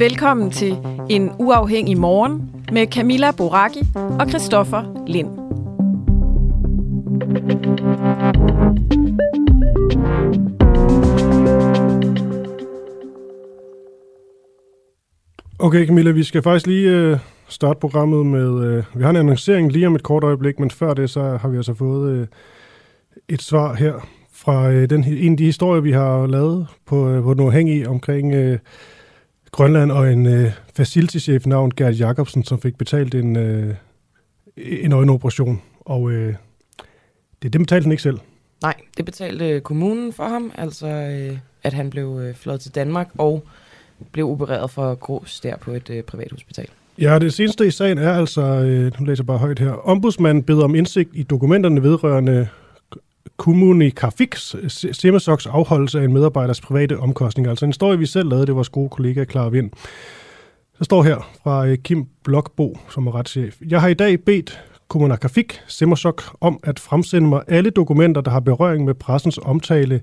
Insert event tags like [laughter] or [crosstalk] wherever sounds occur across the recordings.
Velkommen til En Uafhængig Morgen med Camilla Boraki og Christoffer Lind. Okay Camilla, vi skal faktisk lige øh, starte programmet med... Øh, vi har en annoncering lige om et kort øjeblik, men før det, så har vi altså fået øh, et svar her fra øh, den, en af de historier, vi har lavet på, øh, på den uafhængige omkring øh, Grønland, og en øh, facility-chef navn Gert Jacobsen, som fik betalt en, øh, en øjenoperation. Og øh, det, det betalte han ikke selv. Nej, det betalte kommunen for ham, altså øh, at han blev øh, flået til Danmark og blev opereret for grås der på et øh, privathospital. Ja, det seneste i sagen er altså, øh, nu læser bare højt her, ombudsmanden beder om indsigt i dokumenterne vedrørende Kommunikafix, Semasoks afholdelse af en medarbejders private omkostninger. Altså en historie, vi selv lavede, det var vores gode kollega Clara Vind. Der står her fra øh, Kim Blokbo, som er retschef. Jeg har i dag bedt Kommunikafik Simmersok om at fremsende mig alle dokumenter, der har berøring med pressens omtale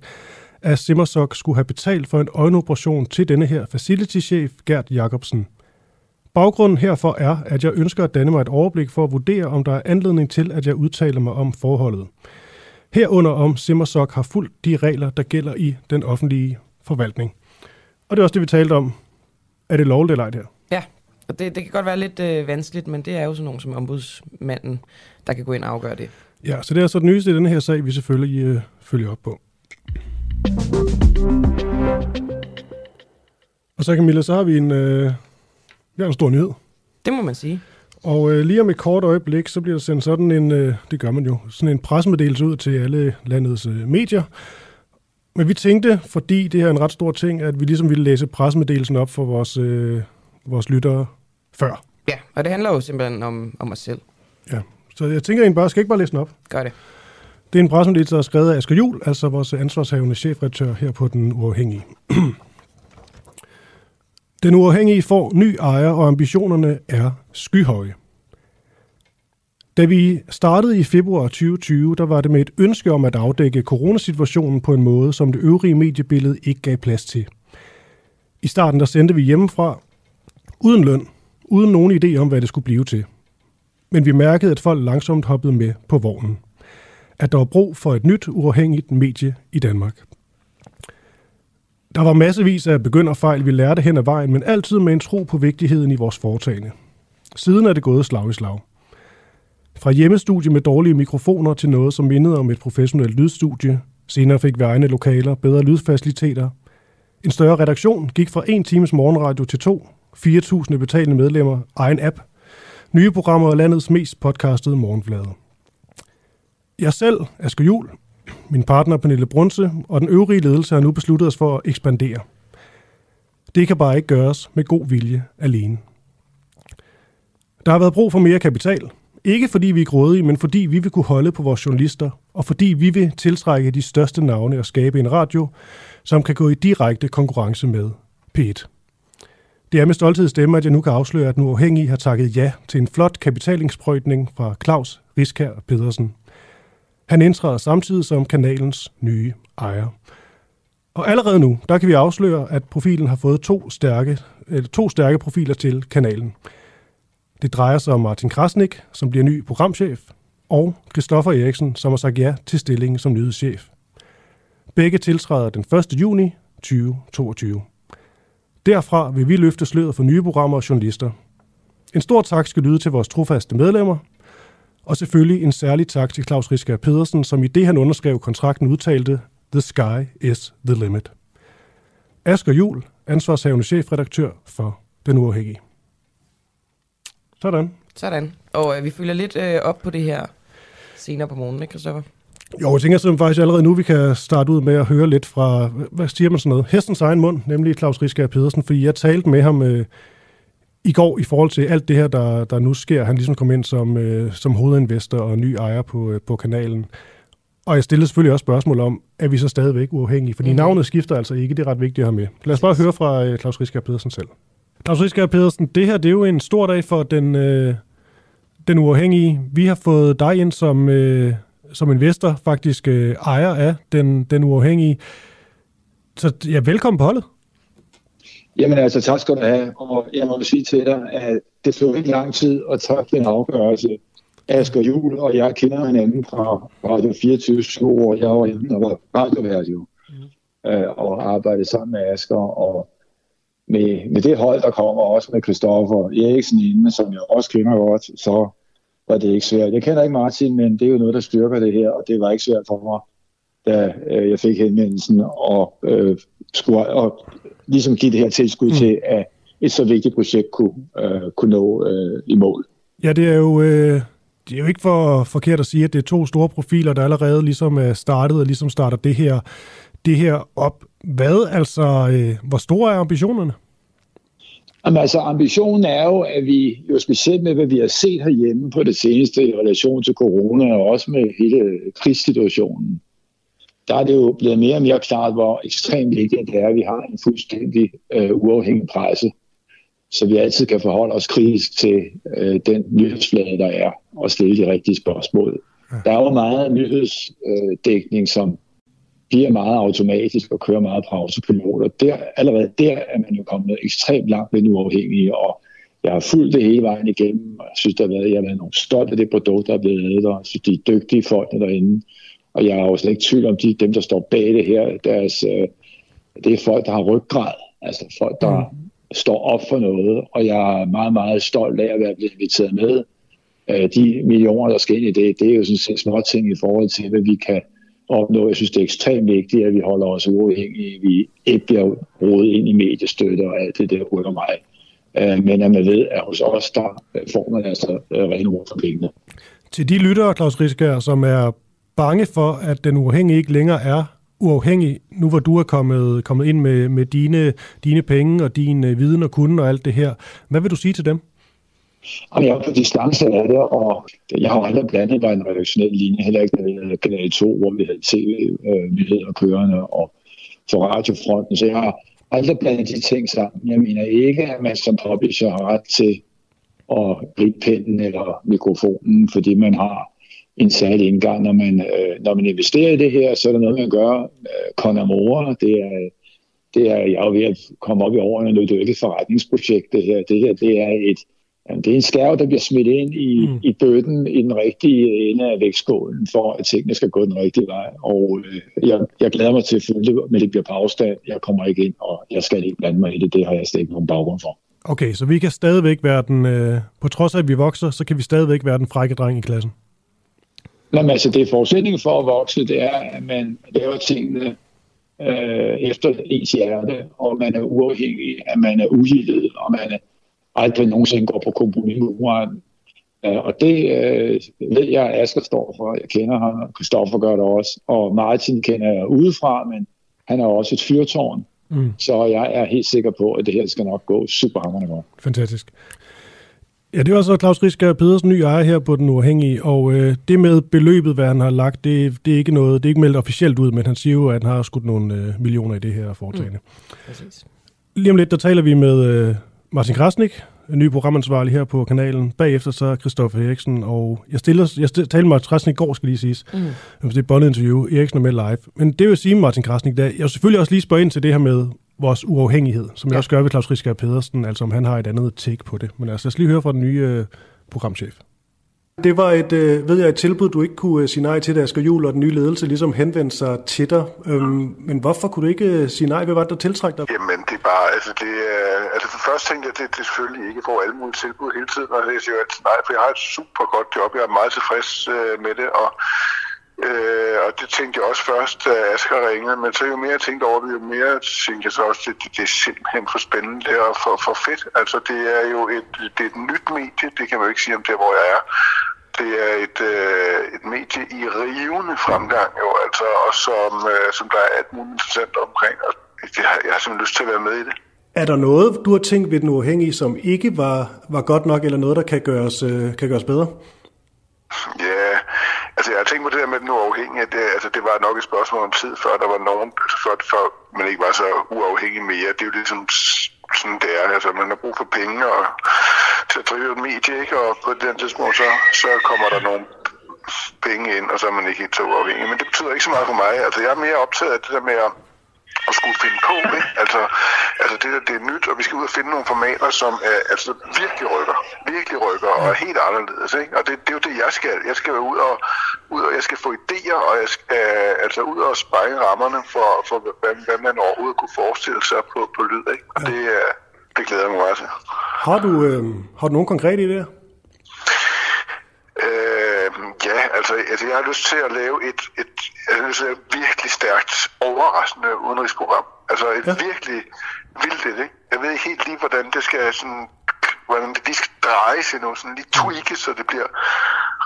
at Simmersok skulle have betalt for en øjenoperation til denne her facility-chef Gert Jacobsen. Baggrunden herfor er, at jeg ønsker at danne mig et overblik for at vurdere, om der er anledning til, at jeg udtaler mig om forholdet. Herunder om Simmersok har fulgt de regler, der gælder i den offentlige forvaltning. Og det er også det, vi talte om. Er det lovligt eller ej det her? Ja, og det, det kan godt være lidt øh, vanskeligt, men det er jo sådan nogen som ombudsmanden, der kan gå ind og afgøre det. Ja, så det er så det nyeste i denne her sag, vi selvfølgelig øh, følger op på. Og så Camilla, så har vi en, øh, vi har en stor nyhed. Det må man sige. Og øh, lige om et kort øjeblik, så bliver der sendt sådan en, øh, det gør man jo, sådan en pressemeddelelse ud til alle landets øh, medier. Men vi tænkte, fordi det her er en ret stor ting, at vi ligesom ville læse pressemeddelelsen op for vores, øh, vores lyttere før. Ja, og det handler jo simpelthen om, om os selv. Ja, så jeg tænker egentlig bare, skal ikke bare læse den op? Gør det. Det er en pressemeddelelse, der er skrevet af Asger Jul, altså vores ansvarshavende chefredaktør her på Den Uafhængige. [clears throat] Den Uafhængige får ny ejer, og ambitionerne er skyhøje. Da vi startede i februar 2020, der var det med et ønske om at afdække coronasituationen på en måde, som det øvrige mediebillede ikke gav plads til. I starten der sendte vi hjemmefra, uden løn, uden nogen idé om, hvad det skulle blive til. Men vi mærkede, at folk langsomt hoppede med på vognen at der var brug for et nyt uafhængigt medie i Danmark. Der var massevis af begynderfejl, vi lærte hen ad vejen, men altid med en tro på vigtigheden i vores foretagende. Siden er det gået slag i slag. Fra hjemmestudie med dårlige mikrofoner til noget, som mindede om et professionelt lydstudie. Senere fik vi egne lokaler, bedre lydfaciliteter. En større redaktion gik fra en times morgenradio til to, 4.000 betalende medlemmer, egen app, nye programmer og landets mest podcastede morgenflade. Jeg selv, Asger Jul, min partner Pernille Brunse og den øvrige ledelse har nu besluttet os for at ekspandere. Det kan bare ikke gøres med god vilje alene. Der har været brug for mere kapital. Ikke fordi vi er grådige, men fordi vi vil kunne holde på vores journalister, og fordi vi vil tiltrække de største navne og skabe en radio, som kan gå i direkte konkurrence med P1. Det er med stolthed stemme, at jeg nu kan afsløre, at nu afhængig har takket ja til en flot kapitalingsprøjtning fra Claus Riskær Pedersen – han indtræder samtidig som kanalens nye ejer. Og allerede nu, der kan vi afsløre, at profilen har fået to stærke, eller to stærke profiler til kanalen. Det drejer sig om Martin Krasnik, som bliver ny programchef, og Christoffer Eriksen, som har sagt ja til stillingen som nyhedschef. Begge tiltræder den 1. juni 2022. Derfra vil vi løfte sløret for nye programmer og journalister. En stor tak skal lyde til vores trofaste medlemmer, og selvfølgelig en særlig tak til Claus Risker Pedersen, som i det han underskrev kontrakten udtalte, The sky is the limit. Asger Jul, ansvarshavende chefredaktør for Den Uafhængige. Sådan. Sådan. Og øh, vi følger lidt øh, op på det her senere på morgenen, ikke Christoffer? Jo, jeg tænker simpelthen faktisk allerede nu, vi kan starte ud med at høre lidt fra, hvad siger man sådan noget, hestens egen mund, nemlig Claus Risker Pedersen, fordi jeg talte med ham øh, i går i forhold til alt det her, der, der nu sker. Han ligesom kom ind som, øh, som hovedinvestor og ny ejer på, øh, på kanalen. Og jeg stillede selvfølgelig også spørgsmål om, er vi så stadigvæk uafhængige? Fordi mm-hmm. navnet skifter altså ikke, det er ret vigtigt at have med. Lad os bare høre fra øh, Claus Risker Pedersen selv. Claus Risker Pedersen, det her det er jo en stor dag for den, øh, den uafhængige. Vi har fået dig ind som, øh, som investor, faktisk øh, ejer af den, den uafhængige. Så ja, velkommen på holdet. Jamen altså, tak skal du have. Og jeg må sige til dig, at det tog ikke lang tid at træffe en afgørelse. Asger Jul og jeg kender hinanden fra Radio 24 år. Jeg var inde og var radiovært jo. Mm. Øh, og arbejdede sammen med Asger. Og med, med det hold, der kommer også med Christoffer Eriksen inde, som jeg også kender godt, så var det ikke svært. Jeg kender ikke Martin, men det er jo noget, der styrker det her, og det var ikke svært for mig, da øh, jeg fik henvendelsen og øh, skulle og ligesom give det her tilskud mm. til, at et så vigtigt projekt kunne, øh, kunne nå øh, i mål. Ja, det er jo... Øh det er jo ikke for forkert at sige, at det er to store profiler, der allerede ligesom er startet og ligesom starter det her, det her op. Hvad altså, øh, hvor store er ambitionerne? Jamen, altså, ambitionen er jo, at vi jo specielt med, hvad vi har set herhjemme på det seneste i relation til corona, og også med hele krigssituationen, der er det jo blevet mere og mere klart, hvor ekstremt vigtigt det er, at vi har en fuldstændig øh, uafhængig presse, så vi altid kan forholde os kritisk til øh, den nyhedsflade, der er, og stille de rigtige spørgsmål. Der er jo meget nyhedsdækning, øh, som bliver meget automatisk og kører meget på autopilot, og der, allerede der er man jo kommet ekstremt langt ved nu uafhængige, og jeg har fulgt det hele vejen igennem, og jeg synes, der har været, jeg har været nogle stolt af det produkt, der er blevet lavet, og jeg synes, de er dygtige folk derinde, og jeg er jo slet ikke tvivl om, de, dem, der står bag det her, deres, øh, det er folk, der har ryggrad, altså folk, der mm. står op for noget, og jeg er meget, meget stolt af at være blevet inviteret med. Øh, de millioner, der skal ind i det, det er jo sådan set små ting i forhold til, hvad vi kan opnå. Jeg synes, det er ekstremt vigtigt, at vi holder os uafhængige. Vi ikke bliver rodet ind i mediestøtte og alt det der rykker mig. Øh, men at man ved, at hos os, der får man altså øh, rene ord for pengene. Til de lyttere, Claus Risker, som er bange for, at den uafhængige ikke længere er uafhængig, nu hvor du er kommet, kommet ind med, med dine, dine penge og din øh, viden og kunde og alt det her. Hvad vil du sige til dem? jeg er på distance af det, og jeg har aldrig blandet mig en redaktionel linje, heller ikke med Kanal 2, hvor vi havde tv-nyheder øh, kørende og for radiofronten, så jeg har aldrig blandet de ting sammen. Jeg mener ikke, at man som publisher har ret til at gribe pinden eller mikrofonen, fordi man har en særlig indgang. Når man, øh, når man investerer i det her, så er det noget, man gør øh, con amore. Det er, det er, jeg er ved at komme op i årene nu. Det er jo ikke et forretningsprojekt, det her. Det her, det er et, det er en skærv, der bliver smidt ind i, mm. i bøtten i den rigtige ende af vægtskålen, for at tingene skal gå den rigtige vej. Og øh, jeg, jeg glæder mig til at følge det, men det bliver på afstand. Jeg kommer ikke ind, og jeg skal ikke blande mig i det. Det har jeg slet ikke nogen baggrund for. Okay, så vi kan stadigvæk være den, øh, på trods af at vi vokser, så kan vi stadigvæk være den frække dreng i klassen? Jamen, altså, det er forudsætningen for at vokse, det er, at man laver tingene øh, efter ens hjerte, og man er uafhængig, at man er uhildet, og man aldrig nogensinde går på kompromis med uretten. Øh, og det øh, ved jeg, at Asger står for. Jeg kender ham, og Christoffer gør det også. Og Martin kender jeg udefra, men han er også et fyrtårn. Mm. Så jeg er helt sikker på, at det her skal nok gå super hammerende godt. Fantastisk. Ja, det er også Claus Risker Pedersen, ny ejer her på Den Uafhængige, og øh, det med beløbet, hvad han har lagt, det, det, er ikke noget, det er ikke meldt officielt ud, men han siger jo, at han har skudt nogle øh, millioner i det her foretagende. Mm. Lige om lidt, der taler vi med øh, Martin Krasnik, ny programansvarlig her på kanalen. Bagefter så Christoffer Eriksen, og jeg, stiller, jeg stiller, talte med Martin Krasnik i går, skal lige siges. Mm. Det er et interview. Eriksen er med live. Men det vil sige, Martin Krasnik, der, jeg vil selvfølgelig også lige spørge ind til det her med, vores uafhængighed, som ja. jeg også gør ved Claus Risker Pedersen, altså om han har et andet take på det. Men altså, lad os lige høre fra den nye øh, programchef. Det var et, øh, ved jeg, et tilbud, du ikke kunne øh, sige nej til, da Asger Juhl og den nye ledelse ligesom henvendte sig til dig. Øhm, men hvorfor kunne du ikke øh, sige nej? Hvad var det, der tiltrækte dig? Jamen, det er bare, altså, det, øh, altså for først tænkte jeg, at det, det selvfølgelig ikke får alle mulige tilbud hele tiden, og jeg siger altid nej, for jeg har et super godt job, jeg er meget tilfreds øh, med det, og Øh, og det tænkte jeg også først, da Asger ringede, men så jo mere jeg tænkte over det, jo mere tænkte jeg så også, at det, det er simpelthen for spændende og for, for fedt. Altså det er jo et, det er et nyt medie, det kan man jo ikke sige om det, hvor jeg er. Det er et, øh, et medie i rivende fremgang jo, altså, og som, øh, som der er alt muligt interessant omkring, og det har, jeg har simpelthen lyst til at være med i det. Er der noget, du har tænkt ved den uafhængige, som ikke var, var godt nok, eller noget, der kan gøres, øh, kan gøres bedre? Ja, Altså, jeg har tænkt på det der med den uafhængige, det, altså, det var nok et spørgsmål om tid, før der var nogen, før, før man ikke var så uafhængig mere. Det er jo ligesom sådan, det er. Altså, man har brug for penge og, til at drive et medie, ikke? Og på den tidspunkt, så, så kommer der nogle penge ind, og så er man ikke helt så uafhængig. Men det betyder ikke så meget for mig. Altså, jeg er mere optaget af det der med at, at skulle finde på. Ikke? Altså, altså det, det er nyt, og vi skal ud og finde nogle formater, som er, altså, virkelig rykker. Virkelig rykker og er helt anderledes. Ikke? Og det, det er jo det, jeg skal. Jeg skal være ud og, ud og jeg skal få idéer, og jeg skal altså ud og spejle rammerne for, for hvad, hvad man overhovedet kunne forestille sig på, på lyd. Ikke? Og det, det glæder jeg mig meget til. Har du, øh, har du nogle konkrete idéer? Øh, ja, altså, altså jeg har lyst til at lave et, et, jeg har lyst til et virkelig stærkt, overraskende udenrigsprogram. Altså et ja. virkelig vildt et, ikke? Jeg ved ikke helt lige, hvordan det skal sådan, hvordan det lige skal drejes endnu, sådan lige tweakes, så det bliver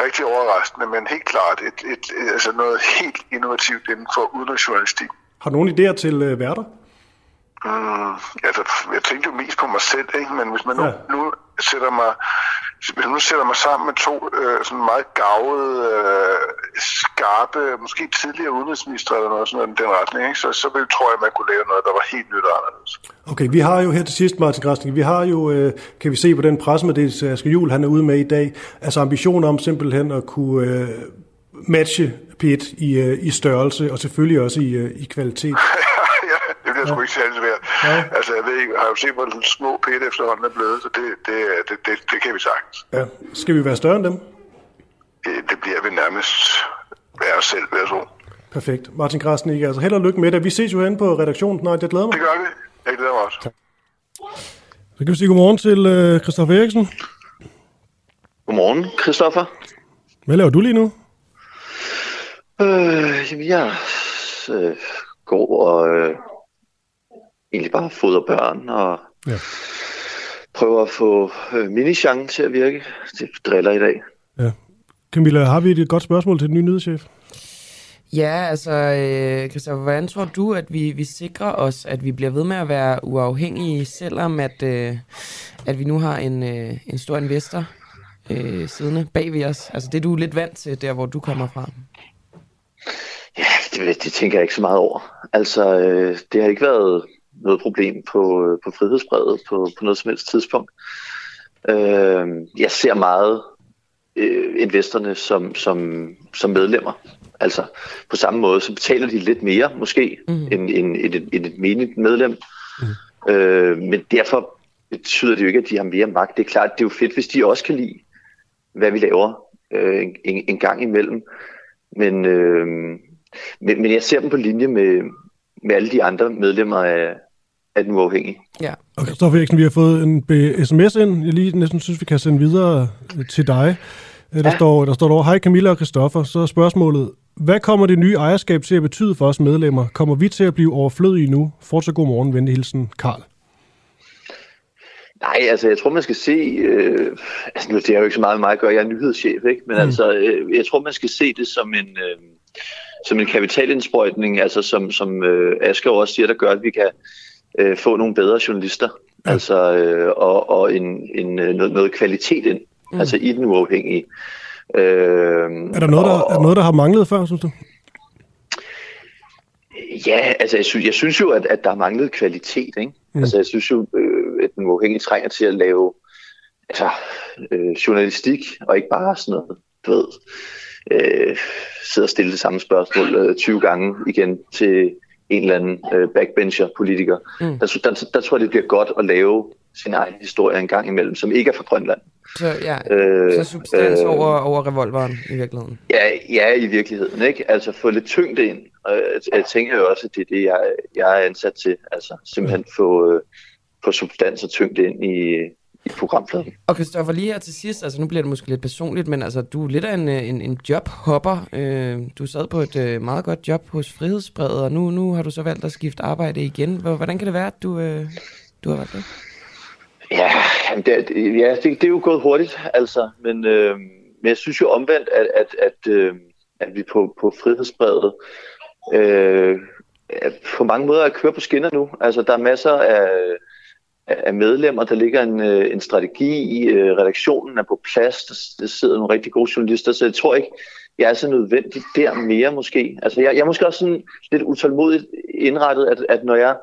rigtig overraskende, men helt klart et, et, et, altså noget helt innovativt inden for udenrigsjournalistik. Har du nogle idéer til øh, værter? Mm, altså, jeg tænkte jo mest på mig selv, ikke? men hvis man nu, ja. nu sætter mig hvis nu sætter mig sammen med to øh, sådan meget gavede, øh, skarpe, måske tidligere udenrigsminister eller noget sådan den retning, ikke? Så, så vil, tror jeg, man kunne lave noget, der var helt nyt og anderledes. Okay, vi har jo her til sidst, Martin Græsning, vi har jo, øh, kan vi se på den pressemeddelelse, Asger Juhl, han er ude med i dag, altså ambitioner om simpelthen at kunne øh, matche P1 i, øh, i størrelse og selvfølgelig også i, øh, i kvalitet. [laughs] ja. sgu ikke særlig svært. Ja. Altså, jeg ved ikke, har jo set, hvor små pæt efterhånden er blevet, så det, det, det, det, det kan vi sagtens. Ja. Skal vi være større end dem? Det, det bliver vi nærmest være os selv, vil jeg tro. Perfekt. Martin Krasnik, altså held og lykke med det. Vi ses jo hen på redaktionen snart. Jeg glæder mig. Det gør vi. Jeg glæder mig også. Tak. Så kan vi sige godmorgen til uh, Christoffer Eriksen. Godmorgen, Christoffer. Hvad laver du lige nu? Øh, jamen, jeg øh, går og øh, egentlig bare fodre børn og ja. prøver at få øh, minichangen til at virke. Det driller i dag. Ja. Camilla, har vi et godt spørgsmål til den nye nyhedschef? Ja, altså, øh, Christoffer, hvordan tror du, at vi, vi sikrer os, at vi bliver ved med at være uafhængige, selvom at, øh, at vi nu har en, øh, en stor investor øh, siddende bag ved os? Altså, det er du lidt vant til, der hvor du kommer fra. Ja, det, det tænker jeg ikke så meget over. Altså, øh, det har ikke været noget problem på, på frihedsbrevet på, på noget som helst tidspunkt. Øh, jeg ser meget øh, investorerne som, som, som medlemmer. Altså på samme måde, så betaler de lidt mere måske mm. end, end, end, et, end et menigt medlem. Mm. Øh, men derfor betyder det jo ikke, at de har mere magt. Det er klart, det er jo fedt, hvis de også kan lide, hvad vi laver øh, en, en gang imellem. Men, øh, men, men jeg ser dem på linje med, med alle de andre medlemmer af, af den uafhængige. Ja. Og Kristoffer Eriksen, vi har fået en sms ind, jeg lige næsten synes, vi kan sende videre øh, til dig. Øh, der, ja. står, der står der hej Camilla og Kristoffer, så er spørgsmålet, hvad kommer det nye ejerskab til at betyde for os medlemmer? Kommer vi til at blive overflødige nu? Fortsat god morgen, venlig hilsen, Karl. Nej, altså jeg tror, man skal se, øh, altså nu det er jo ikke så meget med mig at gøre, jeg er nyhedschef, ikke? men mm. altså øh, jeg tror, man skal se det som en, øh, som en kapitalindsprøjtning, altså som, som øh, Asger også siger, der gør, at vi kan øh, få nogle bedre journalister, ja. altså øh, og, og en, en, øh, noget, noget kvalitet ind, mm. altså i den uafhængige. Øh, er, der noget, og, der, er der noget, der har manglet før, synes du? Ja, altså jeg synes, jeg synes jo, at, at der har manglet kvalitet. Ikke? Mm. Altså jeg synes jo, øh, at den uafhængige trænger til at lave altså, øh, journalistik, og ikke bare sådan noget, du ved, øh, sidde og stille det samme spørgsmål øh, 20 gange igen til en eller anden øh, backbencher-politiker. Mm. Der, der, der tror jeg, det bliver godt at lave sin egen historie en gang imellem, som ikke er fra Grønland. Så, ja, øh, så substans øh, over, over revolveren i virkeligheden. Ja, ja, i virkeligheden. Ikke? Altså få lidt tyngde ind. Og jeg, jeg tænker jo også, at det er det, jeg, jeg er ansat til. Altså simpelthen få, øh, få substans og tyngde ind i, i programfladen. Og Kristoffer, lige her til sidst, altså nu bliver det måske lidt personligt, men altså du er lidt af en, øh, en, en jobhopper. Øh, du sad på et øh, meget godt job hos Frihedsbredet, og nu, nu har du så valgt at skifte arbejde igen. Hvordan kan det være, at du, øh, du har valgt det? Ja, det, ja det, det er jo gået hurtigt, altså, men, øh, men jeg synes jo omvendt, at, at, at, øh, at vi på, på Frihedsbredet øh, på mange måder at køre på skinner nu. Altså, der er masser af af medlemmer. Der ligger en, øh, en strategi i øh, redaktionen er på plads. Der, der sidder nogle rigtig gode journalister, så jeg tror ikke, jeg er så nødvendig der mere måske. Altså jeg, jeg er måske også sådan lidt utålmodigt indrettet, at, at når jeg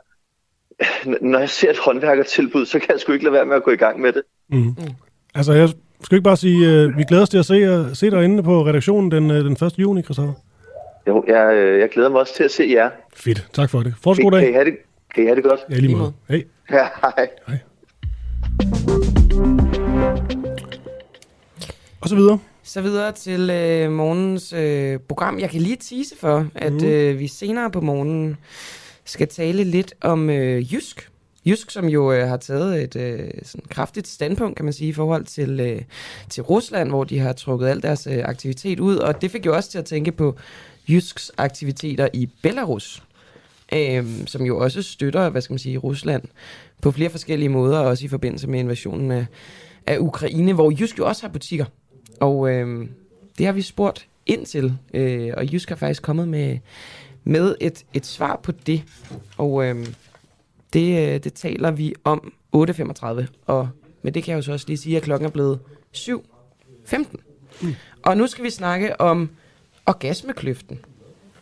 når jeg ser et håndværkertilbud, så kan jeg sgu ikke lade være med at gå i gang med det. Mm. Mm. Altså jeg skal ikke bare sige, uh, vi glæder os til at se, se dig inde på redaktionen den, den 1. juni, Christoffer. Jo, jeg, øh, jeg glæder mig også til at se jer. Fedt, tak for det. Fortsat god Kan, kan, I dag. have det, kan I have det godt? Ja, lige måde. Hej. [laughs] Ja, hej. Og så videre. Så videre til øh, morgens øh, program. Jeg kan lige tease for, at mm. øh, vi senere på morgenen skal tale lidt om øh, Jysk. Jysk, som jo øh, har taget et øh, sådan kraftigt standpunkt, kan man sige, i forhold til, øh, til Rusland, hvor de har trukket al deres øh, aktivitet ud. Og det fik jo også til at tænke på Jysks aktiviteter i Belarus, øh, som jo også støtter, hvad skal man sige, Rusland på flere forskellige måder, også i forbindelse med invasionen af, af Ukraine, hvor Jysk jo også har butikker. Og øh, det har vi spurgt ind til, øh, og Jysk har faktisk kommet med, med et, et svar på det. Og øh, det, øh, det taler vi om 8.35, og med det kan jeg jo så også lige sige, at klokken er blevet 7.15. Mm. Og nu skal vi snakke om orgasmekløften.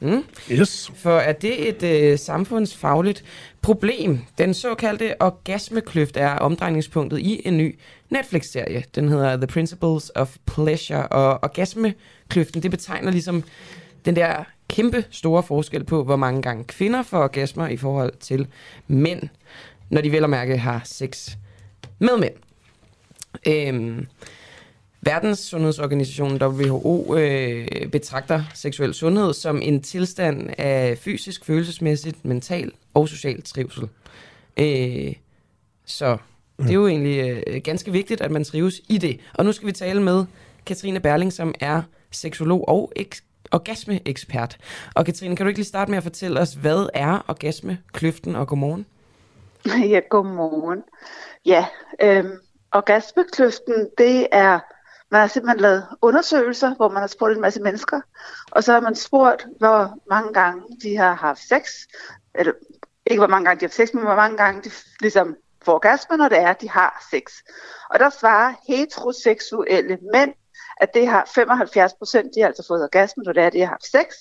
Mm? Yes. For er det et øh, samfundsfagligt problem? Den såkaldte orgasmekløft er omdrejningspunktet i en ny Netflix-serie. Den hedder The Principles of Pleasure, og orgasmekløften, det betegner ligesom den der kæmpe store forskel på, hvor mange gange kvinder får orgasmer i forhold til mænd, når de vel og mærke har sex med mænd. Øhm, Verdenssundhedsorganisationen WHO øh, betragter seksuel sundhed som en tilstand af fysisk, følelsesmæssigt, mental og social trivsel. Øh, så det er jo egentlig øh, ganske vigtigt, at man trives i det. Og nu skal vi tale med Katrine Berling, som er seksolog og ek- orgasmeekspert. Og Katrine, kan du ikke lige starte med at fortælle os, hvad er orgasmekløften, og godmorgen? [laughs] Ja, godmorgen. Ja, øhm, orgasmekløften, det er, man har simpelthen lavet undersøgelser, hvor man har spurgt en masse mennesker, og så har man spurgt, hvor mange gange de har haft sex, eller ikke hvor mange gange de har haft sex, men hvor mange gange de ligesom får orgasme, når det er, de har sex. Og der svarer heteroseksuelle mænd, at det har 75 procent, de har altså fået orgasme, når det er, de har haft sex,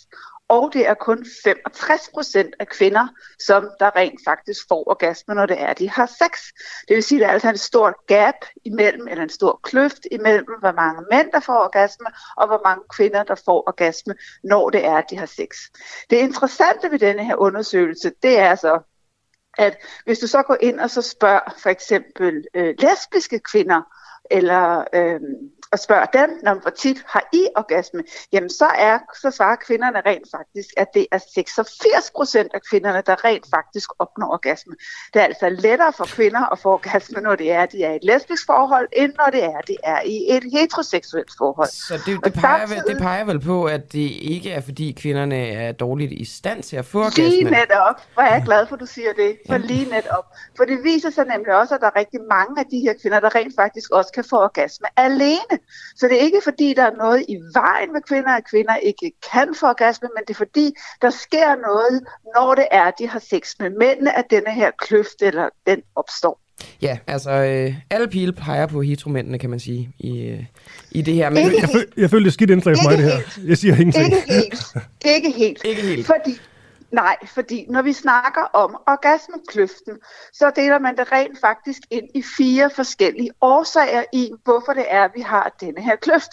og det er kun 65 procent af kvinder, som der rent faktisk får orgasme, når det er, de har sex. Det vil sige, at der er altså en stor gap imellem, eller en stor kløft imellem, hvor mange mænd, der får orgasme, og hvor mange kvinder, der får orgasme, når det er, de har sex. Det interessante ved denne her undersøgelse, det er så, at hvis du så går ind og så spørger for eksempel øh, lesbiske kvinder, eller øh, og spørger dem, når hvor tit har I orgasme, jamen så, er, så svarer kvinderne rent faktisk, at det er 86 procent af kvinderne, der rent faktisk opnår orgasme. Det er altså lettere for kvinder at få orgasme, når det er, de er i et lesbisk forhold, end når det er, de er i et heteroseksuelt forhold. Så det, det, peger, vel, det peger vel på, at det ikke er, fordi kvinderne er dårligt i stand til at få orgasme? Lige netop. Hvor er jeg glad for, at du siger det. For lige netop. For det viser sig nemlig også, at der er rigtig mange af de her kvinder, der rent faktisk også kan få orgasme alene. Så det er ikke fordi, der er noget i vejen med kvinder, at kvinder ikke kan få orgasme, men det er fordi, der sker noget, når det er, de har sex med mændene, at denne her kløft eller den opstår. Ja, altså øh, alle pile peger på heteromændene, kan man sige, i, øh, i det her. Men, Ikke Jeg, føl, jeg føler, det er skidt indslag for mig, det her. Jeg siger ingenting. Ikke helt. [laughs] Ikke helt. Ikke helt. Fordi, nej, fordi når vi snakker om orgasmekløften, så deler man det rent faktisk ind i fire forskellige årsager i, hvorfor det er, at vi har denne her kløft.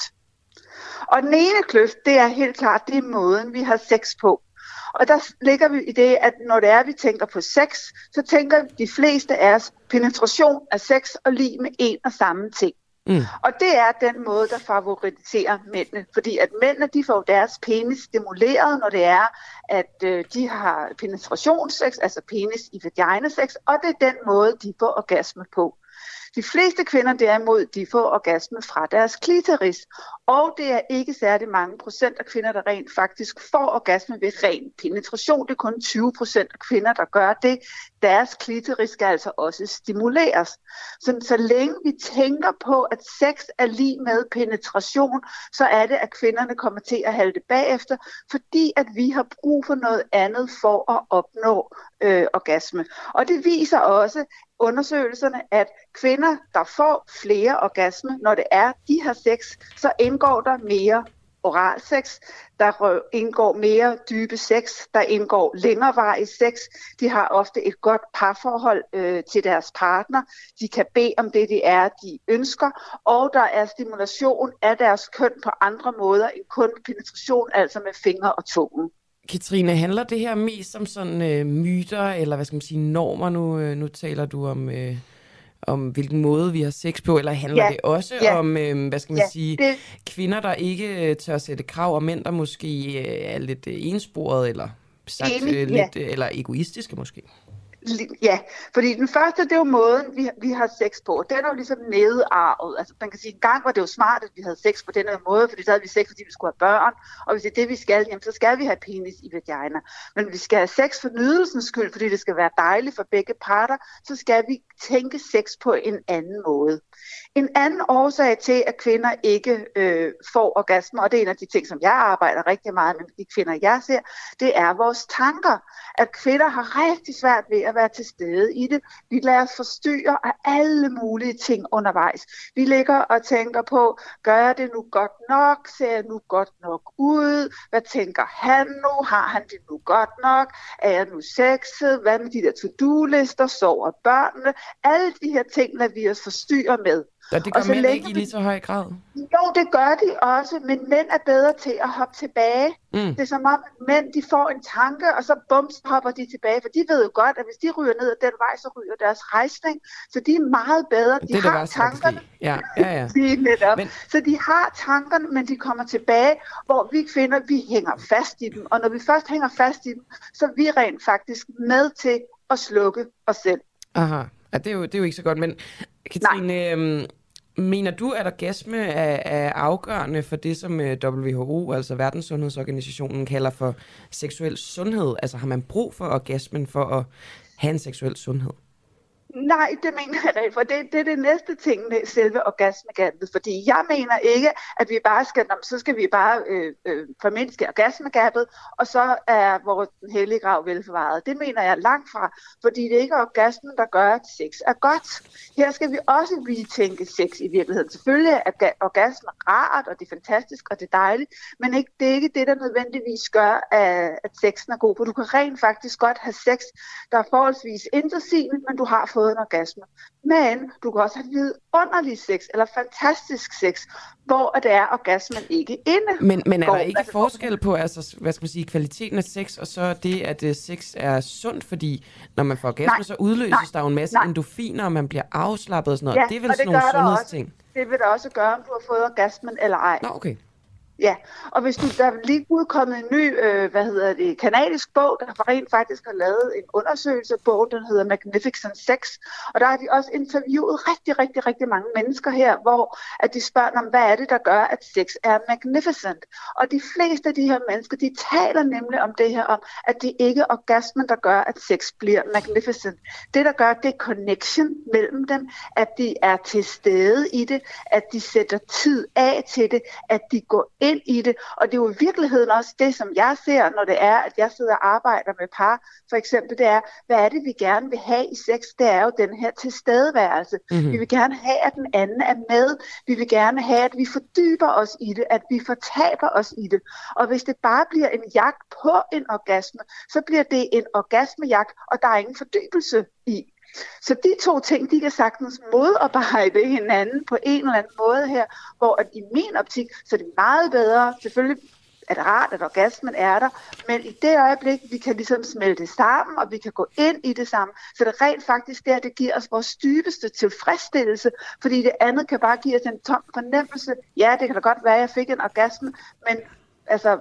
Og den ene kløft, det er helt klart, det er måden, vi har sex på. Og der ligger vi i det, at når det er, vi tænker på sex, så tænker de fleste af os penetration af sex og lige med en og samme ting. Mm. Og det er den måde, der favoriserer mændene. Fordi at mændene, de får deres penis stimuleret, når det er, at øh, de har penetrationssex, altså penis i vagina-sex, og det er den måde, de får orgasme på. De fleste kvinder derimod, de får orgasme fra deres klitoris, og det er ikke særlig mange procent af kvinder, der rent faktisk får orgasme ved ren penetration. Det er kun 20 procent af kvinder, der gør det. Deres klitoris skal altså også stimuleres. Så, så længe vi tænker på, at sex er lige med penetration, så er det, at kvinderne kommer til at halte bagefter, fordi at vi har brug for noget andet for at opnå øh, orgasme. Og det viser også undersøgelserne, at kvinder, der får flere orgasme, når det er, de har sex, så indgår der mere oral sex, der indgår mere dybe sex, der indgår længerevarig sex. De har ofte et godt parforhold øh, til deres partner. De kan bede om det, det er, de ønsker. Og der er stimulation af deres køn på andre måder end kun penetration, altså med fingre og tungen. Katrine, handler det her mest om sådan øh, myter, eller hvad skal man sige, normer? Nu, øh, nu taler du om, øh, om hvilken måde vi har sex på, eller handler Ja, det også ja. om, øh, hvad skal man Ja, sige, det- kvinder, der ikke øh, tør sætte krav, og mænd, der måske øh, er lidt øh, ensporet, eller sagt øh, ja. lidt, øh, eller egoistiske måske? Ja, fordi den første, det er jo måden, vi, vi har sex på. Den er jo ligesom nedarvet. Altså, man kan sige, en gang var det jo smart, at vi havde sex på den her måde, fordi så havde vi sex, fordi vi skulle have børn. Og hvis det er det, vi skal, jamen, så skal vi have penis i vagina. Men vi skal have sex for nydelsens skyld, fordi det skal være dejligt for begge parter, så skal vi tænke sex på en anden måde. En anden årsag til, at kvinder ikke øh, får orgasmer, og det er en af de ting, som jeg arbejder rigtig meget med de kvinder, jeg ser, det er vores tanker. At kvinder har rigtig svært ved at være til stede i det. Vi lader os forstyrre af alle mulige ting undervejs. Vi ligger og tænker på, gør jeg det nu godt nok? Ser jeg nu godt nok ud? Hvad tænker han nu? Har han det nu godt nok? Er jeg nu sexet? Hvad med de der to-do-lister? Sover børnene? Alle de her ting lader vi os forstyrre med. Og det Og gør så mænd ikke i lige så høj grad. Jo, det gør de også, men mænd er bedre til at hoppe tilbage. Mm. Det er som om, at mænd de får en tanke, og så bum, så hopper de tilbage. For de ved jo godt, at hvis de ryger ned ad den vej, så ryger deres rejsning. Så de er meget bedre. De det har værste, tankerne. Ja, ja, ja. [laughs] Lige netop. Men... Så de har tankerne, men de kommer tilbage, hvor vi kvinder, vi hænger fast i dem. Og når vi først hænger fast i dem, så er vi rent faktisk med til at slukke os selv. Aha, ja, det, er jo, det er jo ikke så godt, men Katrine, øhm, mener du, at orgasme er, er afgørende for det, som øh, WHO, altså Verdenssundhedsorganisationen, kalder for seksuel sundhed? Altså har man brug for orgasmen for at have en seksuel sundhed? Nej, det mener jeg ikke, for det, det er det næste ting med selve orgasmegabet. Fordi jeg mener ikke, at vi bare skal, så skal vi bare øh, øh, formindske orgasmegabet, og så er vores hellige grav velforvaret. Det mener jeg langt fra, fordi det er ikke orgasmen, der gør, at sex er godt. Her skal vi også retænke sex i virkeligheden. Selvfølgelig er orgasme rart, og det er fantastisk, og det er dejligt, men ikke, det er ikke det, der nødvendigvis gør, at, at sexen er god. For du kan rent faktisk godt have sex, der er forholdsvis intetsigende, men du har fået en orgasme. Men du kan også have vidunderlig sex, eller fantastisk sex, hvor det er orgasmen ikke inde. Men, men er går. der ikke Altså, forskel på altså, hvad skal man sige, kvaliteten af sex, og så det, at uh, sex er sundt? Fordi når man får orgasme, Nej, så udløses nej, der jo en masse nej. endorfiner, og man bliver afslappet og sådan noget. Ja, det er vel sådan det nogle også. sundhedsting? Det vil det også gøre, om du har fået orgasmen eller ej. Nå, okay. Ja, og hvis du, der er lige udkommet en ny, øh, hvad hedder det, kanadisk bog, der rent faktisk har lavet en undersøgelse. Bogen, den hedder Magnificent Sex. Og der har de også interviewet rigtig, rigtig, rigtig mange mennesker her, hvor at de spørger om, hvad er det, der gør, at sex er magnificent. Og de fleste af de her mennesker, de taler nemlig om det her, om at det ikke er orgasmen, der gør, at sex bliver magnificent. Det, der gør, det er connection mellem dem, at de er til stede i det, at de sætter tid af til det, at de går ind i det. Og det er jo i virkeligheden også det, som jeg ser, når det er, at jeg sidder og arbejder med par. For eksempel, det er, hvad er det, vi gerne vil have i sex? Det er jo den her tilstedeværelse. Mm-hmm. Vi vil gerne have, at den anden er med. Vi vil gerne have, at vi fordyber os i det, at vi fortaber os i det. Og hvis det bare bliver en jagt på en orgasme, så bliver det en orgasmejagt, og der er ingen fordybelse i. Så de to ting, de kan sagtens modarbejde hinanden på en eller anden måde her, hvor at i min optik, så er det meget bedre, selvfølgelig er det rart, at orgasmen er der, men i det øjeblik, vi kan ligesom smelte sammen, og vi kan gå ind i det sammen, så det er rent faktisk der, det giver os vores dybeste tilfredsstillelse, fordi det andet kan bare give os en tom fornemmelse. Ja, det kan da godt være, at jeg fik en orgasme, men altså,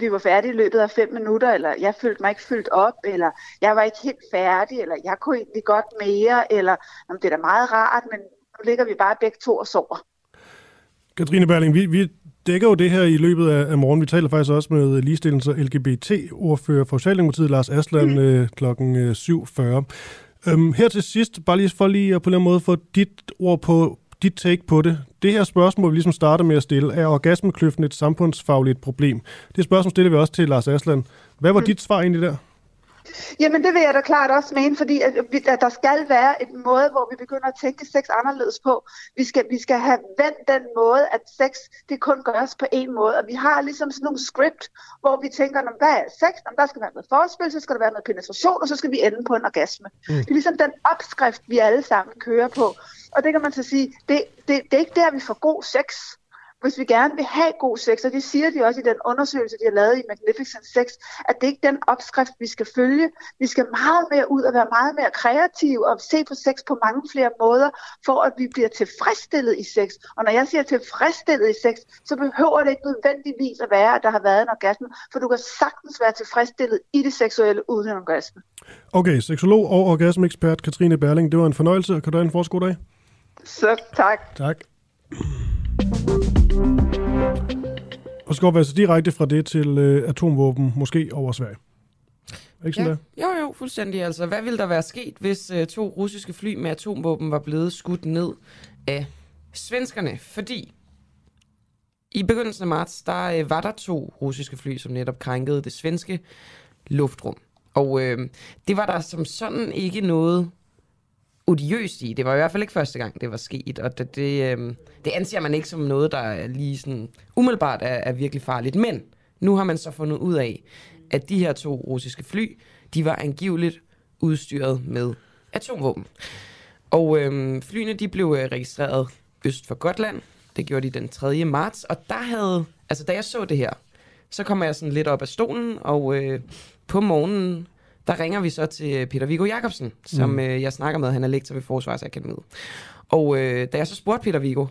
vi var færdige i løbet af fem minutter, eller jeg følte mig ikke fyldt op, eller jeg var ikke helt færdig, eller jeg kunne egentlig godt mere, eller jamen, det er da meget rart, men nu ligger vi bare begge to og sover. Katrine Berling, vi, vi dækker jo det her i løbet af, af morgen. Vi taler faktisk også med ligestillings- og LGBT-ordfører for Socialdemokratiet, Lars Aslan, mm. øh, øh, 7.40. Øhm, her til sidst, bare lige for lige at på den måde få dit ord på, dit take på det. Det her spørgsmål, vi ligesom starter med at stille, er orgasmekløften et samfundsfagligt problem? Det spørgsmål stiller vi også til Lars Aslan. Hvad var mm. dit svar egentlig der? Jamen det vil jeg da klart også mene, fordi at, vi- at der skal være en måde, hvor vi begynder at tænke sex anderledes på. Vi skal, vi skal have vendt den måde, at sex det kun gøres på en måde. Og vi har ligesom sådan nogle script, hvor vi tænker, "Nå, hvad er sex? Om der skal være noget forspil, så skal der være noget penetration, og så skal vi ende på en orgasme. Mm. Det er ligesom den opskrift, vi alle sammen kører på. Og det kan man så sige, det, det, det er ikke der, vi får god sex. hvis vi gerne vil have god sex, og det siger de også i den undersøgelse, de har lavet i Magnificent Sex, at det ikke er den opskrift, vi skal følge. Vi skal meget mere ud og være meget mere kreative og se på sex på mange flere måder, for at vi bliver tilfredsstillet i sex. Og når jeg siger tilfredsstillet i sex, så behøver det ikke nødvendigvis at være, at der har været en orgasme, for du kan sagtens være tilfredsstillet i det seksuelle uden en orgasme. Okay, seksolog og orgasmeekspert Katrine Berling, det var en fornøjelse. og Kan du have en forskud dag? Så tak. Tak. Og så går vi altså direkte fra det til øh, atomvåben, måske over Sverige. Er Ikke sådan Ja, jo, jo, fuldstændig. Altså, hvad ville der være sket, hvis uh, to russiske fly med atomvåben var blevet skudt ned af svenskerne? Fordi i begyndelsen af marts, der uh, var der to russiske fly, som netop krænkede det svenske luftrum. Og uh, det var der som sådan ikke noget odiøst i. Det var i hvert fald ikke første gang, det var sket, og det, det, øh, det anser man ikke som noget, der er lige sådan umiddelbart er, er virkelig farligt. Men nu har man så fundet ud af, at de her to russiske fly, de var angiveligt udstyret med atomvåben. Og øh, flyene, de blev øh, registreret øst for Gotland. Det gjorde de den 3. marts, og der havde, altså da jeg så det her, så kommer jeg sådan lidt op af stolen, og øh, på morgenen, der ringer vi så til Peter Viggo Jacobsen, som mm. øh, jeg snakker med. Han er lektor ved Forsvarsakademiet. Og øh, da jeg så spurgte Peter Viggo,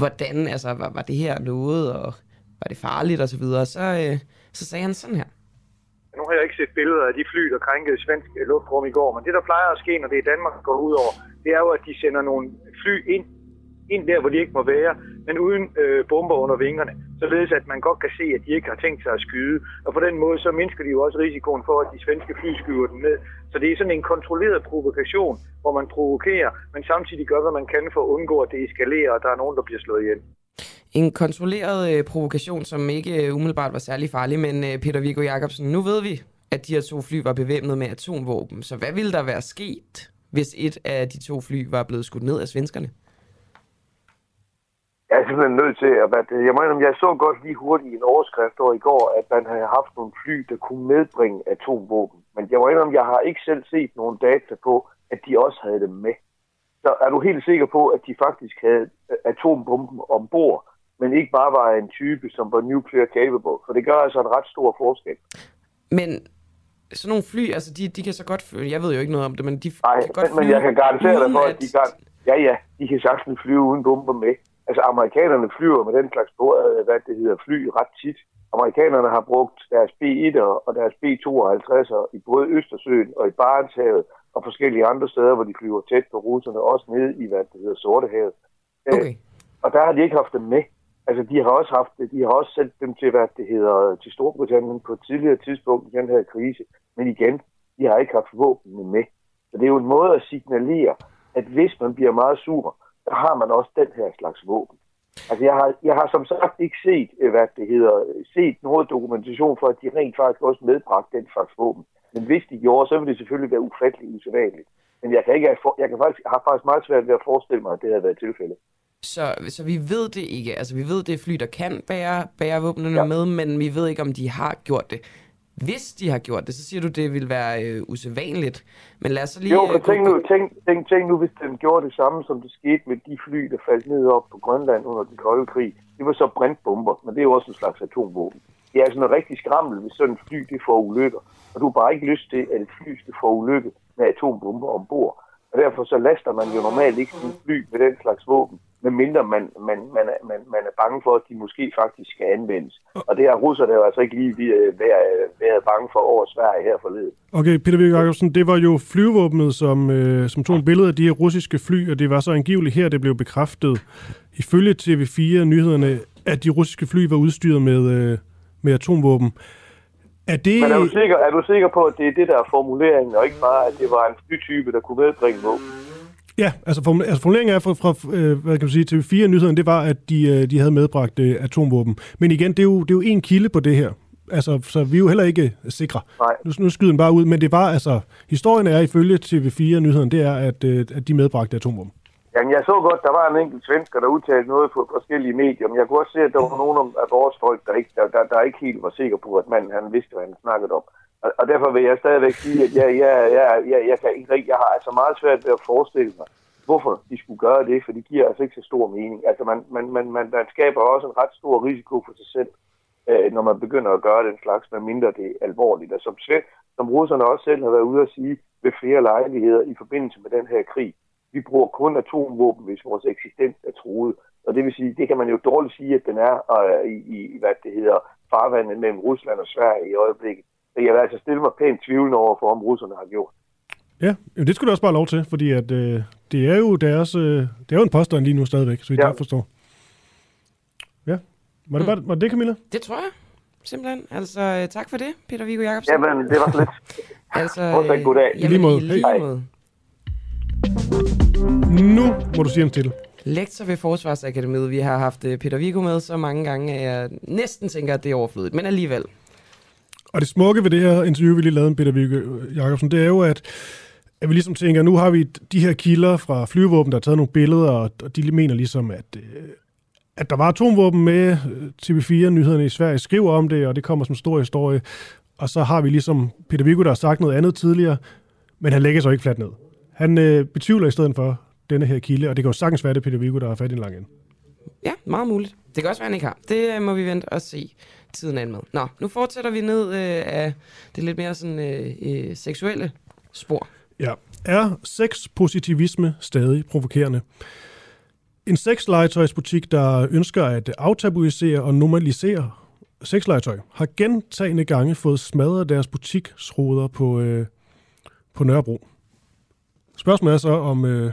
hvordan, altså, var, var det her noget, og var det farligt osv., så, videre, så, øh, så sagde han sådan her. Nu har jeg ikke set billeder af de fly, der krænkede svensk luftrum i går, men det, der plejer at ske, når det er Danmark går ud over, det er jo, at de sender nogle fly ind, ind der, hvor de ikke må være, men uden øh, bomber under vingerne, således at man godt kan se, at de ikke har tænkt sig at skyde. Og på den måde, så mindsker de jo også risikoen for, at de svenske fly skyder dem ned. Så det er sådan en kontrolleret provokation, hvor man provokerer, men samtidig gør, hvad man kan for at undgå, at det eskalerer, og der er nogen, der bliver slået ihjel. En kontrolleret øh, provokation, som ikke øh, umiddelbart var særlig farlig, men øh, Peter Viggo Jacobsen, nu ved vi, at de her to fly var bevæbnet med atomvåben. Så hvad ville der være sket, hvis et af de to fly var blevet skudt ned af svenskerne? Jeg er simpelthen nødt til at... jeg mener, jeg så godt lige hurtigt en overskrift over i går, at man havde haft nogle fly, der kunne medbringe atomvåben. Men jeg indrømme, jeg har ikke selv set nogen data på, at de også havde det med. Så er du helt sikker på, at de faktisk havde atombomben ombord, men ikke bare var en type, som var nuclear capable? For det gør altså en ret stor forskel. Men sådan nogle fly, altså de, de kan så godt flyve, jeg ved jo ikke noget om det, men de Nej, kan godt men, men jeg kan garantere dig for, at de kan, ja ja, de kan sagtens flyve uden bomber med. Altså amerikanerne flyver med den slags øh, hvad det hedder, fly ret tit. Amerikanerne har brugt deres B-1'er og deres B-52'er i både Østersøen og i Barentshavet og forskellige andre steder, hvor de flyver tæt på russerne, også nede i, hvad det hedder, Sortehavet. Øh, okay. Og der har de ikke haft dem med. Altså, de har også haft de har også sendt dem til, hvad det hedder, til Storbritannien på et tidligere tidspunkt i den her krise. Men igen, de har ikke haft våben med. Så det er jo en måde at signalere, at hvis man bliver meget sur, så har man også den her slags våben. Altså, jeg har, jeg har som sagt ikke set, øh, hvad det hedder, set noget dokumentation for, at de rent faktisk også medbragte den slags våben. Men hvis de gjorde, så ville det selvfølgelig være ufatteligt usædvanligt. Men jeg, kan ikke, jeg, kan faktisk, har faktisk meget svært ved at forestille mig, at det havde været tilfældet. Så, så vi ved det ikke. Altså, vi ved, det er fly, der kan bære, bære våbnene ja. med, men vi ved ikke, om de har gjort det. Hvis de har gjort det, så siger du, det vil være øh, usædvanligt. Men lad os så lige... Jo, men tænk nu, tænk, tænk, tænk nu, hvis den gjorde det samme, som det skete med de fly, der faldt ned op på Grønland under den kolde krig. Det var så brændbomber, men det er jo også en slags atomvåben. Det er sådan en rigtig skrammel, hvis sådan et fly det får ulykker. Og du har bare ikke lyst til, at et fly skal få ulykke med atombomber ombord. Og derfor så laster man jo normalt ikke sin fly med den slags våben medmindre man, man, man, er, man, man er bange for, at de måske faktisk skal anvendes. Og det har russerne jo altså ikke lige været, været bange for over Sverige her forleden. Okay, Peter Viggo Jacobsen, det var jo flyvåbnet, som, øh, som tog en billede af de her russiske fly, og det var så angiveligt her, det blev bekræftet ifølge TV4-nyhederne, at de russiske fly var udstyret med, øh, med atomvåben. Er, det... Men er du, sikker, er du sikker på, at det er det, der er formuleringen, og ikke bare, at det var en flytype, der kunne medbringe våben? Ja, altså, form, altså formuleringen er fra, fra øh, hvad kan man sige, TV4 nyhederne, det var, at de, øh, de havde medbragt øh, atomvåben. Men igen, det er, jo, det er jo en kilde på det her. Altså, så vi er jo heller ikke sikre. Nej. Nu, nu skyder den bare ud, men det var altså, historien er ifølge TV4 nyhederne, det er, at, øh, at de medbragte atomvåben. Jamen, jeg så godt, der var en enkelt svensker, der udtalte noget på forskellige medier, men jeg kunne også se, at der var nogen af vores folk, der ikke, der, der, der ikke helt var sikker på, at manden han vidste, hvad han snakkede om. Og, og derfor vil jeg stadigvæk sige, at jeg, jeg, jeg, jeg, jeg, kan ikke, jeg har altså meget svært ved at forestille mig, hvorfor de skulle gøre det, for det giver altså ikke så stor mening. Altså man, man, man, man, man skaber også en ret stor risiko for sig selv, øh, når man begynder at gøre den slags, medmindre det er alvorligt. Og som, som russerne også selv har været ude at sige ved flere lejligheder i forbindelse med den her krig, vi bruger kun atomvåben, hvis vores eksistens er truet. Og det vil sige, det kan man jo dårligt sige, at den er øh, i, i, hvad det hedder, farvandet mellem Rusland og Sverige i øjeblikket. Så jeg vil altså stille mig pænt tvivlende over for, om russerne har gjort. Ja, det skulle du også bare lov til, fordi at, øh, det er jo deres, øh, det er jo en påstand lige nu stadigvæk, så vi ja. forstår. Ja, var det, mm. bare, var det det, Camilla? Det tror jeg, simpelthen. Altså, øh, tak for det, Peter Viggo Jacobsen. Jamen, det var lidt. [laughs] altså, øh, goddag. I lige måde. Lige måde. Nu må du sige en titel. Lektor ved Forsvarsakademiet. Vi har haft øh, Peter Viggo med så mange gange, at jeg næsten tænker, at det er overflødigt. Men alligevel. Og det smukke ved det her interview, vi lige lavede med Peter Viggo øh, Jacobsen, det er jo, at at vi ligesom tænker, nu har vi de her kilder fra flyvåben, der har taget nogle billeder, og de mener ligesom, at, øh, at der var atomvåben med. Øh, TV4-nyhederne i Sverige skriver om det, og det kommer som stor historie. Og så har vi ligesom Peter Viggo, der har sagt noget andet tidligere, men han lægger sig ikke fladt ned. Han øh, betvivler i stedet for denne her kilde, og det kan jo sagtens være, det Peter Viggo, der har fat i en lang ende. Ja, meget muligt. Det kan også være, han ikke har. Det må vi vente og se tiden an med. Nå, nu fortsætter vi ned øh, af det lidt mere sådan øh, øh, seksuelle spor. Ja. Er sexpositivisme stadig provokerende? En sexlegetøjsbutik, der ønsker at aftabuisere og normalisere sexlegetøj, har gentagende gange fået smadret deres butiksruder på, øh, på Nørrebro. Spørgsmålet er så, om øh,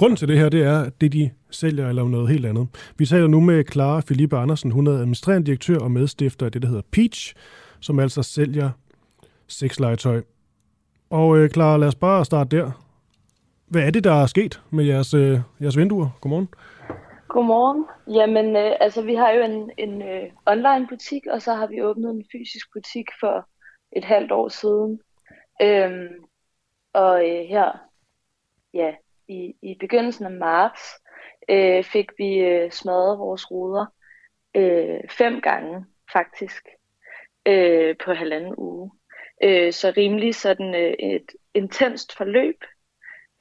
grunden til det her, det er, at det de sælger, eller noget helt andet. Vi taler nu med Clara Philippe Andersen. Hun er administrerende direktør og medstifter af det, der hedder Peach, som altså sælger sexlegetøj. Og øh, Clara, lad os bare starte der. Hvad er det, der er sket med jeres, øh, jeres vinduer? Godmorgen. Godmorgen. Jamen, øh, altså vi har jo en, en øh, online butik, og så har vi åbnet en fysisk butik for et halvt år siden. Øhm, og øh, her, ja, i, i begyndelsen af marts, øh, fik vi øh, smadret vores ruder øh, fem gange faktisk øh, på halvanden uge. Øh, så rimelig sådan øh, et intenst forløb.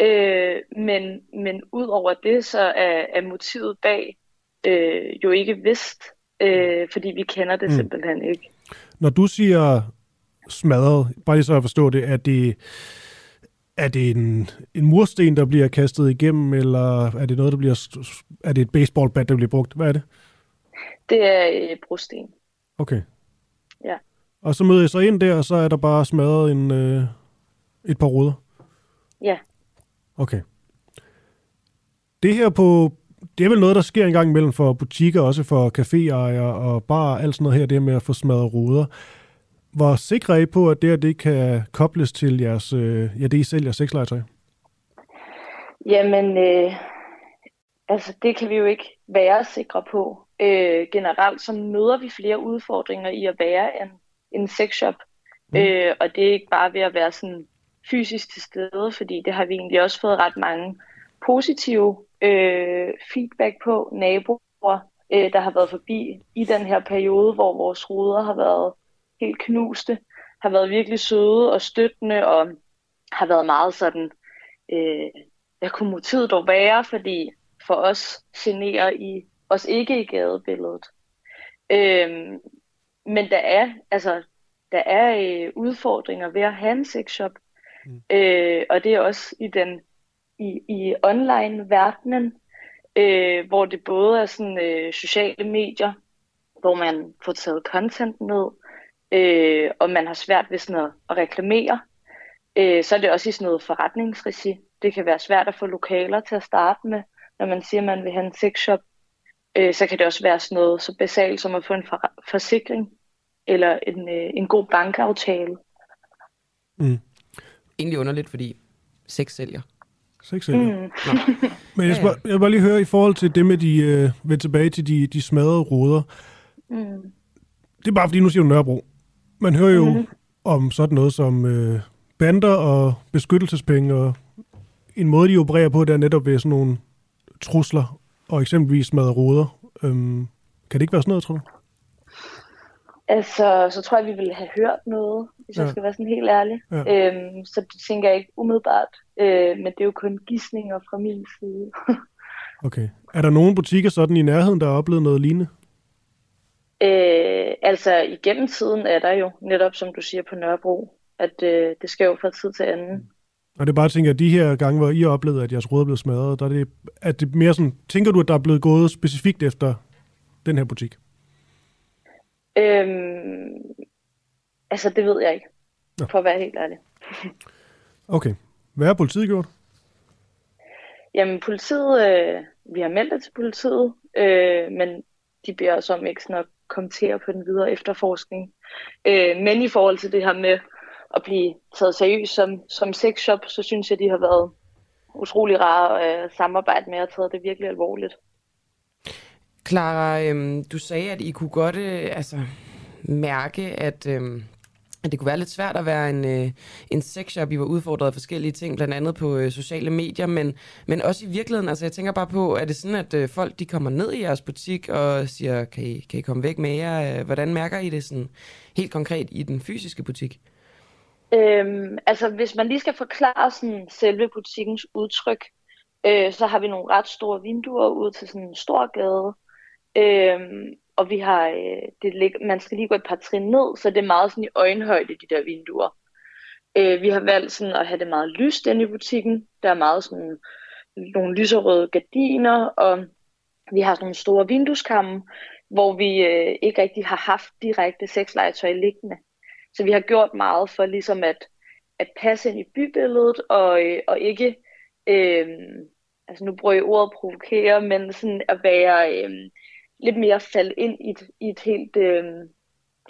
Øh, men, men ud over det, så er, er motivet bag øh, jo ikke vist, øh, fordi vi kender det mm. simpelthen ikke. Når du siger smadret, bare lige så at forstå det, er det, er det en, en mursten, der bliver kastet igennem, eller er det noget, der bliver, er det et baseballbat, der bliver brugt? Hvad er det? Det er øh, brosten. Okay. Ja. Og så møder jeg så ind der, og så er der bare smadret en, øh, et par ruder? Ja. Okay. Det her på, det er vel noget, der sker en gang imellem for butikker, også for caféejere og bare alt sådan noget her, det med at få smadret ruder. Hvor sikre er I på, at det her det kan kobles til jeres, øh, ja, det I sælger sexlegetøj? Jamen, øh, altså det kan vi jo ikke være sikre på. Øh, generelt så møder vi flere udfordringer i at være en, en sexshop. Mm. Øh, og det er ikke bare ved at være sådan fysisk til stede, fordi det har vi egentlig også fået ret mange positive øh, feedback på naboer, øh, der har været forbi i den her periode, hvor vores ruder har været helt knuste, har været virkelig søde og støttende, og har været meget sådan, øh, hvad kunne motivet dog være, fordi for os generer I os ikke i gadebilledet. Øh, men der er, altså, der er øh, udfordringer ved at have en sexshop, mm. øh, og det er også i den i, i online-verdenen, øh, hvor det både er sådan øh, sociale medier, hvor man får taget content ned, øh, og man har svært ved sådan noget at reklamere, øh, så er det også i sådan noget forretningsregi. Det kan være svært at få lokaler til at starte med, når man siger, at man vil have en sexshop. Øh, så kan det også være sådan noget så basalt som at få en for- forsikring eller en, øh, en god bankaftale. Mm. Egentlig underligt, fordi sex sælger. Sex sælger. Mm. [laughs] Men jeg, skal, jeg vil bare lige høre i forhold til det med de, øh, vende tilbage til de, de smadrede ruder. Mm. Det er bare fordi, nu siger du Nørrebro. Man hører jo mm. om sådan noget som øh, bander og beskyttelsespenge, og en måde, de opererer på, det er netop ved sådan nogle trusler, og eksempelvis smadre ruder. Øhm, kan det ikke være sådan noget, tror du? Altså, så tror jeg, vi ville have hørt noget, hvis. Ja. jeg skal være sådan helt ærlig. Ja. Øhm, så det tænker jeg ikke umiddelbart. Øh, men det er jo kun gissninger fra min side. [laughs] Okay. Er der nogen butikker sådan i nærheden, der har oplevet noget lignende? Øh, altså, igennem tiden er der jo, netop som du siger på Nørrebro, at øh, det sker jo fra tid til anden. Og det er bare at tænke, at de her gange, hvor I har oplevet, at jeres råd er blevet smadret, der er det, er det mere sådan, tænker du, at der er blevet gået specifikt efter den her butik? Øhm, altså, det ved jeg ikke, Nå. for at være helt ærlig. [laughs] Okay. Hvad har politiet gjort? Jamen, politiet, øh, vi har meldt det til politiet, øh, men de beder os om ikke sådan at kommentere på den videre efterforskning. Øh, men i forhold til det her med at blive taget seriøst som, som sexshop, så synes jeg, de har været utrolig rare at øh, samarbejde med og taget det virkelig alvorligt. Clara, øhm, du sagde, at I kunne godt øh, altså, mærke, at, øhm, at det kunne være lidt svært at være en, øh, en sexshop. I var udfordret af forskellige ting, blandt andet på øh, sociale medier, men, men også i virkeligheden. Altså, jeg tænker bare på, er det sådan, at øh, folk de kommer ned i jeres butik og siger, kan I, kan I komme væk med jer? Øh, hvordan mærker I det sådan helt konkret i den fysiske butik? Øhm, altså, hvis man lige skal forklare sådan, selve butikkens udtryk, øh, så har vi nogle ret store vinduer ud til sådan en stor gade. Øhm, og vi har, øh, det lig- man skal lige gå et par trin ned, så det er meget sådan i øjenhøjde, de der vinduer. Øh, vi har valgt sådan at have det meget lyst inde i butikken. Der er meget sådan nogle lyserøde gardiner, og vi har sådan nogle store vindueskamme, hvor vi øh, ikke rigtig har haft direkte sexlegetøj liggende. Så vi har gjort meget for ligesom at, at passe ind i bybilledet, og, øh, og ikke, øh, altså nu bruger jeg ordet provokere, men sådan at være øh, lidt mere falde ind i et, i et helt øh,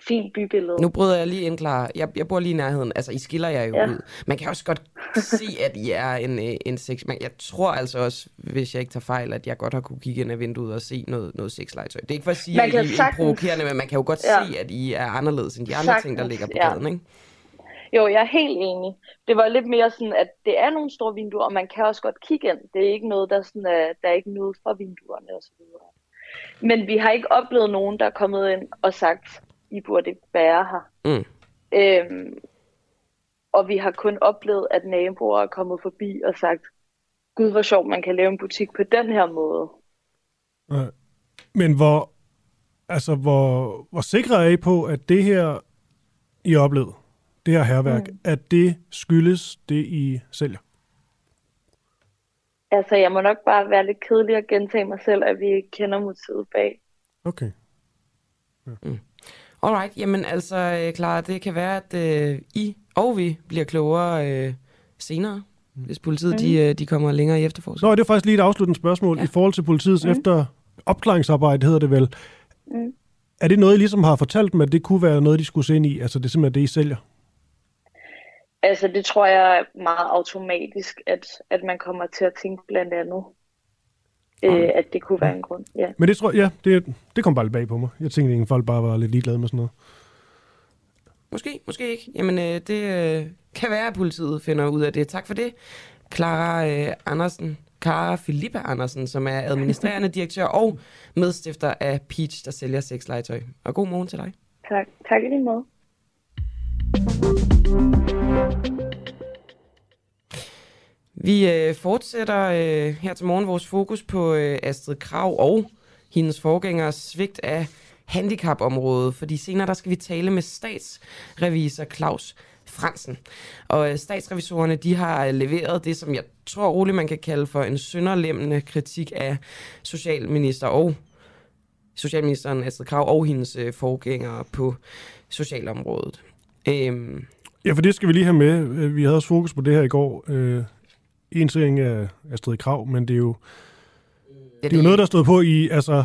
fint bybillede. Nu bryder jeg lige ind, Clara. Jeg, jeg bor lige i nærheden. Altså, I skiller jer jo Ja. ud. Man kan også godt se, at I er en, øh, en sex... Man, jeg tror altså også, hvis jeg ikke tager fejl, at jeg godt har kunne kigge ind ad vinduet og se noget, noget sexlegetøj. Det er ikke for at sige, at I kan er sagtens- provokerende, men man kan jo godt Ja. se, at I er anderledes end de andre ting, der Sagtens, ligger på ja. gaden, ikke? Jo, jeg er helt enig. Det var lidt mere sådan, at det er nogle store vinduer, og man kan også godt kigge ind. Det er ikke noget, der, sådan er, der er ikke noget fra vinduerne og så videre. Men vi har ikke oplevet nogen, der er kommet ind og sagt, I burde ikke være her. Mm. Øhm, og vi har kun oplevet, at naboer er kommet forbi og sagt, Gud, hvor sjovt, man kan lave en butik på den her måde. Nej. Men hvor, altså, hvor, hvor sikre er I på, at det her, I har oplevet, det her herværk, mm. at det skyldes det, I sælger? Altså, jeg må nok bare være lidt kedelig og gentage mig selv, at vi ikke kender motivet bag. Okay. Alright, jamen altså, øh, Clara, det kan være, at øh, I og vi bliver klogere øh, senere, hvis politiet Mm. de, øh, de kommer længere i efterforskning. Nå, det er faktisk lige et afsluttende spørgsmål. Ja. I forhold til politiets mm. efter opklaringsarbejde, hedder det vel. Mm. Er det noget, I ligesom har fortalt dem, at det kunne være noget, de skulle se ind i? Altså, det er simpelthen det, I sælger? Altså, det tror jeg er meget automatisk, at, at man kommer til at tænke blandt andet, øh, at det kunne være en grund. Ja. Men det tror jeg, ja, det, det kom bare lidt bag på mig. Jeg tænkte, at folk bare var lidt ligeglade med sådan noget. Måske, måske ikke. Jamen, øh, det øh, kan være, at politiet finder ud af det. Tak for det. Clara øh, Andersen, Clara Filippa Andersen, som er administrerende direktør og medstifter af Peach, der sælger sexlegetøj. Og god morgen til dig. Tak, tak i lige måde. Vi øh, fortsætter øh, her til morgen vores fokus på øh, Astrid Krav og hendes forgængers svigt af handicapområdet, fordi senere der skal vi tale med statsrevisor Claus Fransen. Og øh, statsrevisorerne de har øh, leveret det, som jeg tror roligt man kan kalde for en sønderlemmende kritik af socialminister og socialministeren Astrid Krav og hendes øh, forgængere på socialområdet. Øhm, Ja, for det skal vi lige have med. Øh, Vi havde også fokus på det her i går. Øh, en ting er Astrid Krav, men det er jo, det er jo noget, der stod på i, altså,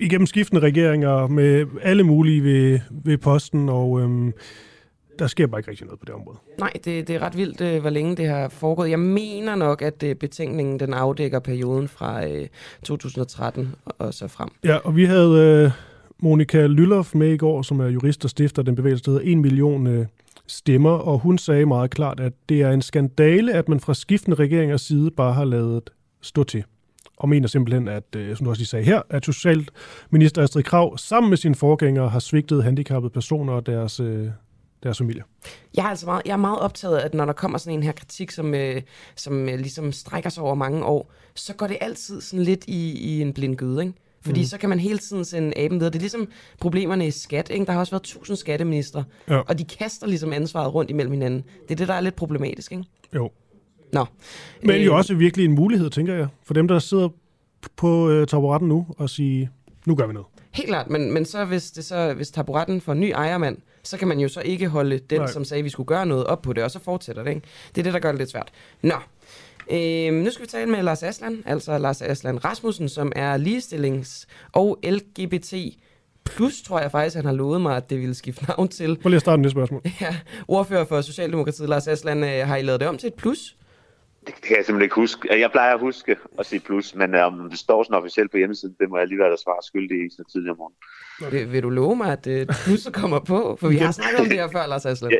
igennem skiftende regeringer med alle mulige ved, ved posten, og øhm, der sker bare ikke rigtig noget på det område. Nej, det, det er ret vildt, øh, hvor længe det har foregået. Jeg mener nok, at øh, betænkningen den afdækker perioden fra øh, 2013 og så frem. Ja, og vi havde øh, Monika Lyllof med i går, som er jurist og stifter den bevægelse, der hedder 1 million øh, stemmer, og hun sagde meget klart, at det er en skandale, at man fra skiftende regeringers side bare har lavet stå til. og mener simpelthen, at, øh, som du også lige sagde her, at Socialminister Astrid Krav sammen med sine forgængere har svigtet handicappede personer og deres, øh, deres familier. Jeg er altså meget, jeg er meget optaget af, at når der kommer sådan en her kritik, som, øh, som øh, ligesom strækker sig over mange år, så går det altid sådan lidt i, i en blind gøde, ikke? Fordi mm. så kan man hele tiden sende aben videre. Det er ligesom problemerne i skat. Ikke? Der har også været tusind skatteminister, ja. og de kaster ligesom ansvaret rundt imellem hinanden. Det er det, der er lidt problematisk, ikke? Jo. Nå. Men øh, jo også virkelig en mulighed, tænker jeg, for dem, der sidder på øh, taburetten nu og sige, nu gør vi noget. Helt klart, men, men så hvis, det så, hvis taburetten får en ny ejermand, så kan man jo så ikke holde den, Nej. som sagde, at vi skulle gøre noget op på det, og så fortsætter det. Ikke? Det er det, der gør det lidt svært. Nå, Øhm, nu skal vi tale med Lars Aslan, altså Lars Aslan Rasmussen, som er ligestillings- og LGBT plus, tror jeg faktisk, han har lovet mig, at det ville skifte navn til. Prøv lige at starte det spørgsmål. [laughs] Ja, ordfører for Socialdemokratiet, Lars Aslan, øh, har I lavet det om til et plus? Det kan jeg simpelthen ikke huske. Jeg plejer at huske at sige plus, men øh, om det står sådan officielt på hjemmesiden, det må jeg lige være der svar skyldig i sådan tidligere morgen. Vil, vil du love mig, at uh, plusset kommer på? For vi har snakket om det her før, Lars [laughs] Aslan. Ja,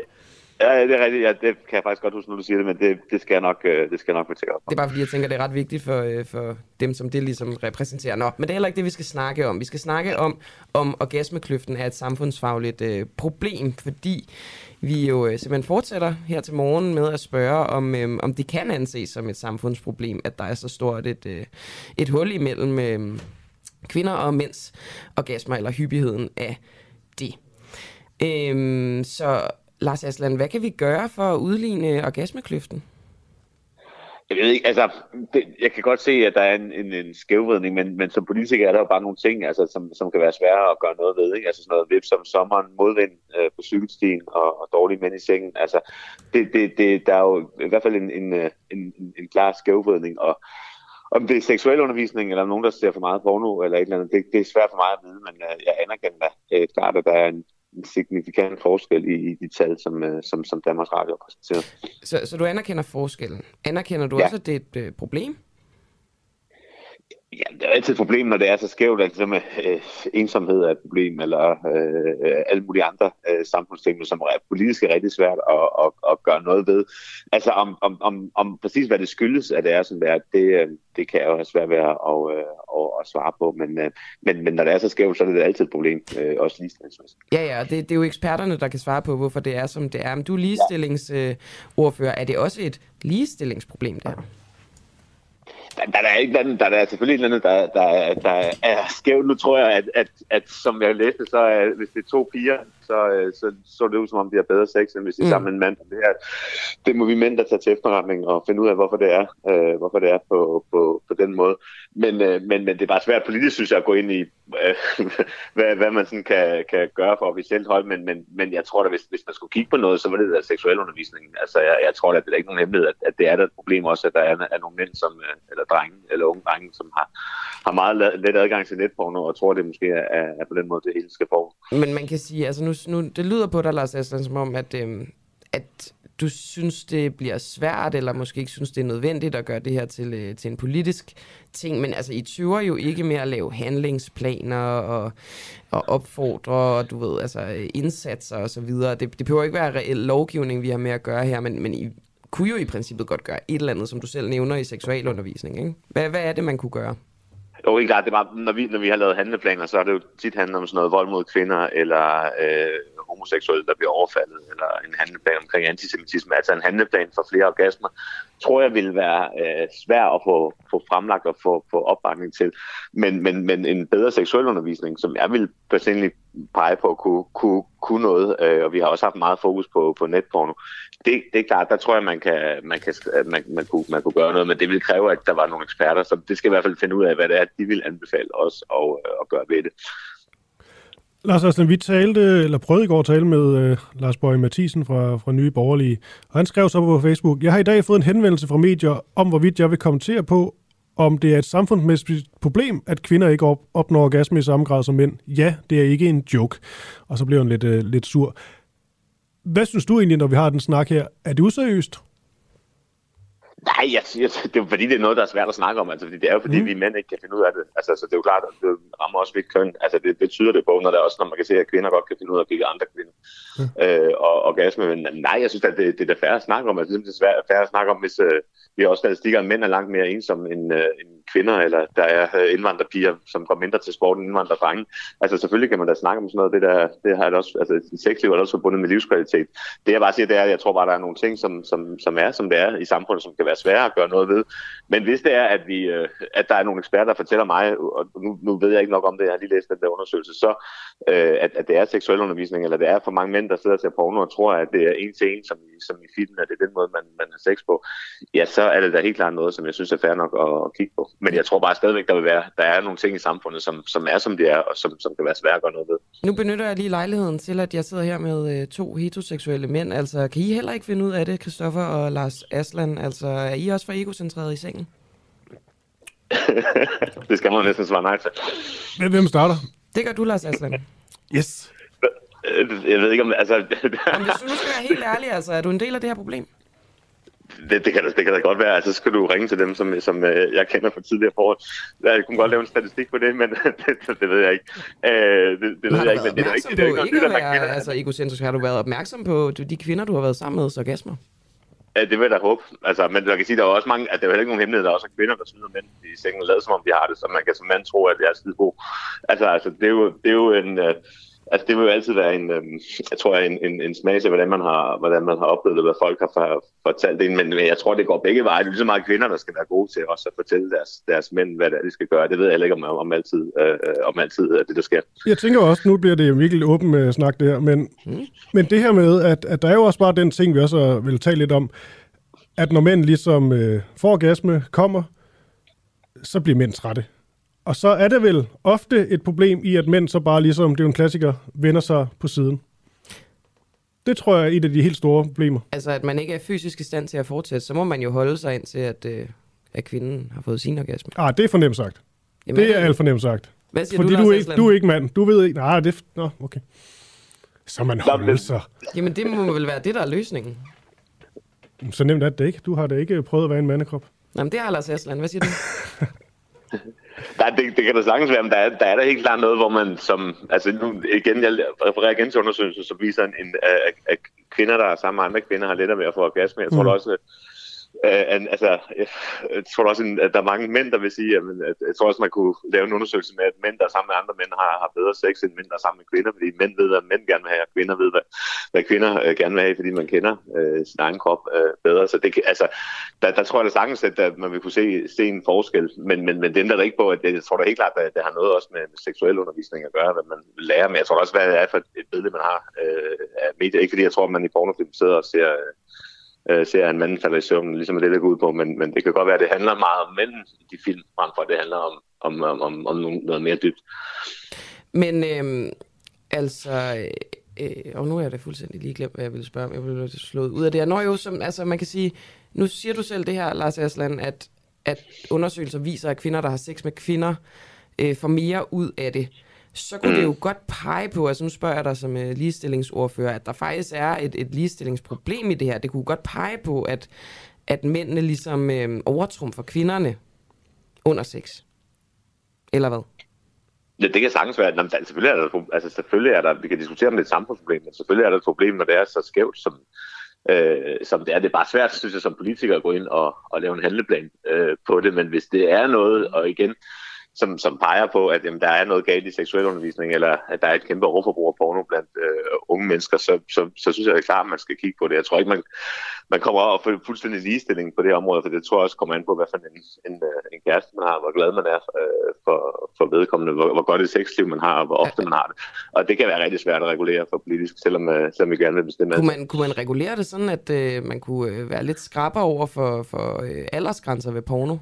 Ja, det er rigtigt. Ja, det kan jeg faktisk godt huske, når du siger det, men det, det skal jeg nok, øh, det skal jeg nok fortælle op. Det er bare fordi, jeg tænker, det er ret vigtigt for, øh, for dem, som det ligesom repræsenterer. Nå, men det er heller ikke det, vi skal snakke om. Vi skal snakke om, om orgasmekløften er et samfundsfagligt øh, problem, fordi vi jo øh, simpelthen fortsætter her til morgen med at spørge, om, øh, om det kan anses som et samfundsproblem, at der er så stort et, øh, et hul imellem øh, kvinder og mænds orgasmer, eller hyppigheden af det. Øhm, så Lars Aslan, hvad kan vi gøre for at udligne orgasmekløften? Jeg ved ikke, altså, det, jeg kan godt se, at der er en, en, en skævvridning, men, men som politiker er der jo bare nogle ting, altså, som, som kan være svære at gøre noget ved. Ikke? Altså sådan noget vip som sommeren, modvind øh, på cykelstien og, og dårlige mænd i sengen. Altså, det, det, det, der er jo i hvert fald en, en, øh, en, en, klar skævvridning, og om det er seksuel undervisning, eller nogen, der ser for meget porno, eller et eller andet, det, det er svært for mig at vide, men øh, jeg anerkender øh, klart, at der er en, en signifikant forskel i, i de tal, som, øh, som, som Danmarks Radio præsenterer. Så, så du anerkender forskellen. Anerkender du ja. også, at det er et øh, problem? Ja, det er altid et problem, når det er så skævt, altså at med, øh, ensomhed er et problem, eller øh, øh, alle mulige andre øh, samfundsting, som er politisk er rigtig svært at, at, at gøre noget ved. Altså om, om, om, om præcis hvad det skyldes, at det er sådan det, er, øh, det kan jeg jo have svært ved at, at, at, at svare på, men, øh, men, men når det er så skævt, så er det altid et problem, øh, også ligestillingsmæssigt. Ja, ja, det, det er jo eksperterne, der kan svare på, hvorfor det er, som det er. Men du er ligestillingsordfører. Er det også et ligestillingsproblem, der? Der, der, er ikke andet, der, der er selvfølgelig et eller andet, der, der, der er skævt. Nu tror jeg, at, at, at som jeg læste, så er, hvis det er to piger, så, øh, så så det ud som om, de har bedre sex, end hvis de er mm. sammen med en mand. Det, er, det må vi mænd der tage til efterretning og finde ud af, hvorfor det er, øh, hvorfor det er på, på, på den måde. Men, øh, men, men det er bare svært politisk, synes jeg, at gå ind i, [laughs] hvad, hvad man sådan kan, kan gøre for officielt hold. Men, men, men jeg tror da, hvis, hvis man skulle kigge på noget, så var det der seksuel undervisning. Altså, jeg, jeg tror da, det er ikke nogen hemmelighed, at, at det er der et problem også, at der er, er nogle mænd, som, øh, eller drenge, eller unge drenge, som har, har meget let adgang til netporno, og tror, det måske er, er på den måde, det hele skal få. Men man kan sige, altså nu, nu det lyder på dig, Lars Aslan, som om, at, øhm, at du synes, det bliver svært, eller måske ikke synes, det er nødvendigt at gøre det her til, øh, til en politisk ting, men altså, I tyver jo ikke med at lave handlingsplaner og, og opfordre, og du ved, altså indsatser og så videre. Det, det behøver ikke være reel lovgivning, vi har med at gøre her, men, men I kunne jo i princippet godt gøre et eller andet, som du selv nævner i seksualundervisning, ikke? Hvad, hvad er det, man kunne gøre? Jo, ikke klart. Det var, når, vi, når vi har lavet handleplaner, så er det jo tit handlet om sådan noget vold mod kvinder, eller øh, homoseksuelle, der bliver overfaldet, eller en handleplan omkring antisemitisme. Altså en handleplan for flere orgasmer, tror jeg ville være øh, svær at få, få fremlagt og få, få opbakning til. Men, men, men en bedre seksuel undervisning, som jeg vil personligt pege på, kunne, kunne, kunne noget, øh, og vi har også haft meget fokus på, på netporno. Det, det er klart, der tror jeg, man, kan, man, kan, man, man, kunne, man kunne gøre noget, men det vil kræve, at der var nogle eksperter, så det skal i hvert fald finde ud af, hvad det er, de vil anbefale os at, øh, at gøre ved det. Lars Aslan, vi talte, eller prøvede i går at tale med øh, Lars Bøge Mathisen fra, fra Nye Borgerlige, og han skrev så på Facebook, jeg har i dag fået en henvendelse fra medier om, hvorvidt jeg vil kommentere på, om det er et samfundsmæssigt problem, at kvinder ikke op, opnår orgasme i samme grad som mænd. Ja, det er ikke en joke. Og så blev han lidt, øh, lidt sur. Hvad synes du egentlig, når vi har den snak her? Er det useriøst? Nej, jeg, jeg, [laughs] det er jo fordi, det er noget, der er svært at snakke om. Altså, fordi det er jo fordi, mm. vi mænd ikke kan finde ud af det. Altså, så det er jo klart, at det rammer også vidt køn. Altså, det betyder det på, når, der også, når man kan se, at kvinder godt kan finde ud af at give andre kvinder mm. øh, og orgasme. Men nej, jeg synes, at det, det er da færre at snakke om. Altså, det er svært, færre at snakke om, hvis øh, vi har også statistikker, at mænd er langt mere ensomme end, øh, end kvinder, eller der er indvandrerpiger, som går mindre til sport end indvandrerdrenge. Altså selvfølgelig kan man da snakke om sådan noget, det der, det har også, altså sexliv er også forbundet med livskvalitet. Det jeg bare siger, det er, at jeg tror bare, der er nogle ting, som, som, som er, som det er i samfundet, som kan være svære at gøre noget ved. Men hvis det er, at, vi, øh, at der er nogle eksperter, der fortæller mig, og nu, nu ved jeg ikke nok om det, jeg har lige læst den der undersøgelse, så øh, at, at det er seksuel undervisning, eller det er for mange mænd, der sidder og ser porno og tror, at det er en til en, som, som i filmen, at det er den måde, man, man har sex på, ja, så er det da helt klart noget, som jeg synes er fair nok at, at kigge på. Men jeg tror bare stadigvæk, der vil være, der er nogle ting i samfundet, som, som er, som det er, og som, som kan være svære at gøre noget ved. Nu benytter jeg lige lejligheden til, at jeg sidder her med øh, to heteroseksuelle mænd. Altså, kan I heller ikke finde ud af det, Christoffer og Lars Aslan? Altså, er I også for egocentreret i sengen? [laughs] det skal man næsten svare nej til. Hvem- Hvem starter? Det gør du, Lars Aslan. Yes. Øh, Jeg ved ikke om, altså, Jamen, hvis du nu skal være helt ærlig, altså, er du en del af det her problem? Det, det, kan, da- det kan da godt være, altså så skal du ringe til dem, som, som øh, jeg kender fra tidligere forhold. Jeg kunne godt lave en statistik på det, men [laughs] det, det ved jeg ikke. Øh, det, det ved jeg ikke, men det er ikke, det er ikke, ikke noget være kender. altså, egocentrisk. Har du været opmærksom på de kvinder, du har været sammen med, orgasmer? Ja, det vil jeg da håbe. Altså, men jeg kan sige, der er også mange, at der er heller ikke nogen hemmelighed, der er også kvinder, der snyder mænd i sengen og lader som om de har det, så man kan som mand tro, at det er skide god. Altså, altså, det er jo, det er jo en... Øh, Altså, det vil jo altid være en, øh, jeg tror, en, en, en smag til, hvordan man har, hvordan man har oplevet det, hvad folk har for, fortalt det. Men, men jeg tror, det går begge veje. Det er lige så meget kvinder, der skal være gode til også at fortælle deres, deres mænd, hvad det er, de skal gøre. Det ved jeg heller ikke om, om altid, øh, om altid er det, der sker. Jeg tænker også, nu bliver det jo virkelig åben med snak det her, men, mm. men det her med, at, at der er jo også bare den ting, vi også vil tale lidt om, at når mænd ligesom øh, får orgasme, kommer, så bliver mænd trætte. Og så er det vel ofte et problem i, at mænd så bare ligesom, det er jo en klassiker, vender sig på siden. Det tror jeg er et af de helt store problemer. Altså, at man ikke er fysisk i stand til at fortsætte, så må man jo holde sig ind til, at, øh, at kvinden har fået sin orgasme. Ah, det er for nemt sagt. Jamen, det er alt for nemt sagt. Hvad siger Fordi du, du, er ikke, du er ikke mand. Du ved ikke. Nej, det er... Nå, okay. Så man holder sig. Jamen, det må vel være det, der er løsningen. Så nemt er det ikke. Du har da ikke prøvet at være en mandekrop. Jamen, det har Lars Aslan. Hvad siger du? [laughs] Der, det, det kan da sagtens være, men der er, der er der helt klart noget, hvor man som... Altså nu igen, jeg refererer igen til undersøgelser, som viser, en, en, at, at kvinder, der er sammen med andre kvinder, har lettere ved at få orgasme. Jeg tror mm. også, øh, en, altså, jeg, tror også, at der er mange mænd, der vil sige, at, at jeg tror også, man kunne lave en undersøgelse med, at mænd, der er sammen med andre mænd, har, har bedre sex end mænd, der er sammen med kvinder, fordi mænd ved, hvad mænd gerne vil have, og kvinder ved, hvad, hvad kvinder øh, gerne vil have, fordi man kender øh, sin egen krop øh, bedre. Så det, altså, der, der tror jeg da sagtens, at, der, man vil kunne se, se en forskel, men, men, men det ændrer da ikke på, at det, jeg tror da helt klart, at det har noget også med, med seksuel undervisning at gøre, hvad man lærer, men jeg tror også, hvad det er for et billede, man har øh, af medier. Ikke fordi jeg tror, at man i pornofilm sidder og ser, øh, øh, ser at en mand falder i søvn, ligesom det, der går ud på, men, men det kan godt være, at det handler meget om mænd i de film, frem for at det handler om, om, om, om, om noget- noget mere dybt. Men øhm, altså, øh, altså, øh, og nu er jeg da fuldstændig lige glemt, hvad jeg ville spørge om. Jeg ville slået ud af det her. Når jo, som, altså man kan sige, nu siger du selv det her, Lars Aslan, at, at undersøgelser viser, at kvinder, der har sex med kvinder, øh, får mere ud af det. Så kunne det jo godt pege på, altså nu spørger jeg dig som øh, ligestillingsordfører, at der faktisk er et, et ligestillingsproblem i det her. Det kunne godt pege på, at, at mændene ligesom øh, overtrumfer kvinderne under sex. Eller hvad? Ja, det kan sagtens være. Nå, men der- selvfølgelig er der, altså selvfølgelig er der, vi kan diskutere om det er et samfundsproblem, men selvfølgelig er der et problem, når det er så skævt, som, øh, som det er. Det er bare svært, synes jeg, som politiker at gå ind og, og lave en handleplan øh, på det, men hvis det er noget, og igen, som, som peger på, at jamen, der er noget galt i seksuel undervisning, eller at der er et kæmpe overforbrug af porno blandt øh, unge mennesker, så, så, så synes jeg det er klart, at man skal kigge på det. Jeg tror ikke, man, man kommer op og får fuldstændig ligestilling på det område, for det tror jeg også kommer an på, hvad for en, en, øh, en kæreste man har, hvor glad man er øh, for, for vedkommende, hvor, hvor godt et sexliv man har, og hvor ofte man har det. Og det kan være rigtig svært at regulere for politisk, selvom, øh, selvom vi gerne vil bestemme. Kunne man, kunne man regulere det sådan, at øh, man kunne øh, være lidt skrapper over for, for øh, aldersgrænser ved porno?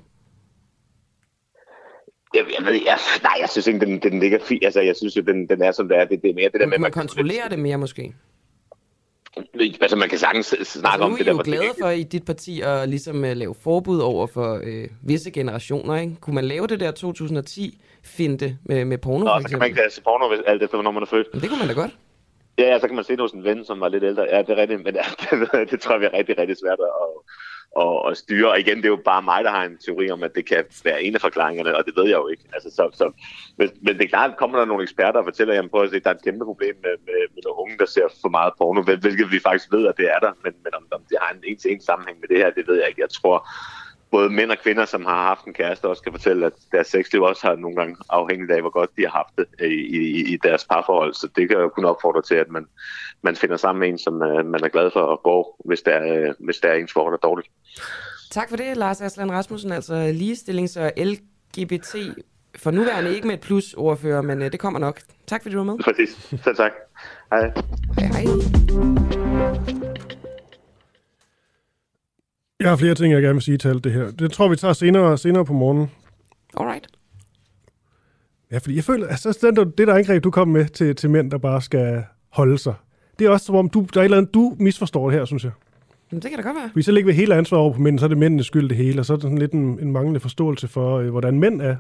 Jeg, jeg ved, jeg, nej, jeg synes ikke, den, den ligger fint. Altså, jeg synes jo, den, den er som det er. Det, det er mere det der Kunne med, man kontrollere det mere måske? Altså, man kan sagens snakke Altså, om nu er det I der. jo hvor det glade for i dit parti at ligesom uh, lave forbud over for øh, visse generationer, ikke? Kunne man lave det der 2010-finte med, med porno, Nå, for så kan man eksempel? ikke se porno, hvis, alt efter, hvornår man er født. Men det kunne man da godt. Ja, ja, så kan man se det hos en ven, som var lidt ældre. Ja, det er rigtigt, men ja, [laughs] det, det tror jeg bliver rigtig, rigtig svært at, og, og styre. Og igen, det er jo bare mig, der har en teori om, at det kan være en af forklaringerne, og det ved jeg jo ikke. Altså, så, så, men, men det er klart, kommer der nogle eksperter og fortæller, jamen prøv at se, der er et kæmpe problem med, med, med nogle unge, der ser for meget porno, hvilket vi faktisk ved, at det er der, men, men om, om det har en en-til-en sammenhæng med det her, det ved jeg ikke. Jeg tror, både mænd og kvinder, som har haft en kæreste, også kan fortælle, at deres sexliv også har nogle gange afhængigt af, hvor godt de har haft det i, i, i deres parforhold. Så det kan jo kun opfordre til, at man, man finder sammen med en, som uh, man er glad for at gå, hvis der er, hvis der er ens forhold er dårligt. Tak for det, Lars Aslan Rasmussen, altså ligestillings- og LGBT for nuværende ikke med et plus ordfører, men uh, det kommer nok. Tak fordi du var med. Præcis. Selv tak. Hej. Hej, hej. Jeg har flere ting, jeg gerne vil sige til alt det her. Det tror vi tager senere, senere på morgenen. Alright. Ja, fordi jeg føler, altså det, det der angreb, du kom med til, til mænd, der bare skal holde sig, det er også som om, du, der er et eller andet, du misforstår det her, synes jeg. Men det kan da godt være. Vi så lægger vi hele ansvaret over på mænd, så er det mændenes skyld det hele, og så er det sådan lidt en, en manglende forståelse for, øh, hvordan mænd er.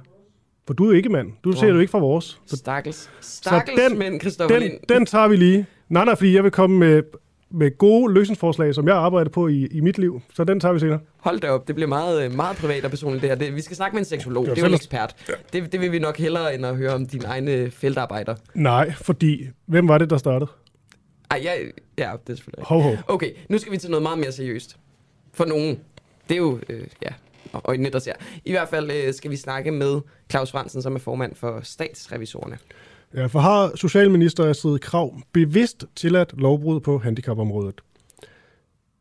For du er jo ikke mand. Du ser jo ikke fra vores. Så, Stakkels. Stakkels den- mænd, Christoffer den, den tager vi lige. Nej, nej, fordi jeg vil komme med, med gode løsningsforslag, som jeg arbejder på i, i mit liv. Så den tager vi senere. Hold da op, det bliver meget, øh, meget privat og personligt det her. Det, vi skal snakke med en seksolog, Det er jo en ekspert. Det, det vil vi nok hellere, end at høre om dine egne feltarbejder. Nej, fordi hvem var det, der startede? Ej, ja, ja, det er selvfølgelig Ho, ho. Okay, nu skal vi til noget meget mere seriøst. For nogen. Det er jo, øh, ja, øjnene, der ser. I hvert fald øh, skal vi snakke med Claus Fransen, som er formand for statsrevisorerne. Ja, for har Socialminister Astrid Krav bevidst tilladt lovbrud på handicapområdet?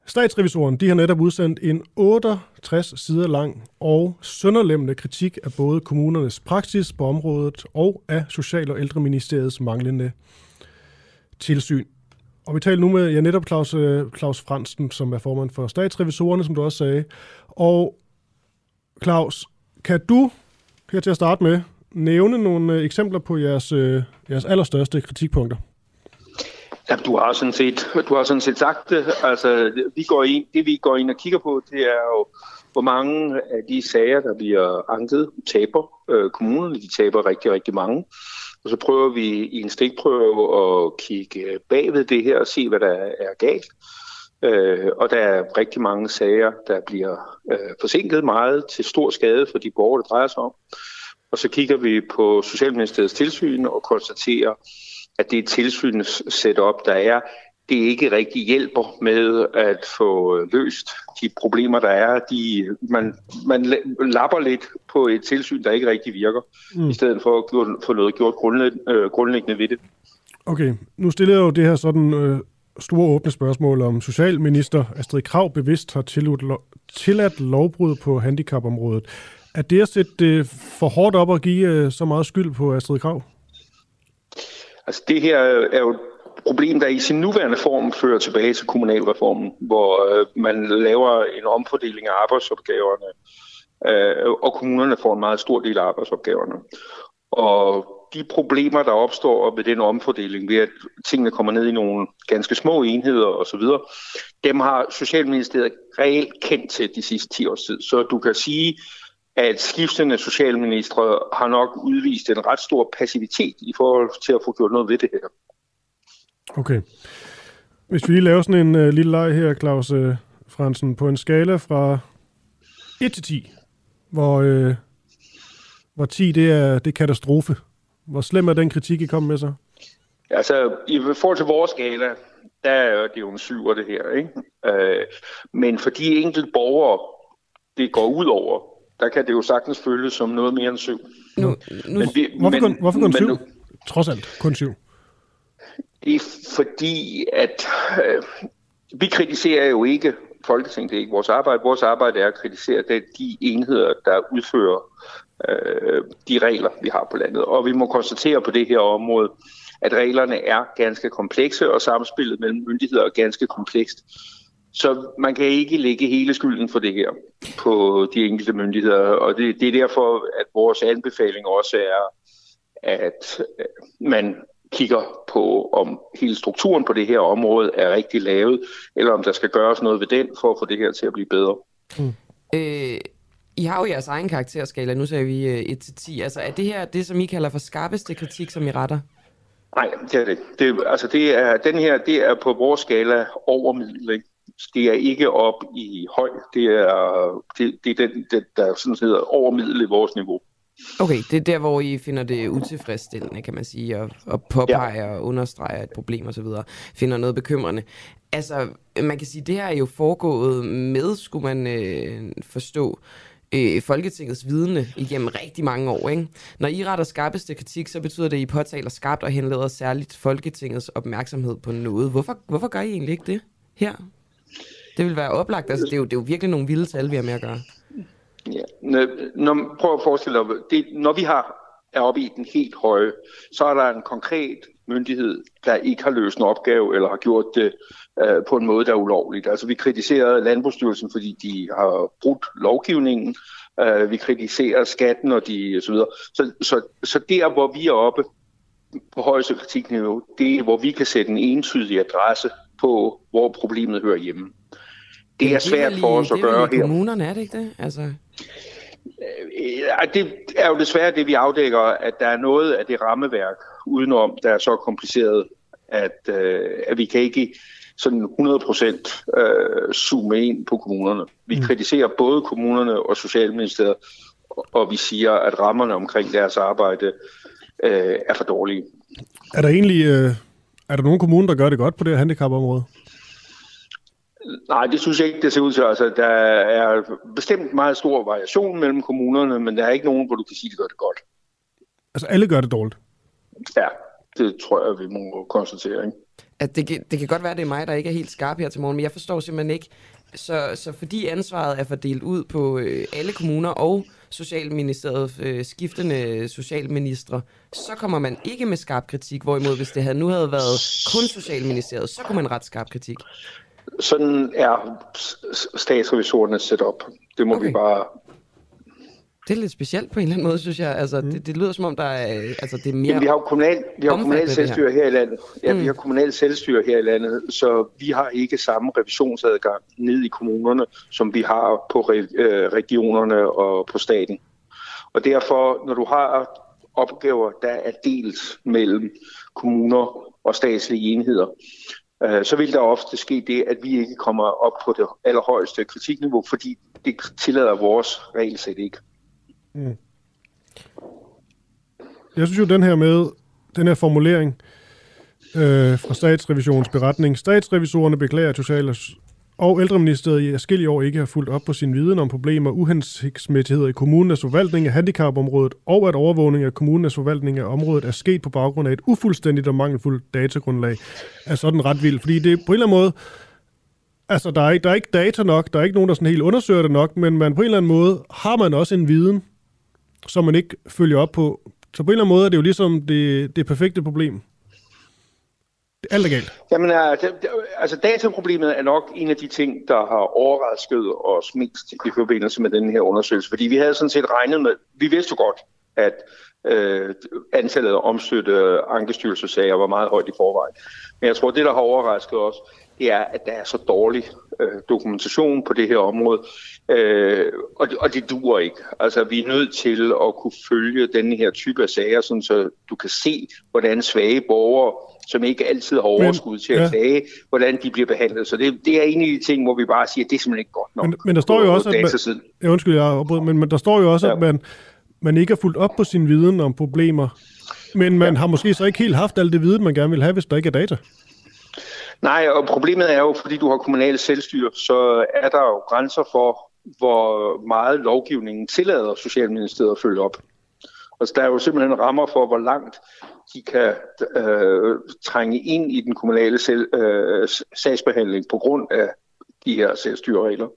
Statsrevisoren de har netop udsendt en 68 sider lang og sønderlemmende kritik af både kommunernes praksis på området og af Social- og Ældreministeriets manglende tilsyn. Og vi taler nu med ja, netop Claus, øh, Claus Fransen, som er formand for statsrevisorerne, som du også sagde. Og Claus, kan du her til at starte med nævne nogle øh, eksempler på jeres, øh, jeres allerstørste kritikpunkter? Ja, du har sådan set, du har sådan set sagt det. Altså, vi går ind, det vi går ind og kigger på, det er jo, hvor mange af de sager, der bliver anket, taber øh, kommunerne. De taber rigtig, rigtig mange. Og så prøver vi i en stikprøve at kigge bagved det her og se, hvad der er galt. Øh, og der er rigtig mange sager, der bliver øh, forsinket meget til stor skade for de borgere, det drejer sig om. Og så kigger vi på Socialministeriets tilsyn og konstaterer, at det tilsynets setup, der er, det ikke rigtig hjælper med at få løst de problemer, der er. De, man, man la- lapper lidt på et tilsyn, der ikke rigtig virker, mm. i stedet for at få noget gjort grundlæg- øh, grundlæggende ved det. Okay, nu stiller jeg jo det her sådan øh, store åbne spørgsmål om Socialminister Astrid Krav bevidst har tilladt, lo- tilladt lovbrud på handicapområdet. Er det at sætte det for hårdt op og give øh, så meget skyld på Astrid Krav? Altså det her øh, er jo et problem, der i sin nuværende form fører tilbage til kommunalreformen, hvor øh, man laver en omfordeling af arbejdsopgaverne, øh, og kommunerne får en meget stor del af arbejdsopgaverne. Og de problemer, der opstår ved den omfordeling, ved at tingene kommer ned i nogle ganske små enheder osv., dem har Socialministeriet reelt kendt til de sidste 10 års tid. Så du kan sige, at skiftende socialministre har nok udvist en ret stor passivitet i forhold til at få gjort noget ved det her. Okay. Hvis vi lige laver sådan en øh, lille leg her, Claus øh, Fransen, på en skala fra 1 til 10, hvor, øh, hvor 10 det er, det er katastrofe. Hvor slem er den kritik, I kom med så? Altså, i forhold til vores skala, der er det jo en syver, det her, ikke? Øh, men for de enkelte borgere, det går ud over, der kan det jo sagtens føles som noget mere end syv. Nu, nu, Men vi, Hvorfor, kun, hvorfor kun men 7? nu- Trods alt, kun 7. Det er fordi, at øh, vi kritiserer jo ikke Folketinget, det er ikke vores arbejde. Vores arbejde er at kritisere det, de enheder, der udfører øh, de regler, vi har på landet. Og vi må konstatere på det her område, at reglerne er ganske komplekse, og samspillet mellem myndigheder er ganske komplekst. Så man kan ikke lægge hele skylden for det her på de enkelte myndigheder, og det, det er derfor, at vores anbefaling også er, at øh, man kigger på, om hele strukturen på det her område er rigtig lavet, eller om der skal gøres noget ved den, for at få det her til at blive bedre. øh, I har jo jeres egen karakterskala, nu ser vi øh, 1-10. Altså, er det her det, som I kalder for skarpeste kritik, som I retter? Nej, det er det. det altså det er, den her, det er på vores skala over middel, ikke? Det er ikke op i høj. Det er, det, det er den, det, der sådan hedder overmiddel i vores niveau. Okay, det er der, hvor I finder det utilfredsstillende, kan man sige, og, og påpeger ja. og understreger et problem osv., finder noget bekymrende. Altså, man kan sige, det her er jo foregået med, skulle man øh, forstå, øh, Folketingets vidne igennem rigtig mange år. Ikke? Når I retter skarpeste kritik, så betyder det, at I påtaler skarpt og henleder særligt Folketingets opmærksomhed på noget. Hvorfor, hvorfor gør I egentlig ikke det her? Det vil være oplagt. Altså, det, er jo, det er jo virkelig nogle vilde tal, vi har med at gøre. Ja. Når, prøv at forestille dig, det, når vi har er oppe i den helt høje, så er der en konkret myndighed, der ikke har løst en opgave eller har gjort det øh, på en måde, der er ulovligt. Altså vi kritiserer Landbrugsstyrelsen, fordi de har brudt lovgivningen. Øh, vi kritiserer skatten og de så videre. Så, så, så der, hvor vi er oppe på højeste kritikniveau, det er, hvor vi kan sætte en entydig adresse på, hvor problemet hører hjemme. Det er svært for os at gøre her. Det er kommunerne, er det ikke det? Altså... Øh, det er jo desværre det, vi afdækker, at der er noget af det rammeværk udenom, der er så kompliceret, at, øh, at vi kan ikke sådan 100% øh, zoome ind på kommunerne. Vi mm. kritiserer både kommunerne og Socialministeriet, og vi siger, at rammerne omkring deres arbejde øh, er for dårlige. Er der egentlig øh, er der nogen kommuner, der gør det godt på det her handicapområde? Nej, det synes jeg ikke, det ser ud til. Altså, der er bestemt meget stor variation mellem kommunerne, men der er ikke nogen, hvor du kan sige, at de gør det godt. Altså alle gør det dårligt? Ja, det tror jeg, vi må konstatere. Ikke? At det, det kan godt være, at det er mig, der ikke er helt skarp her til morgen, men jeg forstår simpelthen ikke, så, så fordi ansvaret er fordelt ud på øh, alle kommuner og Socialministeriet, øh, skiftende socialministre, så kommer man ikke med skarp kritik, hvorimod hvis det havde, nu havde været kun Socialministeriet, så kunne man ret skarp kritik. Sådan er statsrevisorernes setup. Det må okay. vi bare det er lidt specielt på en eller anden måde, synes jeg. Altså, mm. det, det lyder som om, der er, altså, det er mere Jamen, vi har jo kommunal, vi har kommunal selvstyre her. her i landet. Ja, mm. vi har kommunal selvstyre her i landet, så vi har ikke samme revisionsadgang ned i kommunerne, som vi har på re, øh, regionerne og på staten. Og derfor, når du har opgaver, der er delt mellem kommuner og statslige enheder, øh, så vil der ofte ske det, at vi ikke kommer op på det allerhøjeste kritikniveau, fordi det tillader vores regelsæt ikke. Mm. Jeg synes jo, den her med, den her formulering øh, fra statsrevisionens beretning. Statsrevisorerne beklager, at Social- og ældreministeriet i forskellige år ikke har fulgt op på sin viden om problemer og uhensigtsmæssigheder i kommunernes forvaltning af handicapområdet, og at overvågning af kommunernes forvaltning af området er sket på baggrund af et ufuldstændigt og mangelfuldt datagrundlag, er sådan ret vildt. Fordi det på en eller anden måde, altså der er, ikke, der er ikke data nok, der er ikke nogen, der sådan helt undersøger det nok, men man på en eller anden måde har man også en viden, som man ikke følger op på. Så på en eller anden måde er det jo ligesom det, det perfekte problem. Alt er galt. Jamen, øh, altså dataproblemet er nok en af de ting, der har overrasket os mest i forbindelse med den her undersøgelse. Fordi vi havde sådan set regnet med, vi vidste jo godt, at øh, antallet af omstøtte ankestyrelsesager var meget højt i forvejen. Men jeg tror, det, der har overrasket os, det er, at der er så dårlig øh, dokumentation på det her område, øh, og, og det duer ikke. Altså, vi er nødt til at kunne følge denne her type af sager, sådan så du kan se, hvordan svage borgere, som ikke altid har overskud til at ja. klage, hvordan de bliver behandlet. Så det, det er en af de ting, hvor vi bare siger, at det er simpelthen ikke godt nok. Men, men der står jo også, at man, ja, undskyld, jeg men, men der står jo også, ja. at man, man ikke har fulgt op på sin viden om problemer, men man ja. har måske så ikke helt haft alt det viden, man gerne vil have, hvis der ikke er data. Nej, og problemet er jo, fordi du har kommunale selvstyre, så er der jo grænser for, hvor meget lovgivningen tillader Socialministeriet at følge op. Altså, der er jo simpelthen rammer for, hvor langt de kan øh, trænge ind i den kommunale selv, øh, sagsbehandling på grund af de her selvstyreregler.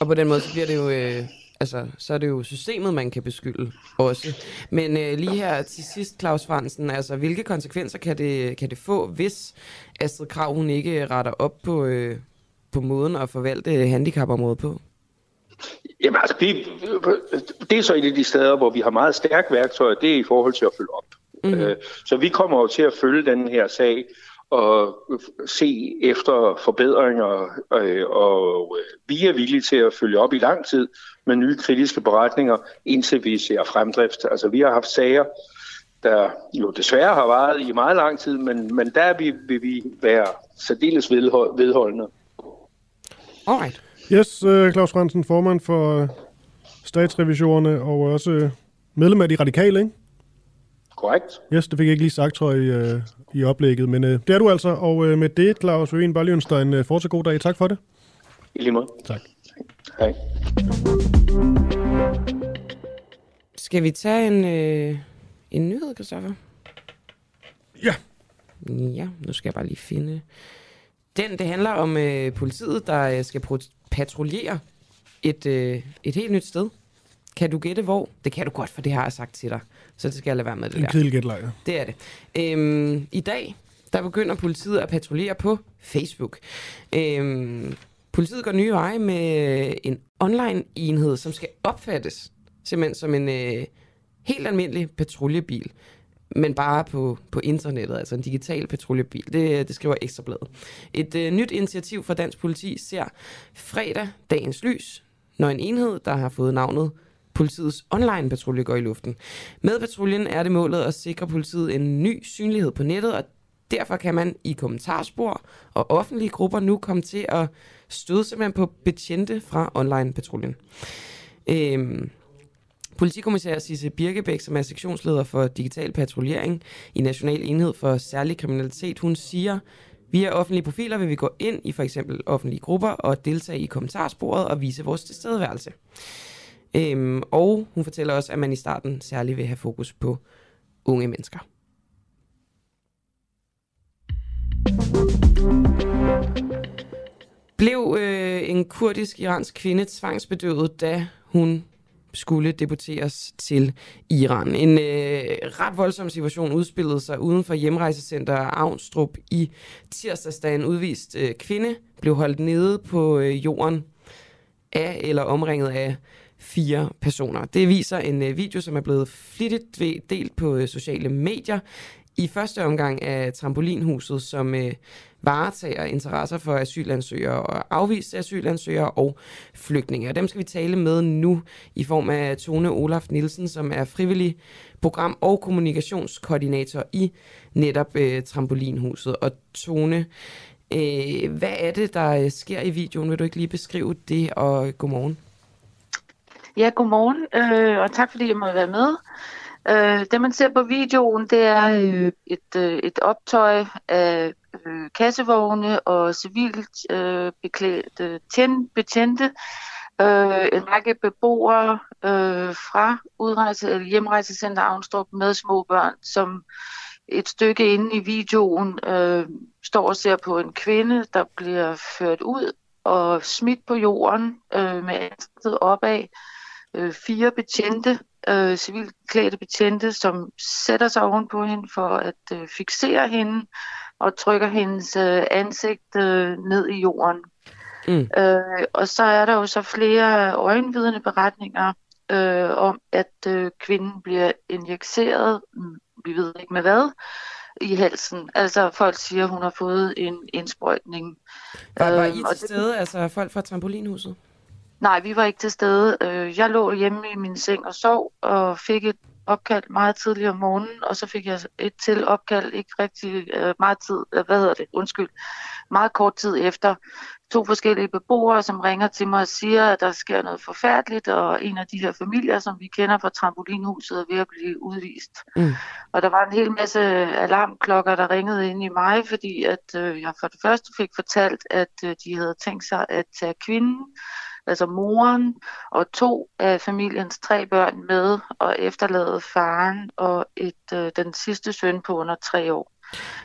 Og på den måde så bliver det jo øh, altså, så er det jo systemet, man kan beskylde også. Men øh, lige her til sidst, Claus Fransen, altså, hvilke konsekvenser kan det, kan det få, hvis Astrid Krav hun ikke retter op på, øh, på måden at forvalte handicapområdet på? Jamen altså, vi, det er så et af de steder, hvor vi har meget stærke værktøjer, det er i forhold til at følge op. Mm. Øh, så vi kommer jo til at følge den her sag og se efter forbedringer, øh, og vi er villige til at følge op i lang tid med nye kritiske beretninger, indtil vi ser fremdrift. Altså vi har haft sager, der jo desværre har varet i meget lang tid, men, men der vil, vil vi være særdeles vedholdende. Alright. Yes, uh, Claus Fransen, formand for uh, statsrevisionerne og også uh, medlem af de radikale, ikke? Korrekt. Yes, det fik jeg ikke lige sagt, tror jeg, i, øh, i oplægget. Men øh, det er du altså, og øh, med det, Claus Øen, bare lige ønsker dig en øh, fortsat god dag. Tak for det. I lige måde. Tak. Hej. Skal vi tage en, øh, en nyhed, Christoffer? Ja. Ja, nu skal jeg bare lige finde den. Det handler om øh, politiet, der øh, skal pro- patruljere et, øh, et helt nyt sted. Kan du gætte hvor? Det kan du godt, for det har jeg sagt til dig. Så det skal jeg lade være med det En der. kedelig gætlejr. Det er det. Øhm, I dag, der begynder politiet at patruljere på Facebook. Øhm, politiet går nye veje med en online-enhed, som skal opfattes simpelthen som en øh, helt almindelig patruljebil. Men bare på, på internettet, altså en digital patruljebil. Det, det skriver Ekstrabladet. Et øh, nyt initiativ fra Dansk Politi ser fredag dagens lys, når en enhed, der har fået navnet politiets online-patrulje går i luften. Med patruljen er det målet at sikre politiet en ny synlighed på nettet, og derfor kan man i kommentarspor og offentlige grupper nu komme til at støde simpelthen på betjente fra online-patruljen. Øhm, Politikommissær Sisse Birkebæk, som er sektionsleder for digital patruljering i National Enhed for Særlig Kriminalitet, hun siger, via offentlige profiler vil vi gå ind i for eksempel offentlige grupper og deltage i kommentarsporet og vise vores tilstedeværelse. Øhm, og hun fortæller også, at man i starten særligt vil have fokus på unge mennesker. Blev øh, en kurdisk-iransk kvinde tvangsbedøvet, da hun skulle deporteres til Iran. En øh, ret voldsom situation udspillede sig uden for hjemrejsecenter Avnstrup i tirsdags, da en udvist øh, kvinde blev holdt nede på øh, jorden af eller omringet af fire personer. Det viser en øh, video, som er blevet flittigt delt på øh, sociale medier. I første omgang af Trampolinhuset, som øh, varetager interesser for asylansøgere og afviste asylansøgere og flygtninge. Og dem skal vi tale med nu i form af Tone Olaf Nielsen, som er frivillig program- og kommunikationskoordinator i netop øh, Trampolinhuset. Og Tone, øh, hvad er det, der øh, sker i videoen? Vil du ikke lige beskrive det, og godmorgen? Ja, godmorgen, øh, og tak fordi jeg må være med. Øh, det man ser på videoen, det er øh, et, øh, et optøj af øh, kassevogne og civilt øh, beklædte tjen, betjente, øh, en række beboere øh, fra udrejse, eller hjemrejsecenter Avnstrup med små børn, som et stykke inde i videoen øh, står og ser på en kvinde, der bliver ført ud og smidt på jorden øh, med ansigtet opad. Øh, fire betjente, øh, civilt klædte betjente, som sætter sig ovenpå hende for at øh, fixere hende og trykker hendes øh, ansigt øh, ned i jorden. Mm. Øh, og så er der jo så flere øjenvidende beretninger øh, om, at øh, kvinden bliver injiceret, mm, vi ved ikke med hvad, i halsen. Altså folk siger, at hun har fået en indsprøjtning. Var, var I Øhm, og til det- stede, altså folk fra Trampolinhuset? Nej, vi var ikke til stede. Øh, Jeg lå hjemme i min seng og sov, og fik et opkald meget tidligt om morgenen, og så fik jeg et til opkald, ikke rigtig øh, meget tid, øh, hvad hedder det, undskyld, meget kort tid efter. To forskellige beboere, som ringer til mig og siger, at der sker noget forfærdeligt, og en af de her familier, som vi kender fra trampolinhuset, er ved at blive udvist. Mm. Og der var en hel masse alarmklokker, der ringede ind i mig, fordi at øh, jeg for det første fik fortalt, at øh, de havde tænkt sig at tage kvinden, altså moren, og to af familiens tre børn med, og efterlade faren og et, øh, den sidste søn på under tre år.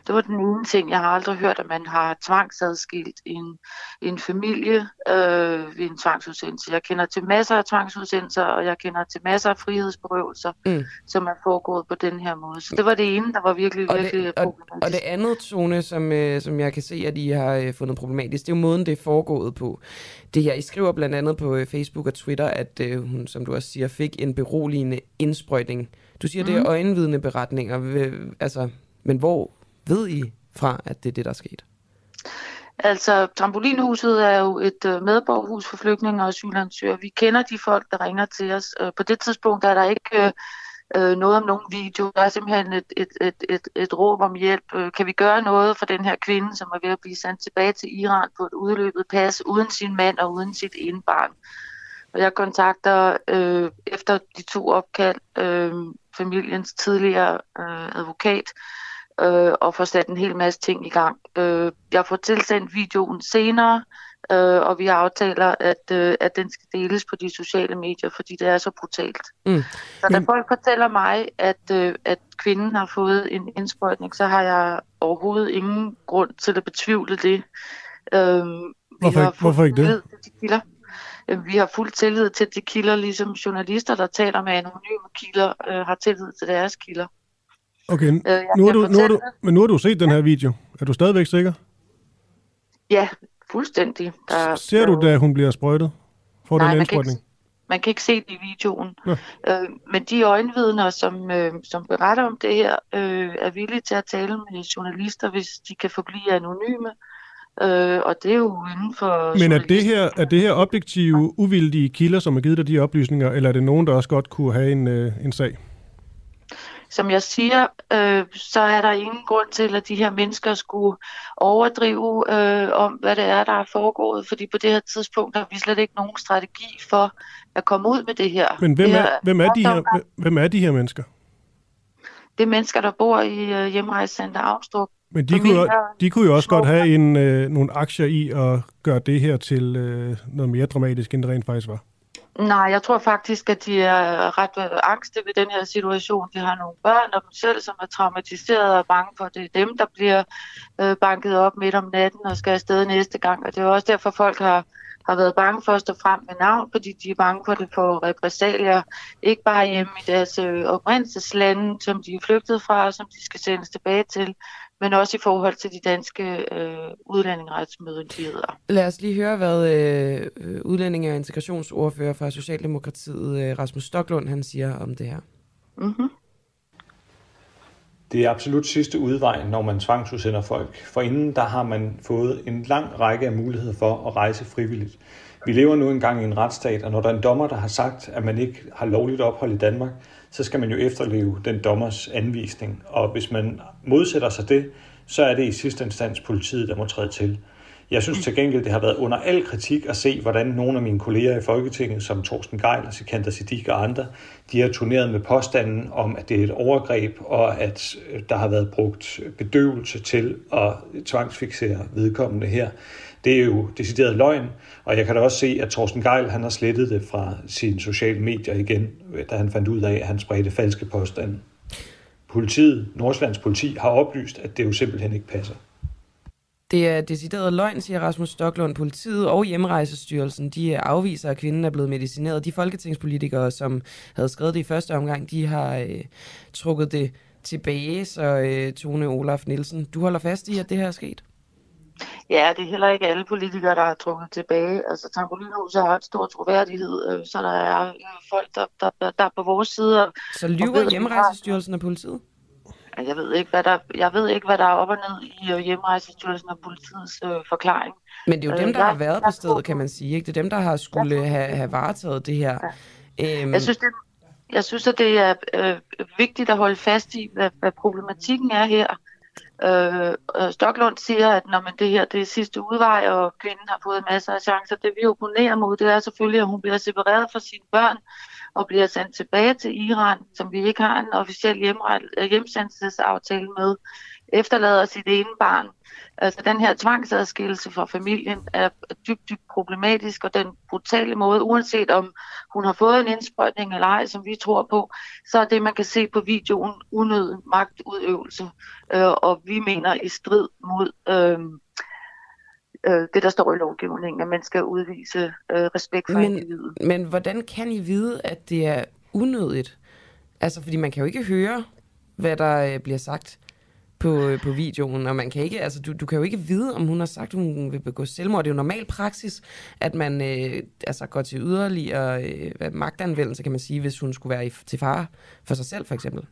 Det var den ene ting. Jeg har aldrig hørt, at man har tvangsadskilt en, en familie øh, ved en tvangsudsendelse. Jeg kender til masser af tvangsudsendelser, og jeg kender til masser af frihedsberøvelser, Mm. som er foregået på den her måde. Så det var det ene, der var virkelig, Og virkelig det, og, problematisk. og det andet, Tone, som, øh, som jeg kan se, at I har øh, fundet problematisk, det er jo måden, det er foregået på. Det her, I skriver blandt andet på øh, Facebook og Twitter, at øh, hun, som du også siger, fik en beroligende indsprøjtning. Du siger, mm. det er øjenvidende beretninger. Ved- Altså, men hvor ved I fra, at det er det, der er sket? Altså, trampolinhuset er jo et øh, medborgerhus for flygtninge og asylansøgere. Vi kender de folk, der ringer til os. Øh, på det tidspunkt er der ikke øh, øh, noget om nogen video. Der er simpelthen et, et, et, et, et råb om hjælp. Øh, kan vi gøre noget for den her kvinde, som er ved at blive sendt tilbage til Iran på et udløbet pas, uden sin mand og uden sit ene barn? Og jeg kontakter øh, efter de to opkald øh, familiens tidligere øh, advokat øh, og får sat en hel masse ting i gang. Øh, jeg får tilsendt videoen senere, øh, og vi aftaler, at, øh, at den skal deles på de sociale medier, fordi det er så brutalt. Mm. Så da folk fortæller mig, at, øh, at kvinden har fået en indsprøjtning, så har jeg overhovedet ingen grund til at betvivle det. Øh, Hvorfor ikke- hvorfor ikke det? til de kilder. Øh, Vi har fuld tillid til de kilder, ligesom journalister, der taler med anonyme kilder, øh, har tillid til deres kilder. Okay, Øh, nu har du, nu har du, men nu har du set den her video. Er du stadigvæk sikker? Ja, fuldstændig. Der, Ser du, da hun bliver sprøjtet? Får Nej, den indsprøjtning? man kan ikke se det i videoen. Øh, men de øjenvidner, som, øh, som beretter om det her, øh, er villige til at tale med journalister, hvis de kan forblive anonyme. Øh, og det er jo inden for... Men er det her, er det her objektive, uvildige kilder, som har givet dig de oplysninger, eller er det nogen, der også godt kunne have en, øh, en sag? Som jeg siger, øh, så er der ingen grund til, at de her mennesker skulle overdrive øh, om, hvad det er, der er foregået. Fordi på det her tidspunkt har vi slet ikke nogen strategi for at komme ud med det her. Men hvem er, hvem er, de, her, hvem er de her mennesker? Det er mennesker, der bor i øh, hjemrejsecenter Avnstrup. Men de kunne, jo, de kunne jo også små godt have en, øh, nogle aktier i at gøre det her til øh, noget mere dramatisk, end det rent faktisk var. Nej, jeg tror faktisk, at de er ret øh, angste ved den her situation. De har nogle børn og dem selv, som er traumatiseret og bange for, at det er dem, der bliver øh, banket op midt om natten og skal afsted næste gang. Og det er også derfor, folk har, har været bange for at stå frem med navn, fordi de er bange for, at det får repræsalier, ikke bare hjemme i deres øh, oprindelseslande, som de er flygtet fra, og som de skal sendes tilbage til, men også i forhold til de danske øh, udlændingeretsmyndigheder. Lad os lige høre, hvad øh, udlændinge- og integrationsordfører fra Socialdemokratiet, øh, Rasmus Stoklund, han siger om det her. Mm-hmm. Det er absolut sidste udvej, når man tvangsudsender folk. For inden der har man fået en lang række af muligheder for at rejse frivilligt. Vi lever nu engang i en retsstat, og når der er en dommer, der har sagt, at man ikke har lovligt ophold i Danmark, så skal man jo efterleve den dommers anvisning. Og hvis man modsætter sig det, så er det i sidste instans politiet, der må træde til. Jeg synes til gengæld, det har været under al kritik at se, hvordan nogle af mine kolleger i Folketinget, som Torsten Geil og Sikander Siddiq og andre, de har turneret med påstanden om, at det er et overgreb, og at øh, der har været brugt bedøvelse til at tvangsfixere vedkommende her. Det er jo decideret løgn, og jeg kan da også se, at Thorsten Geil han har slettet det fra sine sociale medier igen, øh, da han fandt ud af, at han spredte falske påstande. Politiet, Nordsjællands politi, har oplyst, at det jo simpelthen ikke passer. Det er decideret løgn, siger Rasmus Stoklund. Politiet og Hjemrejsestyrelsen, de afviser, at kvinden er blevet medicineret. De folketingspolitikere, som havde skrevet det i første omgang, de har øh, trukket det tilbage. Så øh, Tone Olaf Nielsen, du holder fast i, at det her er sket? Ja, det er heller ikke alle politikere, der har trukket tilbage. Altså, Tambolinhuset har et stor troværdighed, øh, så der er øh, folk, der, der, der, der er på vores side. Og, Så lyver Hjemrejsestyrelsen og politiet? Jeg ved ikke, hvad der, jeg ved ikke, hvad der er op og ned i øh, hjemrejsestyrelsen og politiets øh, forklaring. Men det er jo dem, der jeg- har været på stedet, kan man sige. Ikke? Det er dem, der har skulle have, have varetaget det her. Øhm, Jeg synes, det, jeg synes, at det er øh, vigtigt at holde fast i, hvad, hvad problematikken er her. Øh, øh, Stoklund siger, at når man det her det er sidste udvej, og kvinden har fået masser af chancer, det vi opponerer mod, det er selvfølgelig, at hun bliver separeret fra sine børn og bliver sendt tilbage til Iran, som vi ikke har en officiel hjemsendelsesaftale med, efterlader sit ene barn. Altså den her tvangsadskillelse fra familien er dybt, dybt problematisk, og den brutale måde, uanset om hun har fået en indsprøjtning eller ej, som vi tror på, så er det, man kan se på videoen, unødig magtudøvelse, øh, og vi mener i strid mod øh, øh, det, der står i lovgivningen, at man skal udvise øh, respekt for men, individet. men hvordan kan I vide, at det er unødigt? Altså, fordi man kan jo ikke høre, hvad der øh, bliver sagt på, øh, på videoen, og man kan ikke, altså, du, du kan jo ikke vide, om hun har sagt, at hun vil begå selvmord. Det er jo normal praksis, at man øh, altså, går til yderligere øh, magtanvendelse, kan man sige, hvis hun skulle være i, til fare for sig selv, for eksempel.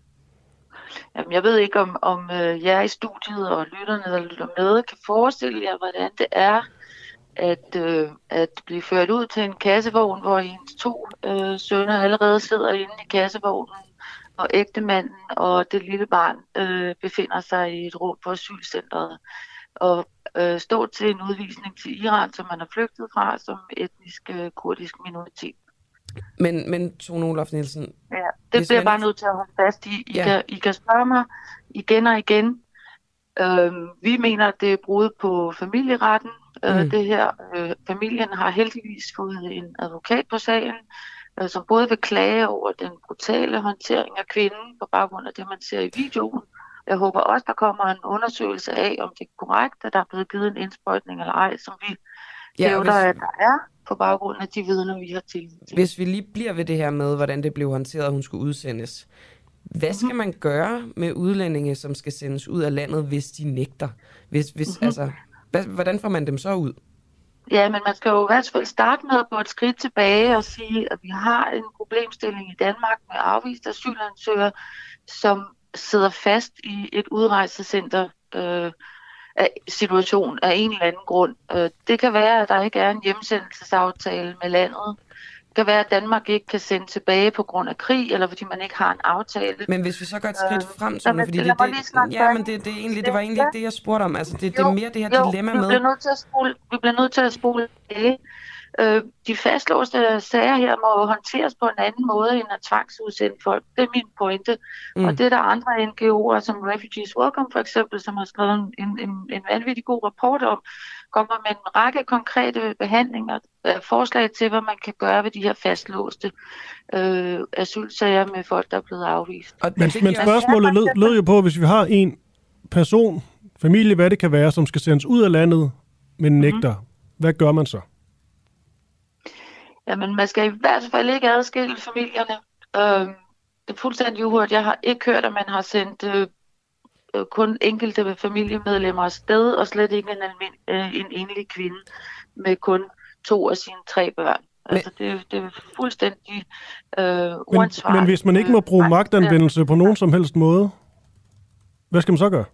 Jamen, jeg ved ikke, om, om øh, jer i studiet og lytterne, der lytter med, kan forestille jer, hvordan det er at, øh, at blive ført ud til en kassevogn, hvor ens to øh, sønner allerede sidder inde i kassevognen, og ægtemanden og det lille barn øh, befinder sig i et rum på asylcentret. Og øh, stå til en udvisning til Iran, som man er flygtet fra som etnisk øh, kurdisk minoritet. Men, men Tone Olof Nielsen... Ja, det bliver jeg bare nødt til at holde fast i. I, ja. kan, I kan spørge mig igen og igen. Øhm, vi mener, at det er brud på familieretten. Øh, mm. Øh, det her, øh, familien har heldigvis fået en advokat på sagen, øh, som både vil klage over den brutale håndtering af kvinden på baggrund af det, man ser i videoen. Jeg håber også, der kommer en undersøgelse af, om det er korrekt, at der er blevet givet en indsprøjtning eller ej, som vi ja, hævder, hvis... at der er på baggrund af de vidner, vi har til. Hvis vi lige bliver ved det her med, hvordan det blev håndteret, at hun skulle udsendes. Hvad skal mhm. man gøre med udlændinge, som skal sendes ud af landet, hvis de nægter? Hvis, hvis, mm-hmm. altså, hvad, hvordan får man dem så ud? Ja, men man skal jo i hvert fald starte med at gå et skridt tilbage og sige, at vi har en problemstilling i Danmark med afviste asylansøgere, som sidder fast i et udrejsecenter øh, situation af en eller anden grund. Øh, det kan være, at der ikke er en hjemsendelsesaftale med landet. Kan være, at Danmark ikke kan sende tilbage på grund af krig, eller fordi man ikke har en aftale. Men hvis vi så går et skridt øh, frem, så fordi det, det, ja, men det, det, egentlig, det var egentlig ikke det, jeg spurgte om. Altså, det, det er mere det her jo, dilemma med... Vi bliver nødt til at spole, vi bliver nødt til at spole Øh, de fastlåste sager her må håndteres på en anden måde end at tvangsudsende folk. Det er min pointe. Mm. Og det er der andre NGO'er, som Refugees Welcome for eksempel, som har skrevet en, en, en vanvittig god rapport om, kommer med en række konkrete behandlinger, øh, forslag til, hvad man kan gøre ved de her fastlåste øh, asylsager med folk, der er blevet afvist. Og, men, men spørgsmålet lød, lød jo på, hvis vi har en person, familie, hvad det kan være, som skal sendes ud af landet, men nægter, mm. hvad gør man så? Jamen, man skal i hvert fald ikke adskille familierne. Øh, det er fuldstændig uhørt. Jeg har ikke hørt, at man har sendt øh, øh, kun enkelte familiemedlemmer afsted, og slet ikke en, almin, øh, en enlig kvinde med kun to af sine tre børn. Men, altså, det, det er fuldstændig øh, uansvarligt. Men, men hvis man ikke må bruge magtanvendelse på nogen som helst måde, hvad skal man så gøre?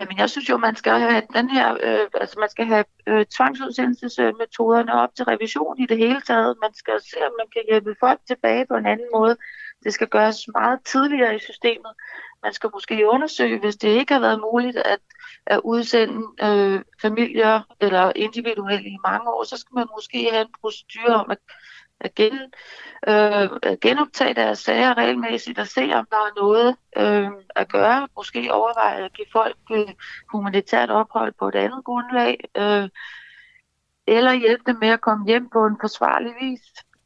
Jamen, jeg synes jo, man skal have den her, øh, altså man skal have øh, tvangsudsendelsesmetoderne op til revision i det hele taget. Man skal se, om man kan hjælpe folk tilbage på en anden måde. Det skal gøres meget tidligere i systemet. Man skal måske undersøge, hvis det ikke har været muligt at, at udsende øh, familier eller individuelle i mange år, så skal man måske have en procedure om at at gen, øh, genoptage deres sager regelmæssigt og se, om der er noget øh, at gøre. Måske overveje at give folk øh, humanitært ophold på et andet grundlag. Øh, eller hjælpe dem med at komme hjem på en forsvarlig vis.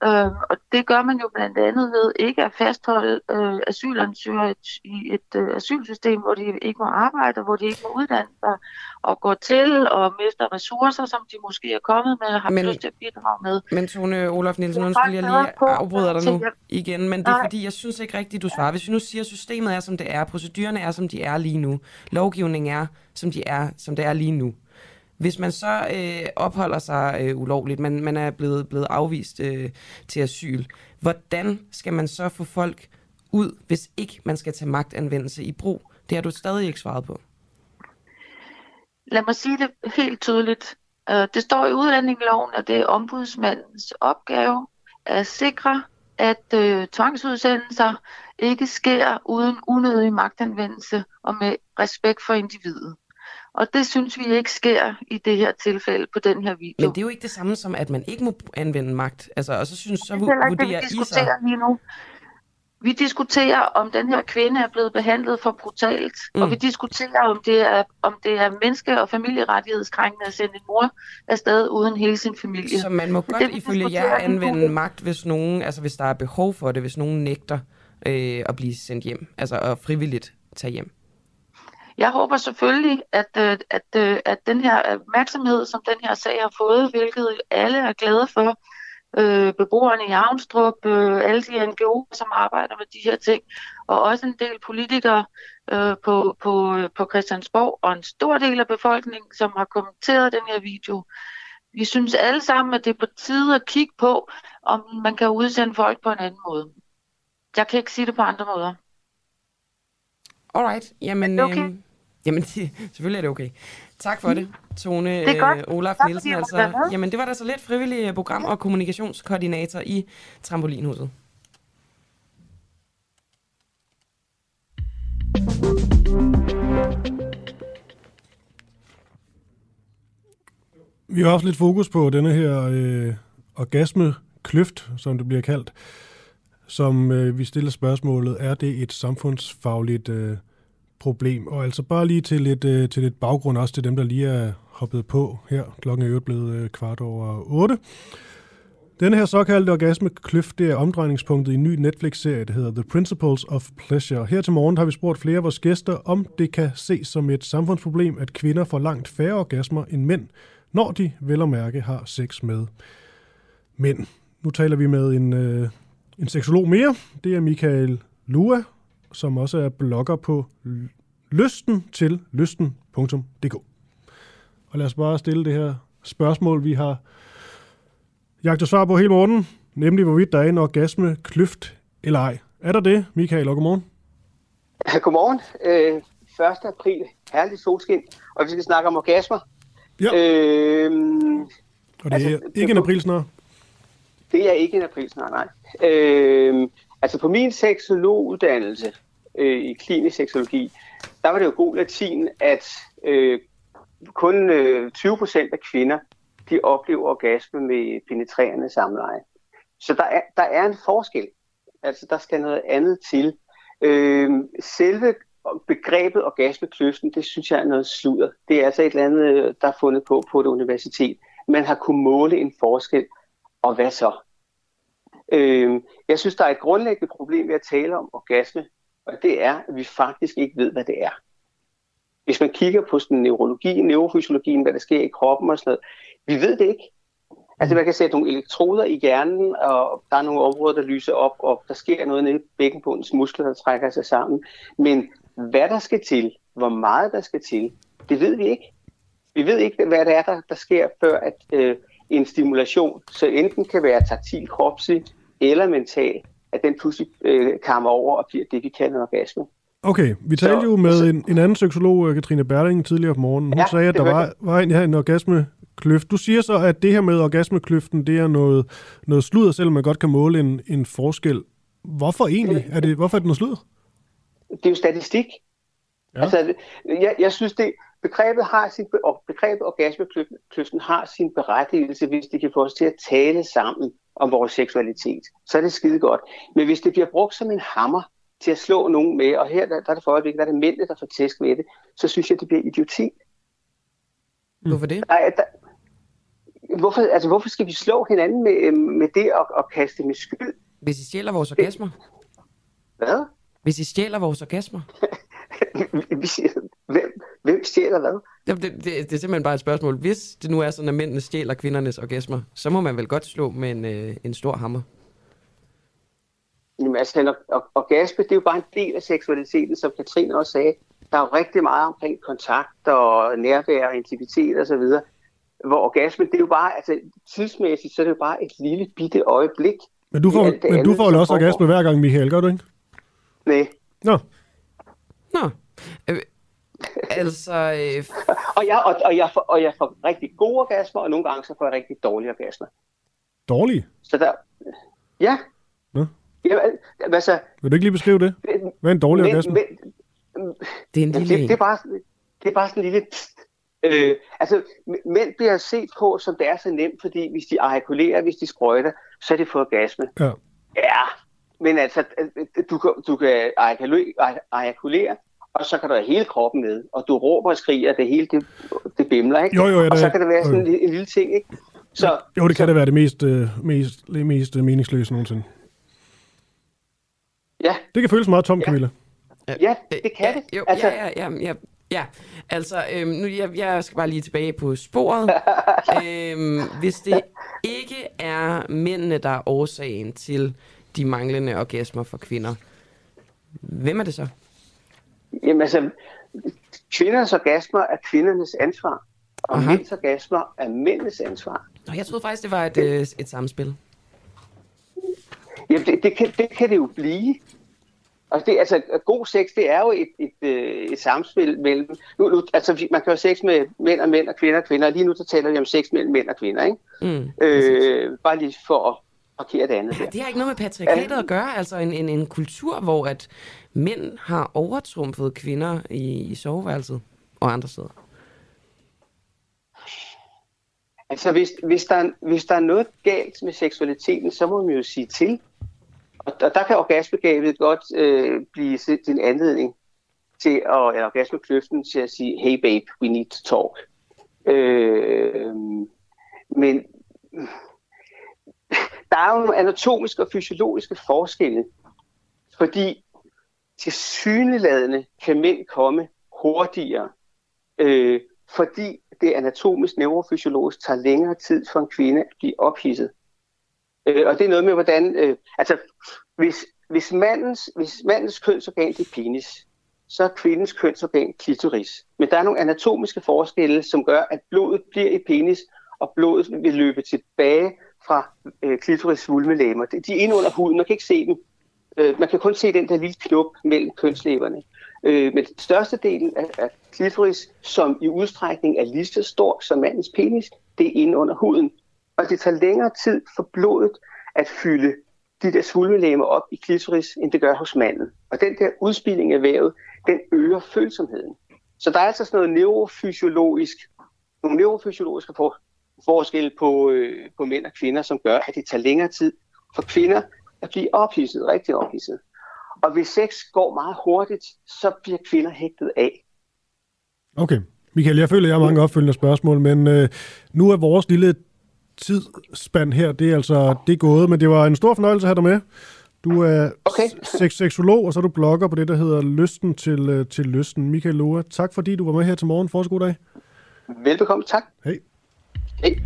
Øh, og det gør man jo blandt andet ved ikke at fastholde øh, asylansøgere i et øh, asylsystem, hvor de ikke må arbejde, hvor de ikke må uddanne sig og gå til og mister ressourcer, som de måske er kommet med og har men, lyst til at bidrage med. Men Tone Olof Nielsen, undskyld, jeg lige afbryder dig nu igen, men det er fordi, jeg synes ikke rigtigt, du svarer. Hvis vi nu siger, at systemet er, som det er, procedurerne er, som de er lige nu, lovgivningen er, som de er, som det er lige nu, hvis man så øh, opholder sig øh, ulovligt, man, man er blevet, blevet afvist øh, til asyl, hvordan skal man så få folk ud, hvis ikke man skal tage magtanvendelse i brug? Det har du stadig ikke svaret på. Lad mig sige det helt tydeligt. Øh, det står i udlændingeloven, at det er ombudsmandens opgave at sikre, at øh, tvangsudsendelser ikke sker uden unødig magtanvendelse og med respekt for individet. Og det synes vi ikke sker i det her tilfælde på den her video. Men det er jo ikke det samme som, at man ikke må anvende magt. Altså, og så synes så det er vurderer det, vi diskuterer I lige nu. Vi diskuterer, om den her kvinde er blevet behandlet for brutalt, mm. og vi diskuterer, om det er, om det er menneske- og familierettighedskrænkende at sende en mor afsted uden hele sin familie. Så man må godt det, ifølge jer anvende magt, hvis nogen, altså hvis der er behov for det, hvis nogen nægter øh, at blive sendt hjem, altså at frivilligt tage hjem. Jeg håber selvfølgelig, at, øh, at, øh, at den her opmærksomhed, som den her sag har fået, hvilket alle er glade for, øh, beboerne i Avnstrup, øh, alle de NGO'er, som arbejder med de her ting, og også en del politikere øh, på, på, på Christiansborg, og en stor del af befolkningen, som har kommenteret den her video. Vi synes alle sammen, at det er på tide at kigge på, om man kan udsende folk på en anden måde. Jeg kan ikke sige det på andre måder. Alright, jamen... Er det okay? Øh... Jamen, det, [laughs] selvfølgelig er det okay. Tak for det, Tone det er øh, Olaf tak, Nielsen. Altså, jamen, det var da så lidt frivillig program- og kommunikationskoordinator i Trampolinhuset. Vi har haft lidt fokus på denne her øh, orgasme kløft, som det bliver kaldt, som øh, vi stiller spørgsmålet, er det et samfundsfagligt øh, problem? Og altså bare lige til lidt, øh, til lidt baggrund også til dem, der lige er hoppet på her. Klokken er jo blevet øh, kvart over otte. Den her såkaldte orgasmekløft, det er omdrejningspunktet i en ny Netflix-serie, der hedder The Principles of Pleasure. Her til morgen har vi spurgt flere af vores gæster, om det kan ses som et samfundsproblem, at kvinder får langt færre orgasmer end mænd, når de vel og mærke har sex med mænd. Nu taler vi med en, øh, en seksolog mere. Det er Michael Lua, som også er blogger på lysten til lysten.dk. Og lad os bare stille det her spørgsmål, vi har jagtet svar på hele morgen, nemlig hvorvidt der er en orgasme kløft eller ej. Er der det, Michael, og godmorgen? Ja, godmorgen. Øh, 1. april, herlig solskin, og vi skal snakke om orgasmer. Ja. Øh, og det altså, er ikke en april snart? Det er ikke en april snart, nej. Øh, altså på min seksologuddannelse øh, i klinisk seksologi, der var det jo god latin, at øh, kun øh, 20 procent af kvinder, de oplever orgasme med penetrerende samleje. Så der er, der er en forskel. Altså, der skal noget andet til. Øh, selve begrebet orgasmekløften, det synes jeg er noget sludder. Det er altså et eller andet, øh, der er fundet på på et universitet. Man har kunnet måle en forskel, og hvad så? Øh, jeg synes, der er et grundlæggende problem ved at tale om orgasme, og det er, at vi faktisk ikke ved, hvad det er. Hvis man kigger på sådan neurologi, neurofysiologien, hvad der sker i kroppen og sådan noget, vi ved det ikke. Altså man kan sætte nogle elektroder i hjernen, og der er nogle områder, der lyser op, og der sker noget nede i bækkenbundens muskler, der trækker sig sammen. Men hvad der skal til, hvor meget der skal til, det ved vi ikke. Vi ved ikke, hvad det er, der, der sker, før at øh, en stimulation, så enten kan være taktil, kropslig eller mental, at den pludselig øh, kommer over og bliver det, vi kalder orgasme. Okay, vi talte så, jo med en, en anden seksolog, øh, Katrine Berling, tidligere på morgenen. Hun ja, sagde, at der var, var en, ja, en orgasmekløft. Du siger så, at det her med orgasmekløften, det er noget, noget sludder, selvom man godt kan måle en, en forskel. Hvorfor egentlig? Er det, hvorfor er det noget sludder? Det er jo statistik. Ja. Altså, jeg, jeg synes, det, begrebet, har sin, begrebet orgasmekløften har sin berettigelse, hvis det kan få os til at tale sammen om vores seksualitet. Så er det skide godt. Men hvis det bliver brugt som en hammer, til at slå nogen med, og her der, der er det for øjeblikket, der er det mændene, der får tæsk med det, så synes jeg, det bliver idioti. Mm. Hvorfor det? Nej, der, hvorfor, altså, hvorfor skal vi slå hinanden med, med det og, og kaste med skyld? Hvis I stjæler vores orgasmer? Hvad? Hvis I stjæler vores orgasmer? [laughs] hvem, hvem stjæler hvad? Jamen, det, det, det er simpelthen bare et spørgsmål. Hvis det nu er sådan, at mændene stjæler kvindernes orgasmer, så må man vel godt slå med en, øh, en stor hammer? Jamen, altså, en orgasme, det er jo bare en del af seksualiteten, som Katrine også sagde. Der er jo rigtig meget omkring kontakt og nærvær og intimitet og så videre. Hvor orgasme, det er jo bare, altså tidsmæssigt, så er det jo bare et lille bitte øjeblik. Men du får, men andet, du får jo også orgasme hver gang, Michael, gør du ikke? Nej. Nå. Nå. Øh, altså... Øh... [laughs] og, jeg, og, og, jeg får, og jeg får rigtig gode orgasmer, og nogle gange så får jeg rigtig dårlige orgasmer. Dårlige? Så der... Ja. Nå. Ja, altså, Vil du ikke lige beskrive det? Hvad er en dårlig men, orgasme? Men, det er en lille det, det, er bare, det er bare sådan en lille... Øh, altså, mænd bliver set på, som det er så nemt, fordi hvis de artikulerer, hvis de sprøjter, så er det for orgasme. Ja. Ja, men altså, du kan, du kan artikulere, og så kan du have hele kroppen med, og du råber og skriger, det hele det, det bimler, ikke? Jo, jo, ja, og så kan det være sådan en, en lille ting, ikke? Så, jo, det kan så, det være det mest, øh, mest, mest meningsløse nogensinde. Ja. Det kan føles meget tomt, ja. Camilla. Ja, det kan det. Jo, altså, ja, ja, ja, ja. Altså, øhm, nu, jeg, jeg skal bare lige tilbage på sporet. [laughs] øhm, hvis det ikke er mændene, der er årsagen til de manglende orgasmer for kvinder, hvem er det så? Jamen altså, kvinders orgasmer er kvindernes ansvar, og Aha. mænds orgasmer er mændenes ansvar. Nå, jeg troede faktisk, det var et, øh, et samspil. Jamen, det, det, kan, det kan det jo blive. Altså, det, altså, god sex, det er jo et, et, et, øh, et samspil mellem... Nu, nu, altså, man kan jo have sex med mænd og mænd og kvinder og kvinder, og lige nu så taler vi om sex mellem mænd og kvinder, ikke? Mm, øh, bare lige for at parkere det andet ja, Det har ikke noget med patriarkatet at gøre, altså en, en, en kultur, hvor at mænd har overtrumfet kvinder i, i soveværelset og andre steder. Altså, hvis, hvis, der, hvis der er noget galt med seksualiteten, så må man jo sige til. Og, og der kan orgasmegabet godt øh, blive en anledning til at, eller orgasmekløften til at sige, hey babe, we need to talk. Øh, men der er jo nogle anatomiske og fysiologiske forskelle, fordi til syneladende kan mænd komme hurtigere, øh, fordi det anatomisk neurofysiologisk tager længere tid for en kvinde at blive ophidset. Øh, og det er noget med, hvordan... Øh, altså, hvis, hvis, mandens, hvis mandens kønsorgan er penis, så er kvindens kønsorgan klitoris. Men der er nogle anatomiske forskelle, som gør, at blodet bliver i penis, og blodet vil løbe tilbage fra øh, klitoris svulmelæmer. De er inde under huden, man kan ikke se dem. Øh, man kan kun se den der lille knop mellem kønslæberne. Øh, men største delen af, af klitoris, som i udstrækning er lige så stor som mandens penis, det er inde under huden. Og det tager længere tid for blodet at fylde de der svulmelæmer op i klitoris, end det gør hos manden. Og den der udspilling af vævet, den øger følsomheden. Så der er altså sådan noget neurofysiologisk, nogle neurofysiologiske for, forskelle på, øh, på mænd og kvinder, som gør, at det tager længere tid for kvinder at blive ophidset, rigtig ophidset. Og hvis sex går meget hurtigt, så bliver kvinder hægtet af. Okay. Michael, jeg føler, jeg har mange opfølgende spørgsmål, men øh, nu er vores lille tidsspand her, det er altså det er gået, men det var en stor fornøjelse at have dig med. Du er okay. sex seksolog, og så er du blogger på det, der hedder Lysten til, øh, til Lysten. Michael Loa, tak fordi du var med her til morgen. Fortsat god dag. Velbekomme, tak. Hej. Hej.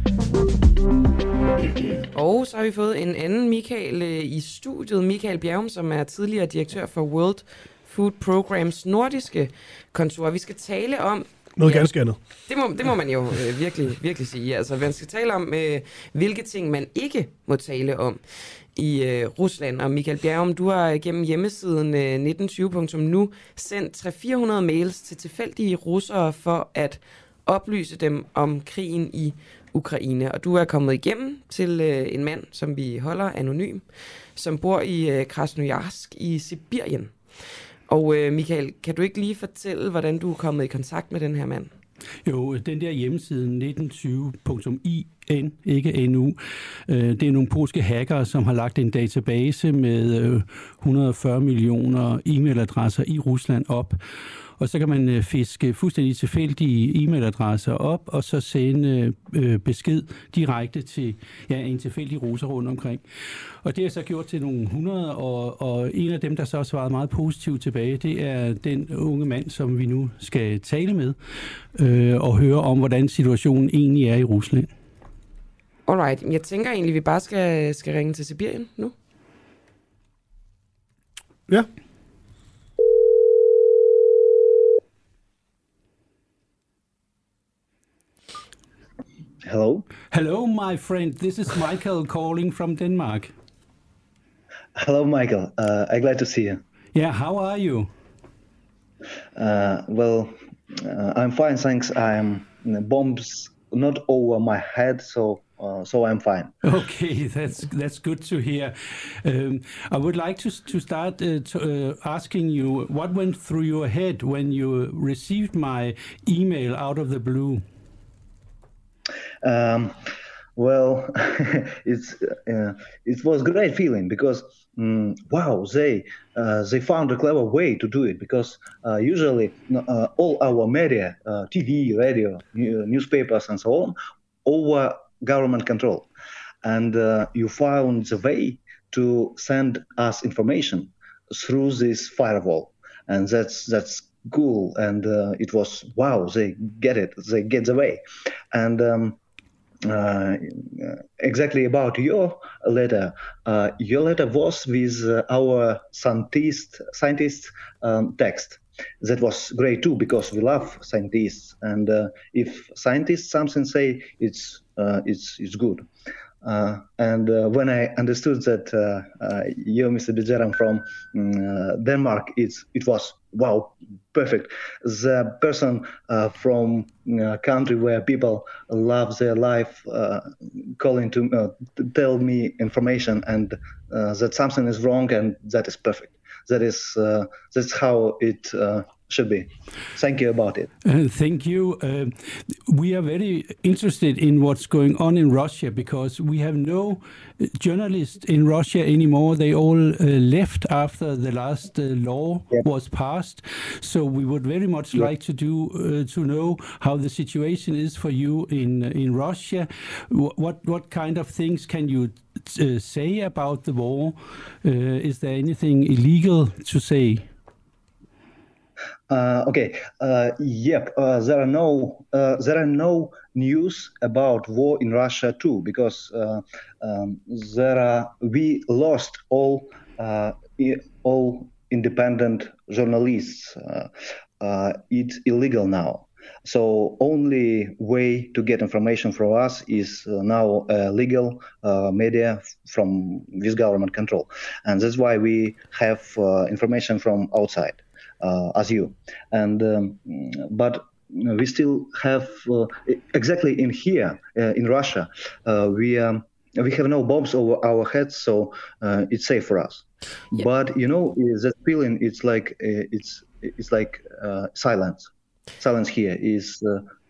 Og så har vi fået en anden Michael øh, i studiet. Michael Bjergum, som er tidligere direktør for World Food Programs nordiske kontor. Vi skal tale om noget ja, ganske andet. Det må, det må man jo øh, virkelig, virkelig sige. Altså, man skal tale om, øh, hvilke ting man ikke må tale om i øh, Rusland. Og Michael Bjergum, du har gennem hjemmesiden øh, 1920.nu sendt 300-400 mails til tilfældige russere for at oplyse dem om krigen i Ukraine. Og du er kommet igennem til øh, en mand, som vi holder anonym, som bor i øh, Krasnojarsk i Sibirien. Og øh, Michael, kan du ikke lige fortælle, hvordan du er kommet i kontakt med den her mand? Jo, den der hjemmeside 1920.in, ikke NU, øh, det er nogle polske hackere, som har lagt en database med øh, 140 millioner e-mailadresser i Rusland op og så kan man øh, fiske fuldstændig tilfældige e-mailadresser op, og så sende øh, besked direkte til ja, en tilfældig russer rundt omkring. Og det er så gjort til nogle hundrede, og, og en af dem, der så har svaret meget positivt tilbage, det er den unge mand, som vi nu skal tale med, øh, og høre om, hvordan situationen egentlig er i Rusland. Alright, jeg tænker egentlig, at vi bare skal, skal ringe til Sibirien nu. Ja. Hello. Hello, my friend. This is Michael calling from Denmark. Hello, Michael. Uh, I'm glad to see you. Yeah, how are you? Uh, well, uh, I'm fine, thanks. I'm bombs not over my head, so uh, so I'm fine. Okay, [laughs] that's that's good to hear. Um, I would like to to start uh, to, uh, asking you what went through your head when you received my email out of the blue. Um, well, [laughs] it's uh, it was great feeling because um, wow, they uh, they found a clever way to do it because uh, usually uh, all our media, uh, TV, radio, newspapers, and so on, over government control, and uh, you found the way to send us information through this firewall, and that's that's cool, and it was wow, they get it, they get the way, and. Um, uh, exactly about your letter. Uh, your letter was with uh, our scientist scientist um, text. That was great too because we love scientists, and uh, if scientists something say, it's uh, it's it's good. Uh, and when I understood that you, Mr. Bijaram from um, Denmark, it's, it was wow, perfect. The person uh, from a country where people love their life uh, calling to, uh, to, tell me information and that something is wrong and that is perfect. That is that's how it should be. Thank you about it. Uh, thank you. Uh, we are very interested in what's going on in Russia because we have no journalists in Russia anymore. They all uh, left after the last uh, law yep. was passed. So we would very much yep. like to do uh, to know how the situation is for you in in Russia. what what kind of things can you uh, say about the war? is there anything illegal to say? Uh, okay. Uh, yep. Uh, there are no uh, there are no news about war in Russia too because uh, um, there are we lost all uh, all independent journalists. it's illegal now. So only way to get information from us is now legal media from this government control, and that's why we have information from outside. Uh, as you. And um, but we still have uh, exactly in here uh, in Russia we. Um, we have no bombs over our heads, so uh, it's safe for us. Yeah. But you know, that feeling it's like uh, it's it's like uh, silence. Silence here is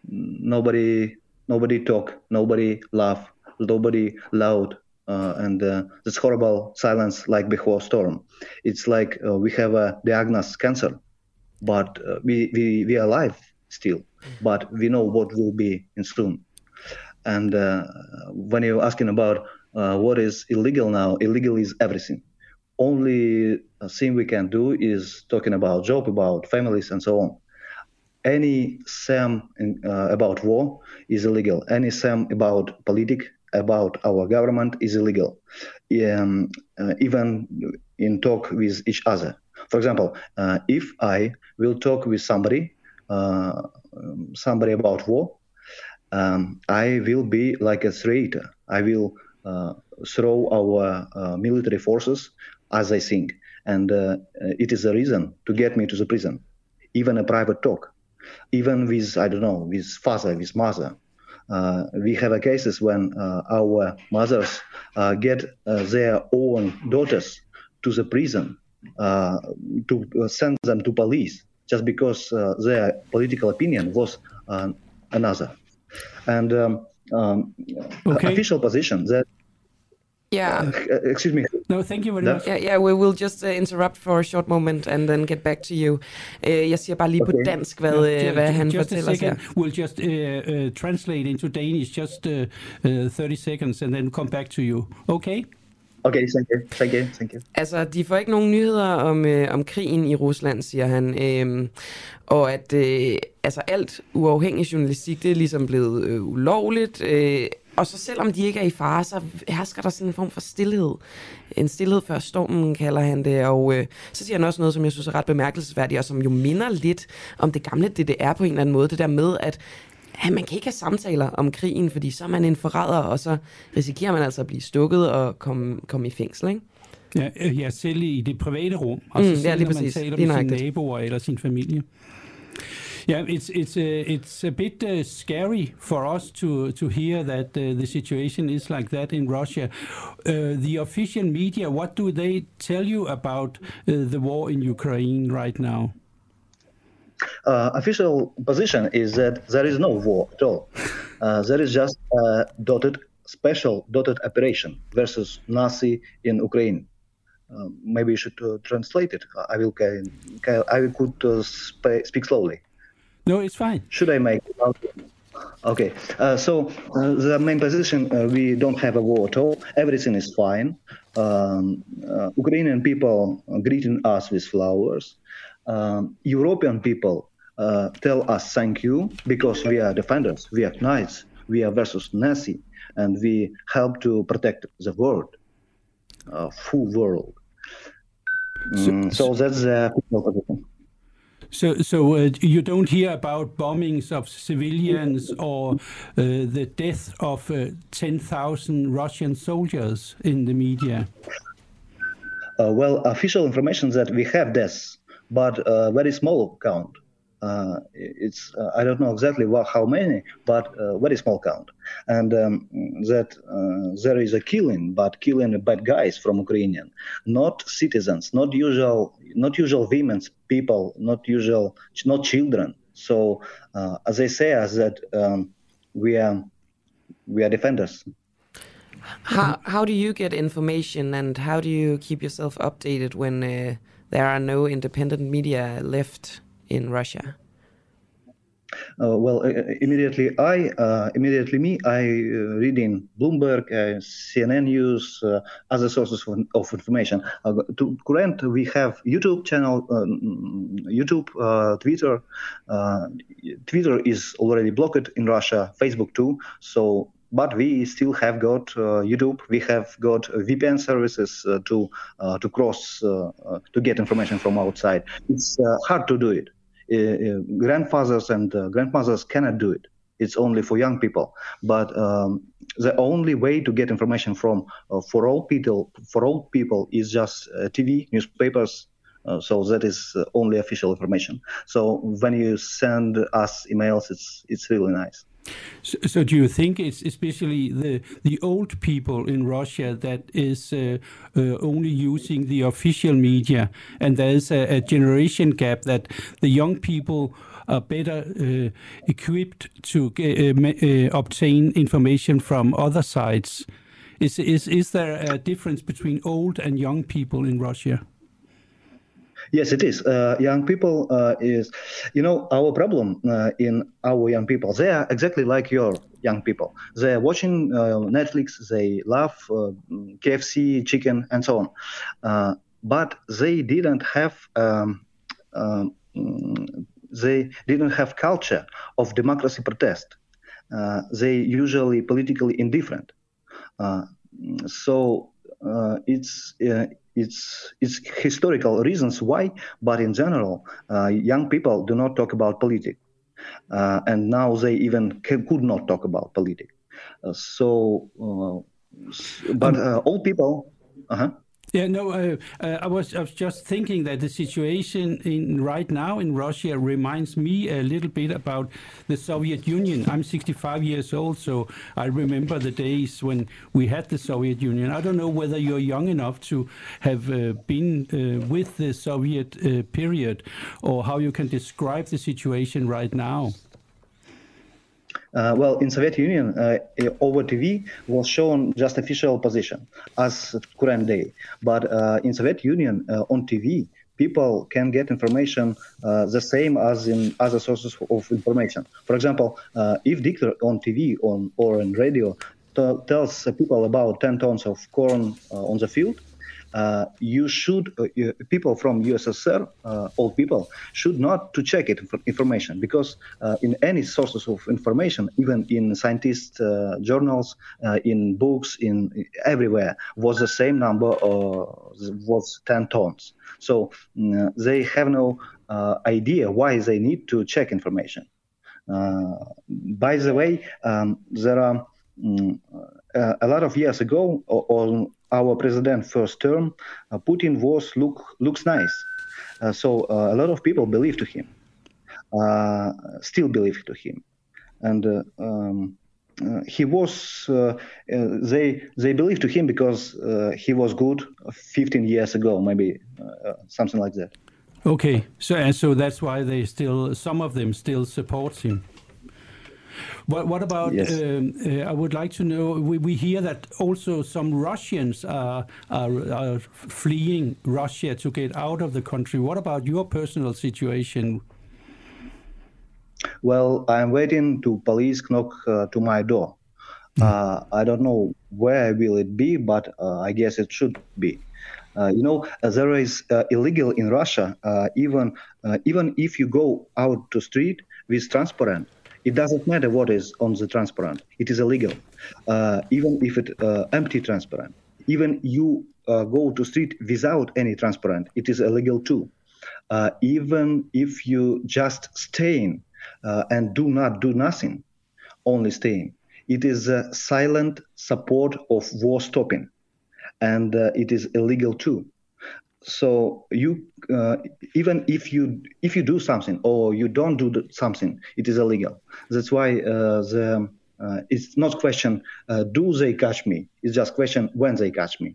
nobody nobody talk, nobody laugh, nobody loud, uh, and uh, this horrible silence like before storm. It's like uh, we have a diagnosis cancer, but uh, we, we we are alive still, but we know what will be in soon. And uh, when you're asking about uh, what is illegal now, illegal is everything. Only thing we can do is talking about job, about families, and so on any sam in, uh, about war is illegal. Any sam about politics about our government is illegal, um, uh, even in talk with each other. For example, uh, if I will talk with somebody, uh, somebody about war, um, I will be like a traitor. I will uh, throw our uh, military forces as I think, and uh, it is a reason to get me to the prison. Even a private talk, even with I don't know, with father, with mother, uh, we have a cases when uh, our mothers uh, get their own daughters to the prison to send them to police just because their political opinion was another. And um, um, okay. official position that Yeah. Uh, excuse me. No, thank you very much. Yeah, yeah, we will just uh, interrupt for a short moment and then get back to you. Uh, jeg siger bare lige okay. på dansk, hvad, yeah, uh, hvad han just fortæller a second. We'll just uh, uh, translate into Danish, just uh, uh, 30 seconds, and then come back to you. Okay? Okay, thank you. Thank you. Thank you. Altså, de får ikke nogen nyheder om, øh, om krigen i Rusland, siger han. Øhm, og at øh, altså, alt uafhængig journalistik, det er ligesom blevet øh, ulovligt. Øh, og så selvom de ikke er i fare, så hersker der sådan en form for stillhed. En stillhed før stormen, kalder han det. Og øh, så siger han også noget, som jeg synes er ret bemærkelsesværdigt, og som jo minder lidt om det gamle DDR på en eller anden måde. Det der med, at ja, man kan ikke have samtaler om krigen, fordi så er man en forræder, og så risikerer man altså at blive stukket og komme, komme i fængsel, ikke? Ja, øh, ja, selv i det private rum. Altså mm, ja, lige når man taler med sine naboer eller sin familie. Yeah, it's it's uh, it's a bit uh, scary for us to to hear that uh, the situation is like that in Russia. Uh, the official media, what do they tell you about uh, the war in Ukraine right now? Uh, official position is that there is no war at all. there is just a dotted special dotted operation versus Nazi in Ukraine. maybe you should translate it. I will. I could sp- speak slowly. No, it's fine. Should I make? Okay, uh, so uh, the main position uh, we don't have a war at all. Everything is fine. Um, uh, Ukrainian people greeting us with flowers. Um, European people uh, tell us thank you because we are defenders, we are knights, we are versus Nazi, and we help to protect the world, uh, full world. Mm, so, so, that's the position. So, so uh, you don't hear about bombings of civilians or uh, the death of uh, 10,000 Russian soldiers in the media? Uh, well, official information that we have deaths, but a uh, very small count. uh, it's uh, I don't know exactly what, how many, but uh, very small count, and um, that uh, there is a killing, but killing bad guys from Ukrainian, not citizens, not usual, not usual women, people, not usual, not children. So uh, as I say, as that um, we are we are defenders. How how do you get information and how do you keep yourself updated when there are no independent media left in Russia? Uh, well, uh, immediately I, uh, immediately me, I uh, read in Bloomberg, uh, CNN News, uh, other sources of, of information. to current, we have YouTube channel, um, YouTube, Twitter. Twitter is already blocked in Russia, Facebook too. So but we still have got uh, YouTube. We have got uh, VPN services uh, to uh, to cross uh, uh, to get information from outside. It's hard to do it. grandfathers and grandmothers cannot do it. It's only for young people. But um, the only way to get information from for all people for all people is just TV, newspapers, uh, so that is uh, only official information. So when you send us emails, it's it's really nice. So, so, do you think it's especially the the old people in Russia that is uh, uh, only using the official media, and there is a, a generation gap that the young people are better uh, equipped to uh, obtain information from other sides? Is is is there a difference between old and young people in Russia? Yes, it is. Uh, young people uh, is, you know, our problem uh, in our young people. They are exactly like your young people. They are watching uh, Netflix. They love uh, KFC, chicken, and so on. Uh, but they didn't have. Um, um, they didn't have culture of democracy protest. they usually politically indifferent. so it's it's it's historical reasons why, but in general, uh, young people do not talk about politics, uh, and now they even can, could not talk about politics. Uh, so, uh, but uh, old people. Uh-huh. Yeah, no, uh, uh, I was I was just thinking that the situation in right now in Russia reminds me a little bit about the Soviet Union. I'm 65 years old, so I remember the days when we had the Soviet Union. I don't know whether you're young enough to have uh, been uh, with the Soviet uh, period, or how you can describe the situation right now. Uh, well, in Soviet Union, uh, over TV was shown just official position as current day. But uh, in Soviet Union, uh, on TV, people can get information uh, the same as in other sources of information. For example, uh, if dictator on TV on, or on radio tells people about 10 tons of corn on the field, uh, you should uh, people from USSR, uh, old people, should not to check it for information because uh, in any sources of information, even in scientist uh, journals, uh, in books, in everywhere, was the same number or was 10 tons. So mm, they have no idea why they need to check information. by the way, um, there are. Um, a lot of years ago, on our president first term, uh, Putin was look looks nice. Uh, so uh, a lot of people believe to him, still believe to him, and. Um, uh, he was uh, uh, they they believe to him because he was good 15 years ago maybe something like that okay so and so that's why they still some of them still support him what, what about? Yes. Um, uh, I would like to know. We, we hear that also some Russians are, are, are fleeing Russia to get out of the country. What about your personal situation? Well, I'm waiting to police knock uh, to my door. Hmm. Uh, I don't know where will it be, but uh, I guess it should be. Uh, you know, uh, there is uh, illegal in Russia. Uh, even even if you go out to street with transparent, it doesn't matter what is on the transparent. It is illegal, uh, even if it uh, empty transparent. Even you uh, go to street without any transparent, it is illegal too. Uh, even if you just staying uh, and do not do nothing, only staying, it is a silent support of war stopping, and uh, it is illegal too. So you uh, even if you if you do something or you don't do something, it is illegal. That's why uh, the uh, it's not question uh, do they catch me. It's just question when they catch me.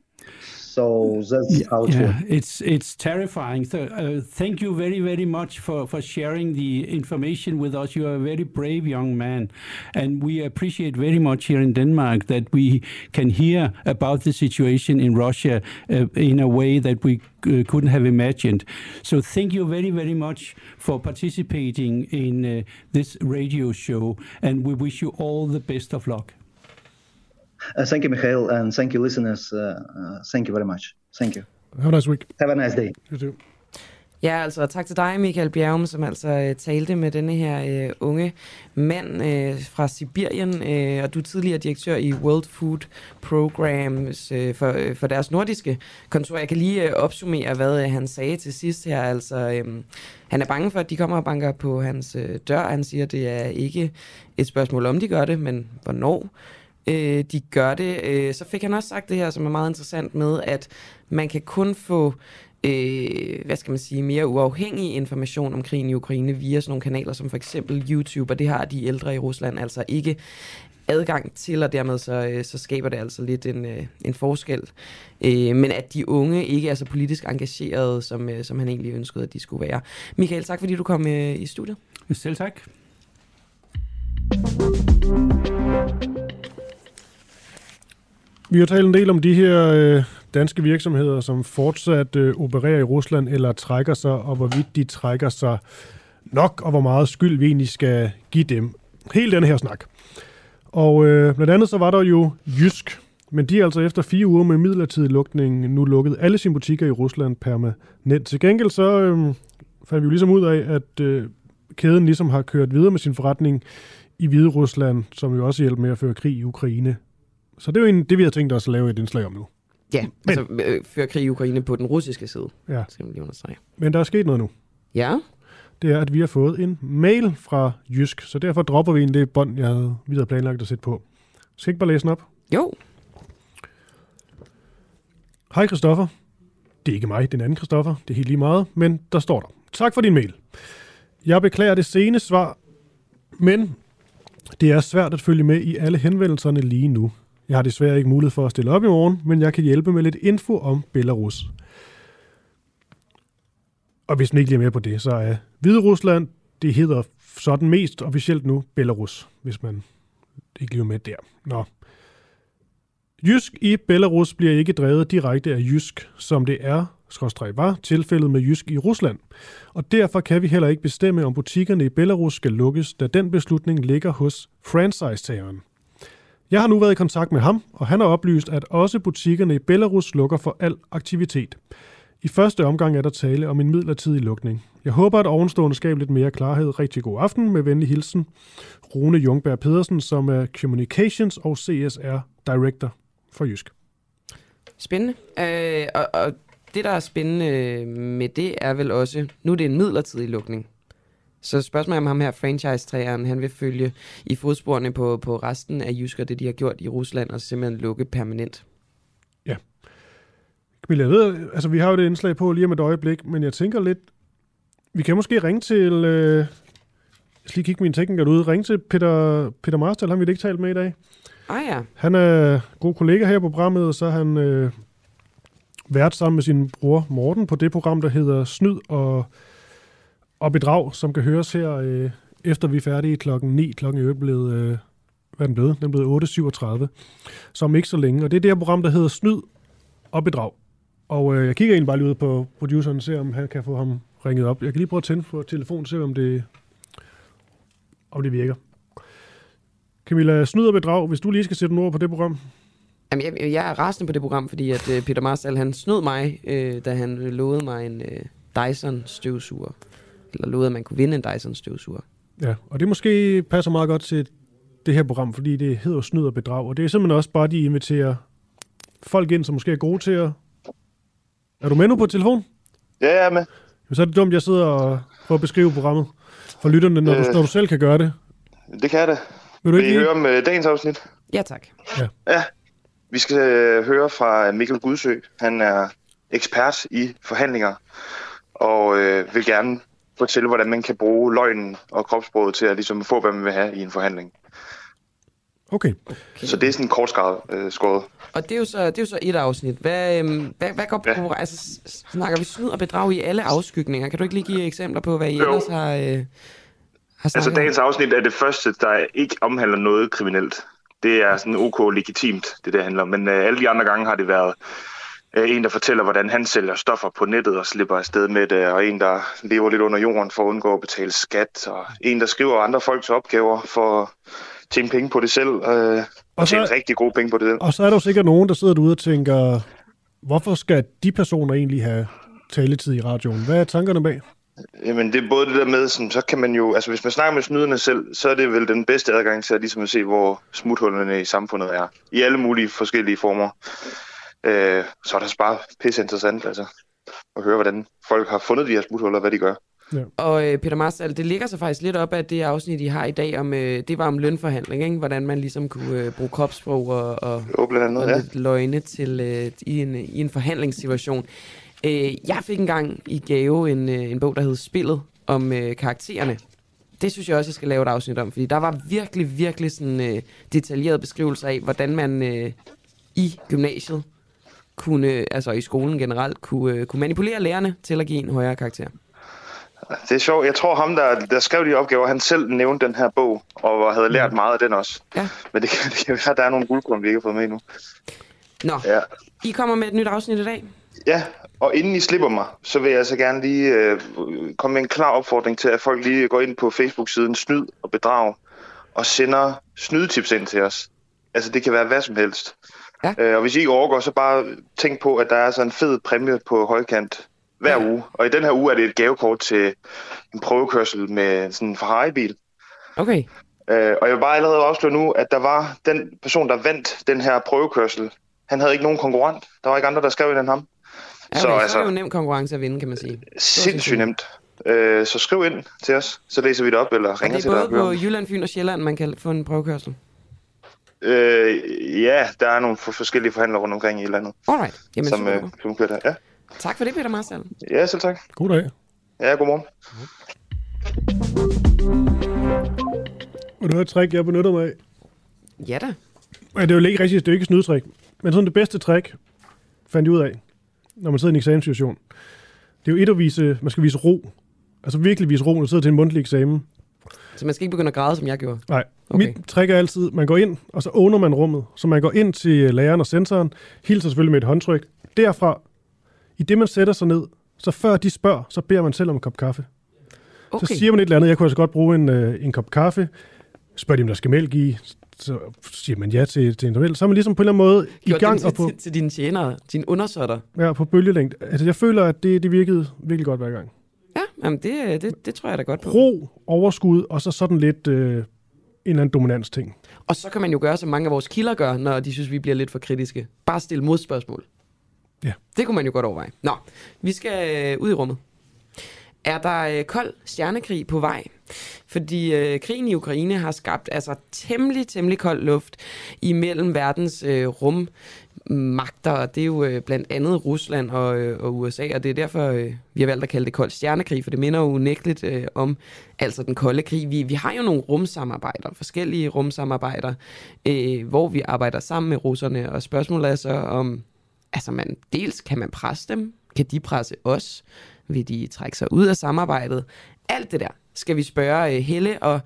So that's how it Yeah, it's it's terrifying. So uh, thank you very very much for for sharing the information with us. You are a very brave young man, and we appreciate very much here in Denmark that we can hear about the situation in Russia uh, in a way that we uh, couldn't have imagined. So thank you very very much for participating in uh, this radio show, and we wish you all the best of luck. Uh, thank you, Mikhail, and thank you, listeners. Uh, uh, thank you very much. Thank you. Have a nice week. Have a nice day. You too. Ja, altså tak til dig, Michael Bjergum, som altså øh, talte med denne her øh, unge mand øh, fra Sibirien, øh, og du er tidligere direktør i World Food Programs øh, for, øh, for deres nordiske kontor. Jeg kan lige øh, opsummere, hvad øh, han sagde til sidst her. Altså, øh, han er bange for, at de kommer og banker på hans øh, dør. Han siger, at det er ikke et spørgsmål om, de gør det, men hvornår øh, de gør det. Øh, så fik han også sagt det her, som er meget interessant med, at man kan kun få øh, hvad skal man sige, mere uafhængig information om krigen i Ukraine via sådan nogle kanaler som for eksempel YouTube, og det har de ældre i Rusland altså ikke adgang til, og dermed så, øh, så skaber det altså lidt en, øh, en forskel. Øh, men at de unge ikke er så politisk engagerede, som, øh, som han egentlig ønskede, at de skulle være. Michael, tak fordi du kom øh, i studiet. Selv tak. Vi har talt en del om de her øh, danske virksomheder, som fortsat øh, opererer i Rusland eller trækker sig, og hvorvidt de trækker sig nok, og hvor meget skyld vi egentlig skal give dem. Helt den her snak. Og øh, blandt andet så var der jo Jysk, men de er altså efter fire uger med midlertidig lukning nu lukket alle sine butikker i Rusland permanent. Til gengæld så øh, fandt vi jo ligesom ud af, at øh, kæden ligesom har kørt videre med sin forretning i Hvide Rusland, som jo også hjælper med at føre krig i Ukraine. Så det er jo en, det, vi har tænkt os at lave et indslag om nu. Ja, Men. altså øh, føre krig i Ukraine på den russiske side. Ja. Skal man lige understrege. Men der er sket noget nu. Ja. Det er, at vi har fået en mail fra Jysk, så derfor dropper vi en det bånd, jeg havde, vi havde planlagt at sætte på. Skal jeg ikke bare læse den op? Jo. Hej Christoffer. Det er ikke mig, den anden Christoffer. Det er helt lige meget, men der står der. Tak for din mail. Jeg beklager det sene svar, men det er svært at følge med i alle henvendelserne lige nu. Jeg har desværre ikke mulighed for at stille op i morgen, men jeg kan hjælpe med lidt info om Belarus. Og hvis man ikke lige er med på det, så er Hvide Rusland, det hedder sådan mest officielt nu Belarus, hvis man ikke lige er med der. Nå. Jysk i Belarus bliver ikke drevet direkte af Jysk, som det er, skråstreg var, tilfældet med Jysk i Rusland. Og derfor kan vi heller ikke bestemme, om butikkerne i Belarus skal lukkes, da den beslutning ligger hos franchise-tageren. Jeg har nu været i kontakt med ham, og han har oplyst, at også butikkerne i Belarus lukker for al aktivitet. I første omgang er der tale om en midlertidig lukning. Jeg håber, at ovenstående skaber lidt mere klarhed. Rigtig god aften med venlig hilsen. Rune Jungberg Pedersen, som er Communications og CSR Director for Jysk. Spændende. Øh, og, og det, der er spændende øh, med det, er vel også, nu er det en midlertidig lukning. Så spørgsmålet om ham her, franchise-træeren, han vil følge i fodsporene på, på resten af Jysk det, de har gjort i Rusland, og simpelthen lukke permanent. Ja. Camilla, jeg ved, altså vi har jo det indslag på lige om et øjeblik, men jeg tænker lidt, vi kan måske ringe til, øh, jeg skal lige kigge min tekniker ud, ringe til Peter, Peter Marstal, han vi ikke talt med i dag. Ah ja. Han er god kollega her på programmet, og så er han øh, vært sammen med sin bror Morten på det program, der hedder Snyd og, og Bedrag, som kan høres her, øh, efter vi er færdige klokken 9. Klokken er blevet, øh, hvad er den blevet? Den er blevet 8.37, som ikke så længe. Og det er det her program, der hedder Snyd og Bedrag. Og øh, jeg kigger egentlig bare lige ud på produceren og ser, om han kan få ham ringet op. Jeg kan lige prøve at tænde på telefonen og se, om det, om det virker. Camilla, snyd og bedrag, hvis du lige skal sætte nogle ord på det program. Jamen, jeg, jeg er rasende på det program, fordi at øh, Peter Marstal, han snød mig, øh, da han øh, lovede mig en øh, Dyson eller lovede, at man kunne vinde en Dyson støvsuger. Ja, og det måske passer meget godt til det her program, fordi det hedder snyd og bedrag. Og det er simpelthen også bare, de inviterer folk ind, som måske er gode til at... Er du med nu på telefon? Ja, jeg er med. Jamen, så er det dumt, jeg sidder og prøver at beskrive programmet for lytterne, når, øh, du, når du selv kan gøre det. Det kan jeg da. Vil du Vil ikke I lige- høre om øh, dagens afsnit? Ja, tak. Ja. Ja. Vi skal øh, høre fra Mikkel Gudsø. Han er ekspert i forhandlinger, og øh, vil gerne fortælle, hvordan man kan bruge løgnen og kropssproget til at ligesom få, hvad man vil have i en forhandling. Okay. okay. Så det er sådan kort skåret. Øh, skåret. Og det er, jo så, det er jo så et afsnit. Hvad, øhm, hvad, hvad går ja. altså, snakker vi snyd og bedrag i alle afskygninger? Kan du ikke lige give eksempler på, hvad I Jo. ellers har, øh, har Altså dagens afsnit er det første, der ikke omhandler noget kriminelt. Det er sådan ok legitimt, det der handler om. Men øh, alle de andre gange har det været en, der fortæller, hvordan han sælger stoffer på nettet og slipper afsted med det, og en, der lever lidt under jorden for at undgå at betale skat, og en, der skriver andre folks opgaver for at tjene penge på det selv, øh, og, Og så- tjene rigtig gode penge på det. Og så er der jo sikkert nogen, der sidder derude og tænker, hvorfor skal de personer egentlig have taletid i radioen? Hvad er tankerne bag? Jamen, det er både det der med, sådan, så kan man jo, altså hvis man snakker med snyderne selv, så er det vel den bedste adgang til at, ligesom at se, hvor smuthullerne i samfundet er. I alle mulige forskellige former. Øh, så er det bare pisse interessant, altså, at høre, hvordan folk har fundet de her smuthuller, hvad de gør. Og øh, Peter Marstal, det ligger så faktisk lidt op af det afsnit, I har i dag, om, øh, det var om lønforhandling, ikke? hvordan man ligesom kunne øh, bruge kropssprog og, og, jo, blandt andet, og ja. lidt løgne til, øh, i, en, i en forhandlingssituation. Øh, jeg fik engang i gave en, øh, en bog, der hed Spillet, om øh, karaktererne. Det synes jeg også, jeg skal lave et afsnit om, fordi der var virkelig, virkelig sådan øh, detaljerede beskrivelser af, hvordan man øh, i gymnasiet kunne, altså i skolen generelt, kunne, øh, kunne manipulere lærerne til at give en højere karakter. Det er sjovt. Jeg tror, ham, der, der skrev de opgaver, han selv nævnte den her bog, og havde lært meget af den også. Ja. Men det kan, det kan være, at der er nogle guldkorn, vi ikke har fået med endnu. Nå, Ja. I kommer med et nyt afsnit i dag. Ja, og inden I slipper mig, så vil jeg så gerne lige øh, komme med en klar opfordring til, at folk lige går ind på Facebook-siden Snyd og Bedrag og sender snydetips ind til os. Altså, det kan være hvad som helst. Ja. Øh, og hvis I ikke overgår, så bare tænk på, at der er så en fed præmie på højkant hver ja. uge. Og i den her uge er det et gavekort til en prøvekørsel med sådan en Ferrari-bil. Okay. Øh, og jeg vil bare allerede afsløre nu, at der var den person, der vandt den her prøvekørsel. Han havde ikke nogen konkurrent. Der var ikke andre, der skrev ind end ham. Ja, så, okay, altså, så er det jo nem konkurrence at vinde, kan man sige. Sindssygt nemt. Øh, så skriv ind til os, så læser vi det op, eller ringer det til er dig. både og hører på. Jylland, Fyn og Sjælland, man kan få en prøvekørsel. Øh, ja, der er nogle for forskellige forhandlere rundt omkring i landet, Alright. Jamen, som, øh, som kører der. Ja. Tak for det, Peter Marstal. ja, selv tak. God dag. Ja, godmorgen. Og du har et trick, jeg benytter mig af. Ja da. Ja, det er jo ikke rigtigt, det er jo ikke et snydtrik. Men sådan det bedste trick, fandt jeg ud af, når man sidder i en eksamenssituation. Det er jo et at vise, man skal vise ro. Altså virkelig vise ro, når du sidder til en mundtlig eksamen. Så man skal ikke begynde at græde, som jeg gjorde. Nej, Okay. mit trick er altid, man går ind, og så åbner man rummet. Så man går ind til læreren og sensoren, hilser selvfølgelig med et håndtryk. Derfra, i det man sætter sig ned, så før de spørger, så beder man selv om en kop kaffe. Okay. Så siger man et eller andet, jeg kunne altså godt bruge en, øh, en kop kaffe. Spørger de, om der skal mælk i, så siger man ja til, til en duel. Så er man ligesom på en eller anden måde i Gjort gang dem og til, på, til, til dine tjenere, dine undersøtter. ja, på bølgelængde. Altså, jeg føler, at det, det virkede virkelig godt hver gang. Ja, jamen det, det, det tror jeg da godt på. Ro, overskud, og så sådan lidt øh, en eller anden dominans ting. Og så kan man jo gøre, som mange af vores kilder gør, når de synes, vi bliver lidt for kritiske. Bare stille modspørgsmål. Ja. Det kunne man jo godt overveje. Nå, vi skal øh, ud i rummet. Er der øh, kold stjernekrig på vej? Fordi øh, krigen i Ukraine har skabt altså temmelig, temmelig kold luft imellem verdens øh, magter, og det er jo øh, blandt andet Rusland og, øh, og USA, og det er derfor, øh, vi har valgt at kalde det kold stjernekrig, for det minder jo unægteligt øh, om altså den kolde krig. Vi, vi har jo nogle rumsamarbejder, forskellige rumsamarbejder, øh, hvor vi arbejder sammen med russerne, og spørgsmålet er så om, altså man, dels kan man presse dem, kan de presse os, vil de trække sig ud af samarbejdet, alt det der skal vi spørge øh, Helle og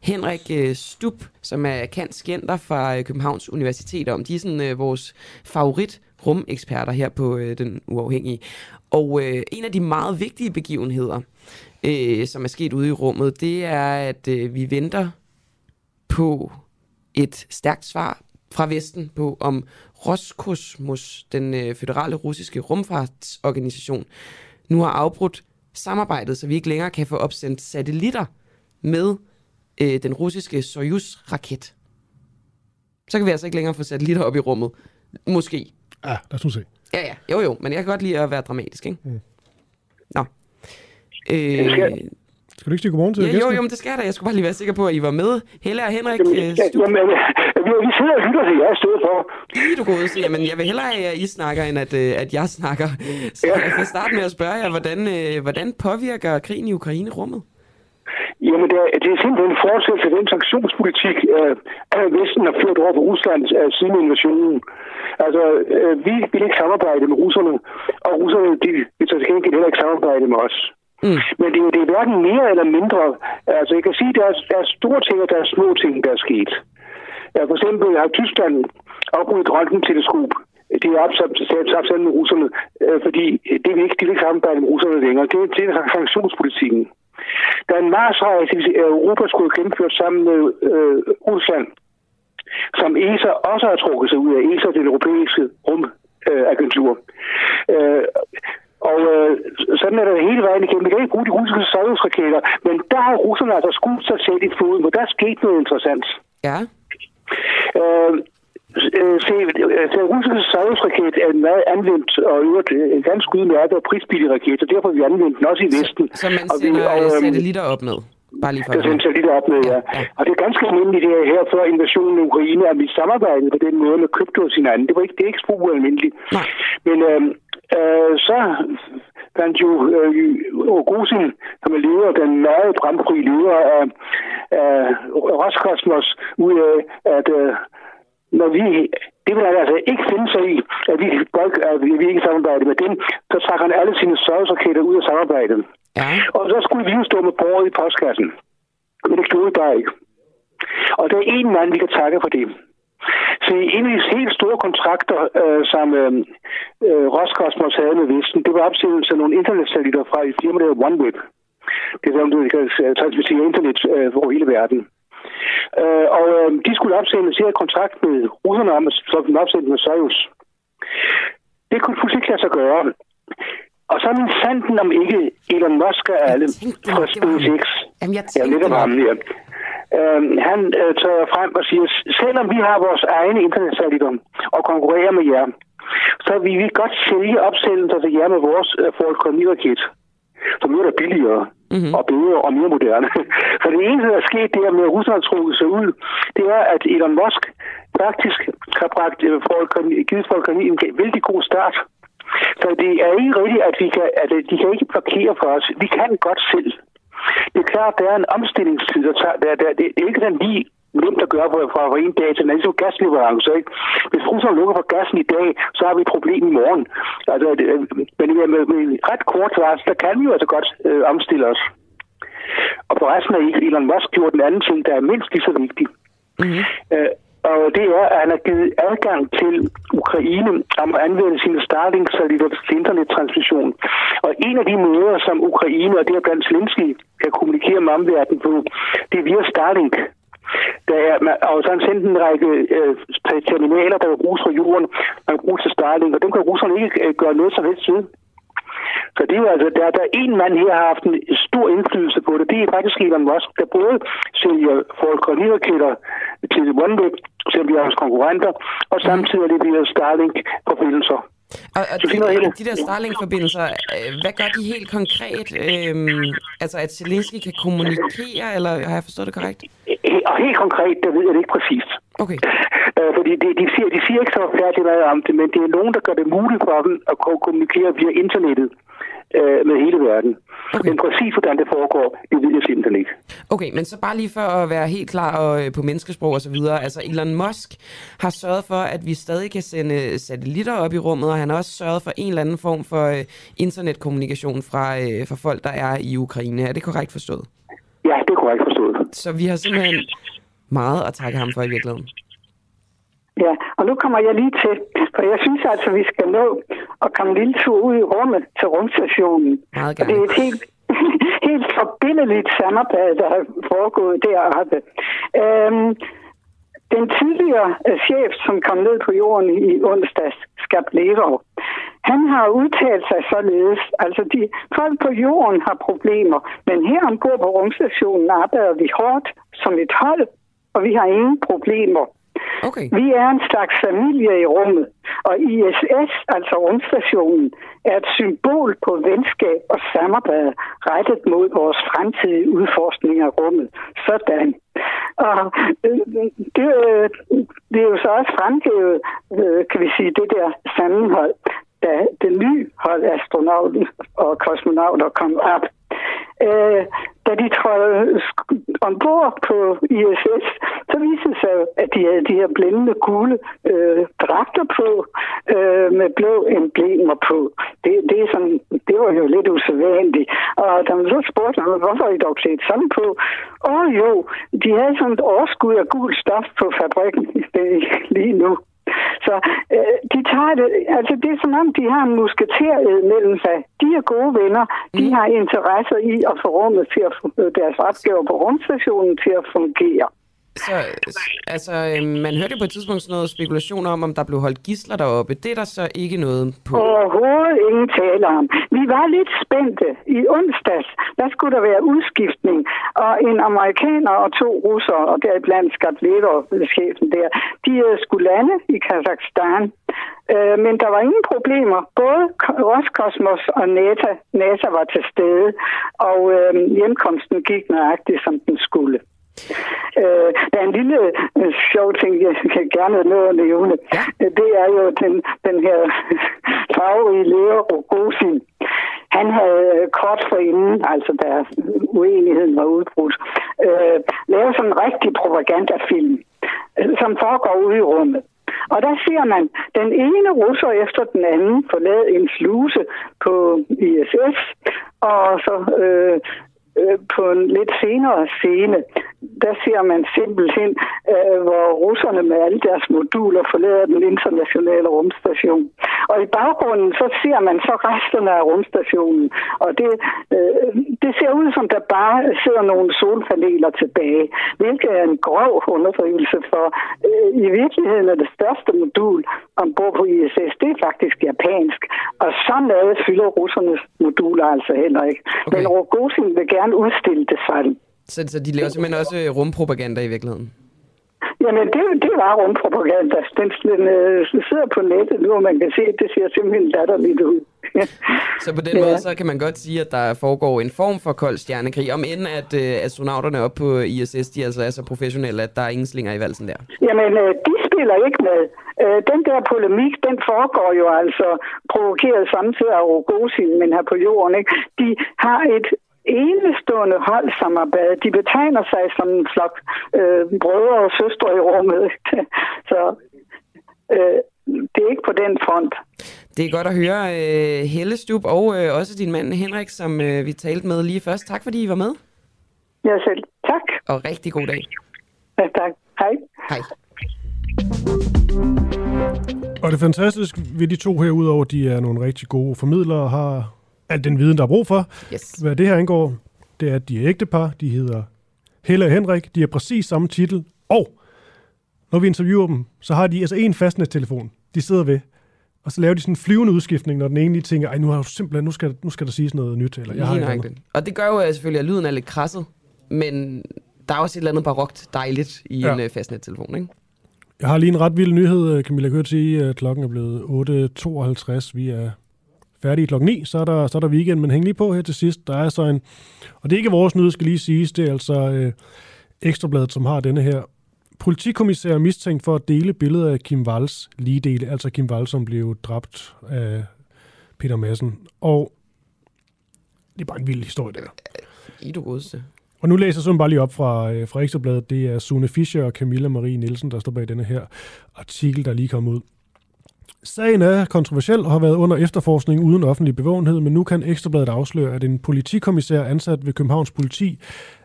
Henrik øh, Stup, som er kantskenter fra øh, Københavns Universitet om. De er sådan øh, vores favorit rumeksperter her på øh, Den Uafhængige. Og øh, en af de meget vigtige begivenheder, øh, som er sket ude i rummet, det er, at øh, vi venter på et stærkt svar fra Vesten på, om Roskosmos, den øh, føderale russiske rumfartsorganisation, nu har afbrudt samarbejdet, så vi ikke længere kan få opsendt satellitter med øh, den russiske Soyuz-raket. Så kan vi altså ikke længere få satellitter op i rummet. Måske. Ja, lad os nu se. Ja, ja. Jo, jo. Men jeg kan godt lide at være dramatisk, ikke? Mm. Nå. Øh, Skal du ikke sige godmorgen til Ja, jo, gæsten? jo, men det skal jeg da. Jeg skulle bare lige være sikker på, at I var med. Helle og Henrik, Jamen, øh, ja, jamen, vi, vi sidder og lytter til jer i stedet for. Lige du gode, så jamen, jeg vil hellere have, at I snakker, end at, øh, at jeg snakker. Så jeg kan starte med at spørge jer, hvordan, øh, hvordan påvirker krigen i Ukraine rummet? Jamen, det er, det er simpelthen en fortsættelse af den sanktionspolitik, øh, Vesten har ført over for Rusland øh, siden invasionen. Altså, øh, vi vil ikke samarbejde med russerne, og russerne de vil så til gengæld heller ikke samarbejde med os. Mm. Men det, er jo- det er hverken mere eller mindre. Altså, jeg kan sige, at der er, der er store ting, og der er små ting, der er sket. Ja, for eksempel har Tyskland afbrudt Røntgen-teleskop. Øh, det er opsat opsat med russerne, fordi det vil ikke, de vil ikke samarbejde med russerne længere. Det, er- det er sanktionspolitikken. Der er en Mars-rejse, i Europa skulle gennemført sammen med øh, Rusland, som ESA også har trukket sig ud af. ESA, det europæiske rumagentur. Øh, og øh, sådan er det hele vejen igennem. Vi kan ikke bruge de russiske sojusraketter, men der har russerne altså skudt sig selv i foden, hvor der er sket noget interessant. Ja. Øh, øh, se, øh, den russiske sojusraket er en meget anvendt og øvrigt øh, en ganske udmærket og prisbillig raket, og derfor har vi anvendt den også i Vesten. Som man og vi, sender og, øh, øhm, satellitter op med. Bare lige for der sendes lidt op med, ja. Og det er ganske almindeligt det her før invasionen i Ukraine, at vi samarbejdede på den måde med krypto og sin anden. Det var ikke, det er ikke spor ualmindeligt. Men øh, øh, så fandt jo øh, Rogozin, som er leder, den meget bramfri leder af, af Roskosmos, ud af, at øh, når vi, det vil han altså ikke finde sig i, at vi, folk, at vi, ikke samarbejder med dem, så trækker han alle sine sovsraketter ud af samarbejdet. Ja. Og så skulle vi jo stå med bordet i postkassen. Men det gjorde vi bare ikke. Og der er en mand, vi kan takke for det. Så en af de helt store kontrakter, øh, som øh, øh, Roskosmos havde med Vesten, det var opsættelse af nogle internetsatellitter fra et firma, der hedder OneWeb. Det er sådan, der kan øh, transmittere internet øh, over hele verden. Øh, og øh, de skulle opsætte en kontrakt med russerne om, så den opsætte med Soyuz. Det kunne pludselig ikke lade sig gøre. Og så min sanden om ikke Elon Musk og alle fra SpaceX. Jamen, jeg ja, netop ham, ja. Øhm, han øh, træder frem og siger, selvom vi har vores egne internetsatellitter og konkurrerer med jer, så vil vi godt sælge opsættelser til jer med vores øh, Falcon 9-raket, som er der billigere mm-hmm. og bedre og mere moderne. [laughs] Så det eneste, der er sket der med, at Rusland trukket sig ud, det er, at Elon Musk faktisk har bragt øh, Falcon, givet 9 en vældig god start. Så det er ikke rigtigt, at, vi kan, at de kan ikke blokere for os. Vi kan godt selv. Det er klart, der er en omstillingstid, der tager, der, der, det er ikke den lige nemt at gøre fra, fra, en dag til en anden, ligesom gasleverance. Ikke? Hvis Rusland lukker for gassen i dag, så har vi et problem i morgen. Altså, det, men med, med, med ret kort varsel, der kan vi jo altså godt øh, omstille os. Og for resten af Elon Musk gjort en anden ting, der er mindst lige så vigtig. Mm-hmm. Øh, og det er, at han har givet adgang til Ukraine om at anvende sine Starlink-satellitter til internettransmission. Og en af de måder, som Ukraine og det er blandt Zelensky kan kommunikere med omverdenen på, det er via Starlink. Der er, og så har han sendt en række øh, terminaler, der kan bruges fra jorden, man kan bruge til Starlink, og dem kan russerne ikke øh, gøre noget som helst ved. Så det er jo altså, der, der er en mand her, har haft en stor indflydelse på det. Det er faktisk Elon Musk, der både sælger Falcon 9-raketter til OneWeb, som vi har hos konkurrenter, og samtidig leverer Starlink-forbindelser. Og, og de, de der Starlink-forbindelser, øh, hvad gør de helt konkret? Øhm, altså, at Zelensky kan kommunikere, eller har jeg forstået det korrekt? Og helt konkret, der ved jeg det ikke præcist. Okay. [laughs] Øh, fordi de, de, siger, de siger ikke så færdigt meget om det, men det er nogen, der gør det muligt for dem at kommunikere via internettet øh, med hele verden. Okay. Men præcis hvordan det foregår, det ved jeg simpelthen ikke. Okay, men så bare lige for at være helt klar og, øh, på menneskesprog og så videre. Altså Elon Musk har sørget for, at vi stadig kan sende satellitter op i rummet, og han har også sørget for en eller anden form for øh, internetkommunikation fra, øh, fra folk, der er i Ukraine. Er det korrekt forstået? Ja, det er korrekt forstået. Så vi har simpelthen meget at takke ham for i virkeligheden. Ja, og nu kommer jeg lige til, for jeg synes altså, at vi skal nå at komme en lille tur ud i rummet til rumstationen. Meget og det er et helt, [laughs] helt forbindeligt samarbejde, der har foregået deroppe. Øhm, den tidligere uh, chef, som kom ned på jorden i onsdags, Skab Lerov, han har udtalt sig således, altså de folk på jorden har problemer, men her ombord på rumstationen arbejder vi hårdt som et hold, og vi har ingen problemer. Okay. Vi er en slags familie i rummet, og ISS, altså rumstationen, er et symbol på venskab og samarbejde rettet mod vores fremtidige udforskning af rummet. Sådan. Og øh, det, øh, det er jo så også fremhævet, øh, kan vi sige, det der sammenhold, da det nye hold astronauter og kosmonauter kom op. Øh, da de trådte ombord på ISS, så viste det sig, at de havde de her blændende gule øh, dragter på, øh, med blå emblemer på. Det, det, er sådan, det var jo lidt usædvanligt. Og da man så spurgte, hvorfor I dog set sådan på? Åh jo, de havde sådan et overskud af gul stof på fabrikken [laughs] øh, lige nu. Så øh, de tager det, altså det er som om, de har en musketered mellem sig. De er gode venner. De mm. har interesse i at få rummet til at få deres opgaver på rumstationen til at fungere. Så altså, øh, man hørte på et tidspunkt sådan noget spekulation om, om der blev holdt gisler deroppe. Det er der så ikke noget på. Overhovedet ingen tale om. Vi var lidt spændte. I onsdags, der skulle der være udskiftning, og en amerikaner og to russere, og deriblandt Skatlever, chefen der, de øh, skulle lande i Kazakhstan. Øh, men der var ingen problemer. Både Roskosmos og NASA, NASA var til stede, og øh, hjemkomsten gik nøjagtigt, som den skulle. Øh, der er en lille øh, sjov ting, jeg kan gerne nå at nævne. Ja. Det er jo den, den her farverige lærer Rogosin. Han havde kort for inden, altså da uenigheden var udbrudt, øh, lavet sådan en rigtig propagandafilm, øh, som foregår ude i rummet. Og der ser man den ene russer efter den anden forlade en sluse på ISS, og så øh, øh, på en lidt senere scene, der ser man simpelthen, øh, hvor russerne med alle deres moduler forlader den internationale rumstation. Og i baggrunden så ser man så resterne af rumstationen, og det, øh, det ser ud som, der bare sidder nogle solpaneler tilbage, hvilket er en grov underdrivelse for øh, i virkeligheden er det største modul ombord på ISS, det er faktisk japansk, og så meget fylder russernes moduler altså heller ikke. Okay. Men Rogozin vil gerne udstille det sådan. Så, så de laver simpelthen også rumpropaganda i virkeligheden? Jamen, det, det var rumpropaganda. Den, den øh, sidder på nettet nu, og man kan se, at det ser simpelthen latterligt ud. [laughs] så på den ja. måde, så kan man godt sige, at der foregår en form for kold stjernekrig, om end at øh, astronauterne op på ISS, de altså er så professionelle, at der er ingen slinger i valsen der. Jamen, øh, de spiller ikke med. Øh, den der polemik, den foregår jo altså provokeret samtidig af Rogosin, men her på jorden. Ikke? De har et enestående holdsamarbejde. De betegner sig som en flok øh, brødre og søstre i rummet. [laughs] Så øh, det er ikke på den front. Det er godt at høre uh, Helle Stub og uh, også din mand Henrik, som uh, vi talte med lige først. Tak fordi I var med. Ja selv. Tak. Og rigtig god dag. Ja, tak. Hej. Hej. Og det er fantastisk ved de to her, udover at de er nogle rigtig gode formidlere og har al den viden, der er brug for. Yes. Hvad det her angår, det er, at de er ægtepar. De hedder Helle og Henrik. De har præcis samme titel. Og når vi interviewer dem, så har de altså en fastnettelefon, de sidder ved. Og så laver de sådan en flyvende udskiftning, når den ene lige tænker, ej, nu, har du simpelthen, nu, skal, nu skal der siges noget nyt. Eller, jeg har det. Og det gør jo øh, selvfølgelig, at lyden er lidt krasset, men der er også et eller andet barokt dejligt i ja. en uh, fastnettelefon, ikke? Jeg har lige en ret vild nyhed, øh, Camilla. Kan sige, at klokken er blevet 8.52. Vi er færdige klokken 9, så er, der, så er der weekend, men hæng lige på her til sidst. Der er så en, og det er ikke vores nyhed, skal lige siges, det er altså øh, Ekstrabladet, som har denne her. Politikommissær mistænkt for at dele billeder af Kim Walls lige dele, altså Kim Wall, som blev dræbt af Peter Madsen. Og det er bare en vild historie, der. I du godeste. Og nu læser jeg sådan bare lige op fra, øh, fra Ekstrabladet. Det er Sune Fischer og Camilla Marie Nielsen, der står bag denne her artikel, der lige kom ud. Sagen er kontroversiel og har været under efterforskning uden offentlig bevågenhed, men nu kan Ekstrabladet afsløre, at en politikommissær ansat ved Københavns politi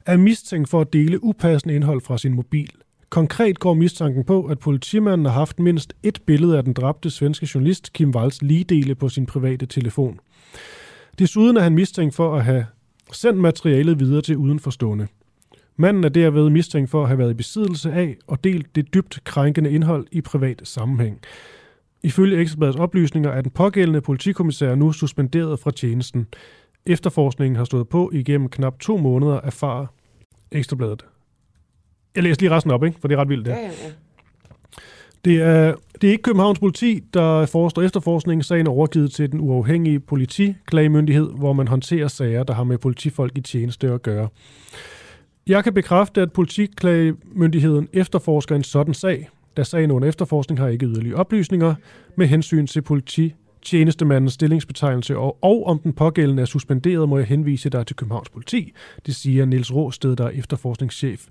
er mistænkt for at dele upassende indhold fra sin mobil. Konkret går mistanken på, at politimanden har haft mindst et billede af den dræbte svenske journalist Kim Walls ligedele på sin private telefon. Desuden er han mistænkt for at have sendt materialet videre til udenforstående. Manden er derved mistænkt for at have været i besiddelse af og delt det dybt krænkende indhold i privat sammenhæng. Ifølge Ekstrabladets oplysninger er den pågældende politikommissær nu suspenderet fra tjenesten. Efterforskningen har stået på igennem knap to måneder, far Ekstrabladet. Jeg læser lige resten op, ikke? for det er ret vildt. Det. Ja, ja, ja. Det er, det er ikke Københavns politi, der forestår efterforskning. Sagen er overgivet til den uafhængige politiklagemyndighed, hvor man håndterer sager, der har med politifolk i tjeneste at gøre. Jeg kan bekræfte, at politiklagemyndigheden efterforsker en sådan sag. Da sagen under efterforskning har ikke yderligere oplysninger med hensyn til politi tjenestemandens stillingsbetegnelse, og, og om den pågældende er suspenderet, må jeg henvise dig til Københavns politi. Det siger Niels Råsted, der er efterforskningschef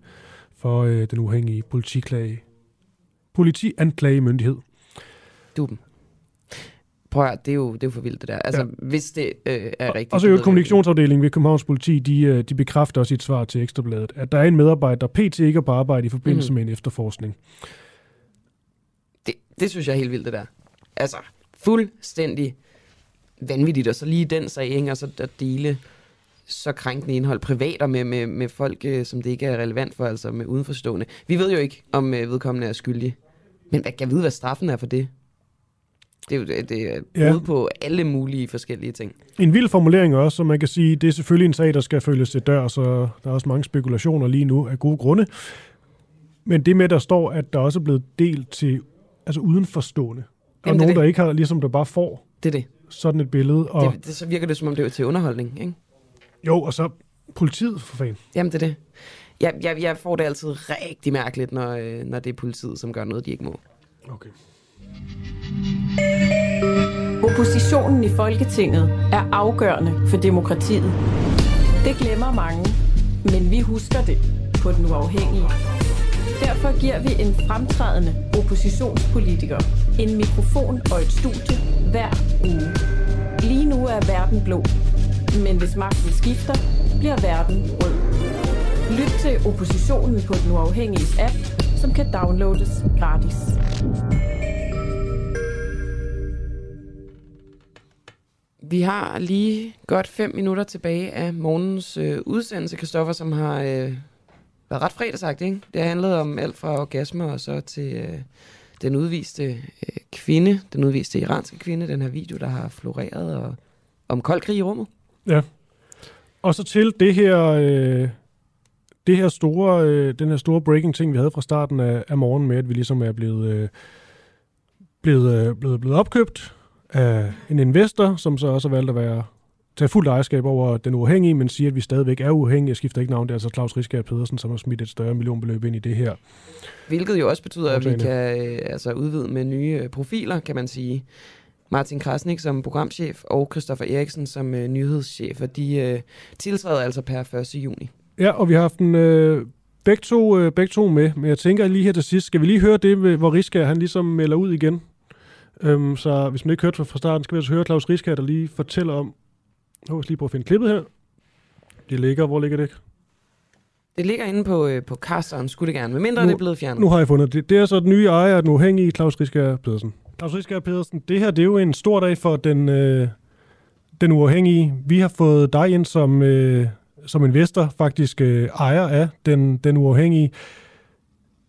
for øh, den uafhængige politiklage. Politianklagemyndighed. Duben. Prøv at, det er jo, det er jo for vildt det der. Altså, ja. hvis det øh, er rigtigt. Og så er jo kommunikationsafdelingen ved Københavns Politi, de, øh, de bekræfter også i et svar til Ekstrabladet, at der er en medarbejder, der pt. ikke er på arbejde i forbindelse mm. med en efterforskning. Det, det synes jeg er helt vildt det der. Altså, fuldstændig vanvittigt, og så lige den sag, ikke? og så at dele så krænkende indhold privater med, med, med folk, øh, som det ikke er relevant for, altså med udenforstående. Vi ved jo ikke, om øh, vedkommende er skyldig. Men hvad kan vide, hvad straffen er for det? Det er jo det er ja. på alle mulige forskellige ting. En vild formulering også, som man kan sige, det er selvfølgelig en sag, der skal følges til dør, så der er også mange spekulationer lige nu af gode grunde. Men det med, der står, at der også er blevet delt til altså udenforstående. Er nogen, det. der ikke har, ligesom der bare får det er det. sådan et billede. Og... Det, det, så virker det, som om det er til underholdning, ikke? Jo, og så politiet for fanden. Jamen, det er det. Jeg, jeg, jeg får det altid rigtig mærkeligt, når, øh, når det er politiet, som gør noget, de ikke må. Okay. Oppositionen i Folketinget er afgørende for demokratiet. Det glemmer mange, men vi husker det på den uafhængige. Derfor giver vi en fremtrædende oppositionspolitiker en mikrofon og et studie hver uge. Lige nu er verden blå, men hvis magten skifter, bliver verden rød. Lyt til oppositionen på den uafhængige app, som kan downloades gratis. Vi har lige godt fem minutter tilbage af morgens øh, udsendelse, Kristoffer, som har øh, været ret fredagsagtigt, ikke? Det har handlet om alt fra orgasmer og så til øh, den udviste øh, kvinde, den udviste iranske kvinde, den her video, der har floreret, og om kold krig i rummet. Ja. Og så til det her, øh, det her store, øh, den her store breaking ting, vi havde fra starten af, af morgenen med, at vi ligesom er blevet, øh, blevet, øh, blevet, blevet opkøbt af en investor, som så også har valgt at være tage fuldt ejerskab over den uafhængige, men siger, at vi stadigvæk er uafhængige. Jeg skifter ikke navn, det er altså Claus Riskær Pedersen, som har smidt et større millionbeløb ind i det her. Hvilket jo også betyder, at vi kan øh, altså udvide med nye øh, profiler, kan man sige. Martin Krasnik som programchef og Christoffer Eriksen som øh, nyhedschef, og de øh, tiltræder altså per 1. juni. Ja, og vi har haft en, øh, begge, to, øh, begge to med, men jeg tænker lige her til sidst, skal vi lige høre det, hvor Riskær han ligesom melder ud igen? Øhm, så hvis man ikke hørte fra starten, skal vi altså høre Claus Riskær, der lige fortæller om, nu skal lige prøve at finde klippet her. Det ligger, hvor ligger det? Det ligger inde på, øh, på Carsten, skulle det gerne, medmindre nu, det er blevet fjernet. Nu har jeg fundet det. Det er så den nye ejer, den uafhængige Claus Riskær Pedersen. Claus Riskær Pedersen, det her det er jo en stor dag for den, øh, den uafhængige. Vi har fået dig ind som, øh, som investor, faktisk øh, ejer af den, den uafhængige.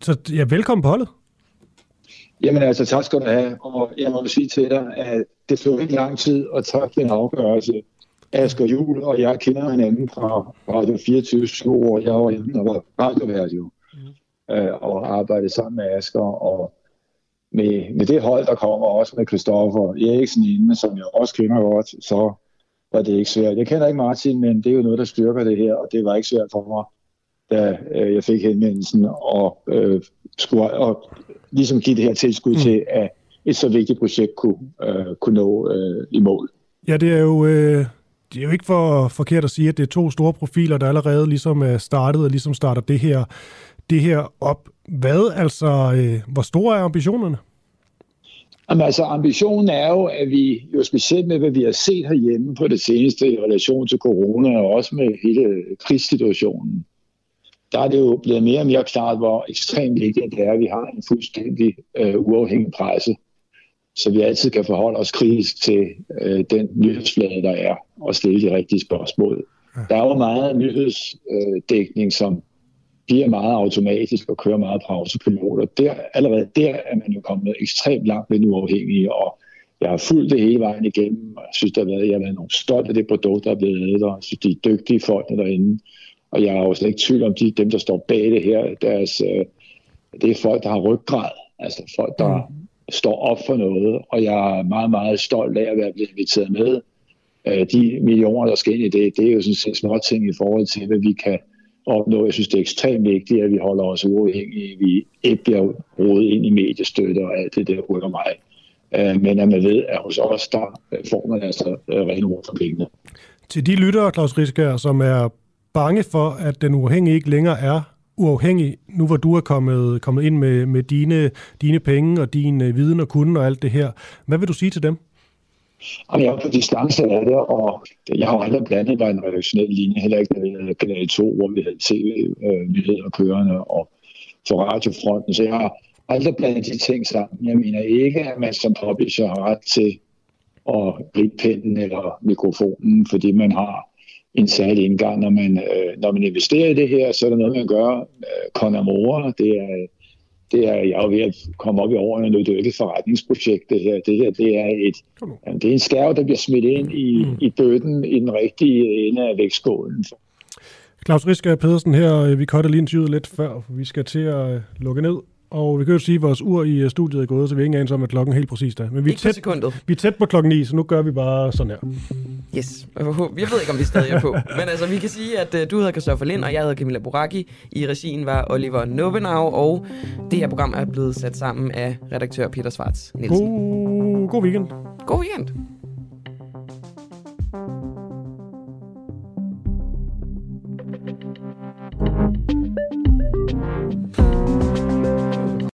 Så ja, velkommen på holdet. Jamen altså, tak skal du have. Og jeg må sige til dig, at det tog ikke lang tid at træffe en afgørelse. Asger Jul og jeg kender hinanden fra Radio 24 år. Jeg var inde og var radiovært jo. Mm. Øh, og arbejdede sammen med Asger. Og med, med det hold, der kommer også med Christoffer Eriksen inde, som jeg også kender godt, så var det ikke svært. Jeg kender ikke Martin, men det er jo noget, der styrker det her, og det var ikke svært for mig, da øh, jeg fik henvendelsen og øh, skulle og ligesom give det her tilskud mm. til, at et så vigtigt projekt kunne, øh, kunne nå øh, i mål. Ja, det er jo... Øh det er jo ikke for forkert at sige, at det er to store profiler, der allerede ligesom er startet og ligesom starter det her, det her op. Hvad altså, øh, hvor store er ambitionerne? Jamen, altså, ambitionen er jo, at vi jo specielt med, hvad vi har set herhjemme på det seneste i relation til corona, og også med hele krigssituationen, der er det jo blevet mere og mere klart, hvor ekstremt vigtigt det er, at vi har en fuldstændig øh, uafhængig presse, så vi altid kan forholde os kritisk til øh, den nyhedsflade, der er, og stille de rigtige spørgsmål. Der er jo meget nyhedsdækning, som bliver meget automatisk og kører meget på autopilot, og der, allerede der er man jo kommet ekstremt langt ved den uafhængige, og jeg har fulgt det hele vejen igennem, og jeg synes, der har været, jeg har været nogle stolt af det produkt, der er blevet lavet, og jeg synes, de er dygtige folk derinde. Og jeg har jo slet ikke tvivl om, de, dem, der står bag det her, deres, øh, det er folk, der har ryggrad Altså folk, der mm står op for noget, og jeg er meget, meget stolt af at være blevet inviteret med. Øh, de millioner, der skal ind i det, det er jo sådan set små ting i forhold til, hvad vi kan opnå. Jeg synes, det er ekstremt vigtigt, at vi holder os uafhængige, vi ikke bliver rodet ind i mediestøtte og alt det der rykker mig. Øh, men at man ved, at hos os, der får man altså øh, rent ord for pengene. Til de lyttere, Claus Risker, som er bange for, at den uafhængige ikke længere er uafhængig, nu hvor du er kommet, kommet ind med, med dine, dine penge og din øh, viden og kunde og alt det her. Hvad vil du sige til dem? Jamen, jeg er på distance af det, og jeg har aldrig blandet mig en redaktionel linje, heller ikke når Kanal 2, hvor vi havde tv-nyheder øh, kørende og for radiofronten, så jeg har aldrig blandet de ting sammen. Jeg mener ikke, at man som publisher har ret til at gribe pinden eller mikrofonen, fordi man har en særlig indgang. Når man, øh, når man investerer i det her, så er der noget, man gør øh, con amore. Det er, det er, jeg er ved at komme op i årene nu. Det er jo ikke et forretningsprojekt, det her. Det her det er, et, det er en skærv, der bliver smidt ind i, mm. i bøtten i den rigtige ende af vægtskålen. Claus Riske Pedersen her, vi cutter lige interviewet lidt før, for vi skal til at øh, lukke ned. Og vi kan jo sige, at vores ur i øh, studiet er gået, så vi er ikke engang om, at klokken helt præcis der. Men vi er, tæt, vi er tæt på klokken 9, så nu gør vi bare sådan her. Yes. Jeg ved ikke, om vi stadig er på. Men altså, vi kan sige, at uh, du hedder Christoffer Lind, og jeg hedder Camilla Boraki. I regien var Oliver Nobenau, og det her program er blevet sat sammen af redaktør Peter Svarts Nielsen. God, god weekend. God weekend.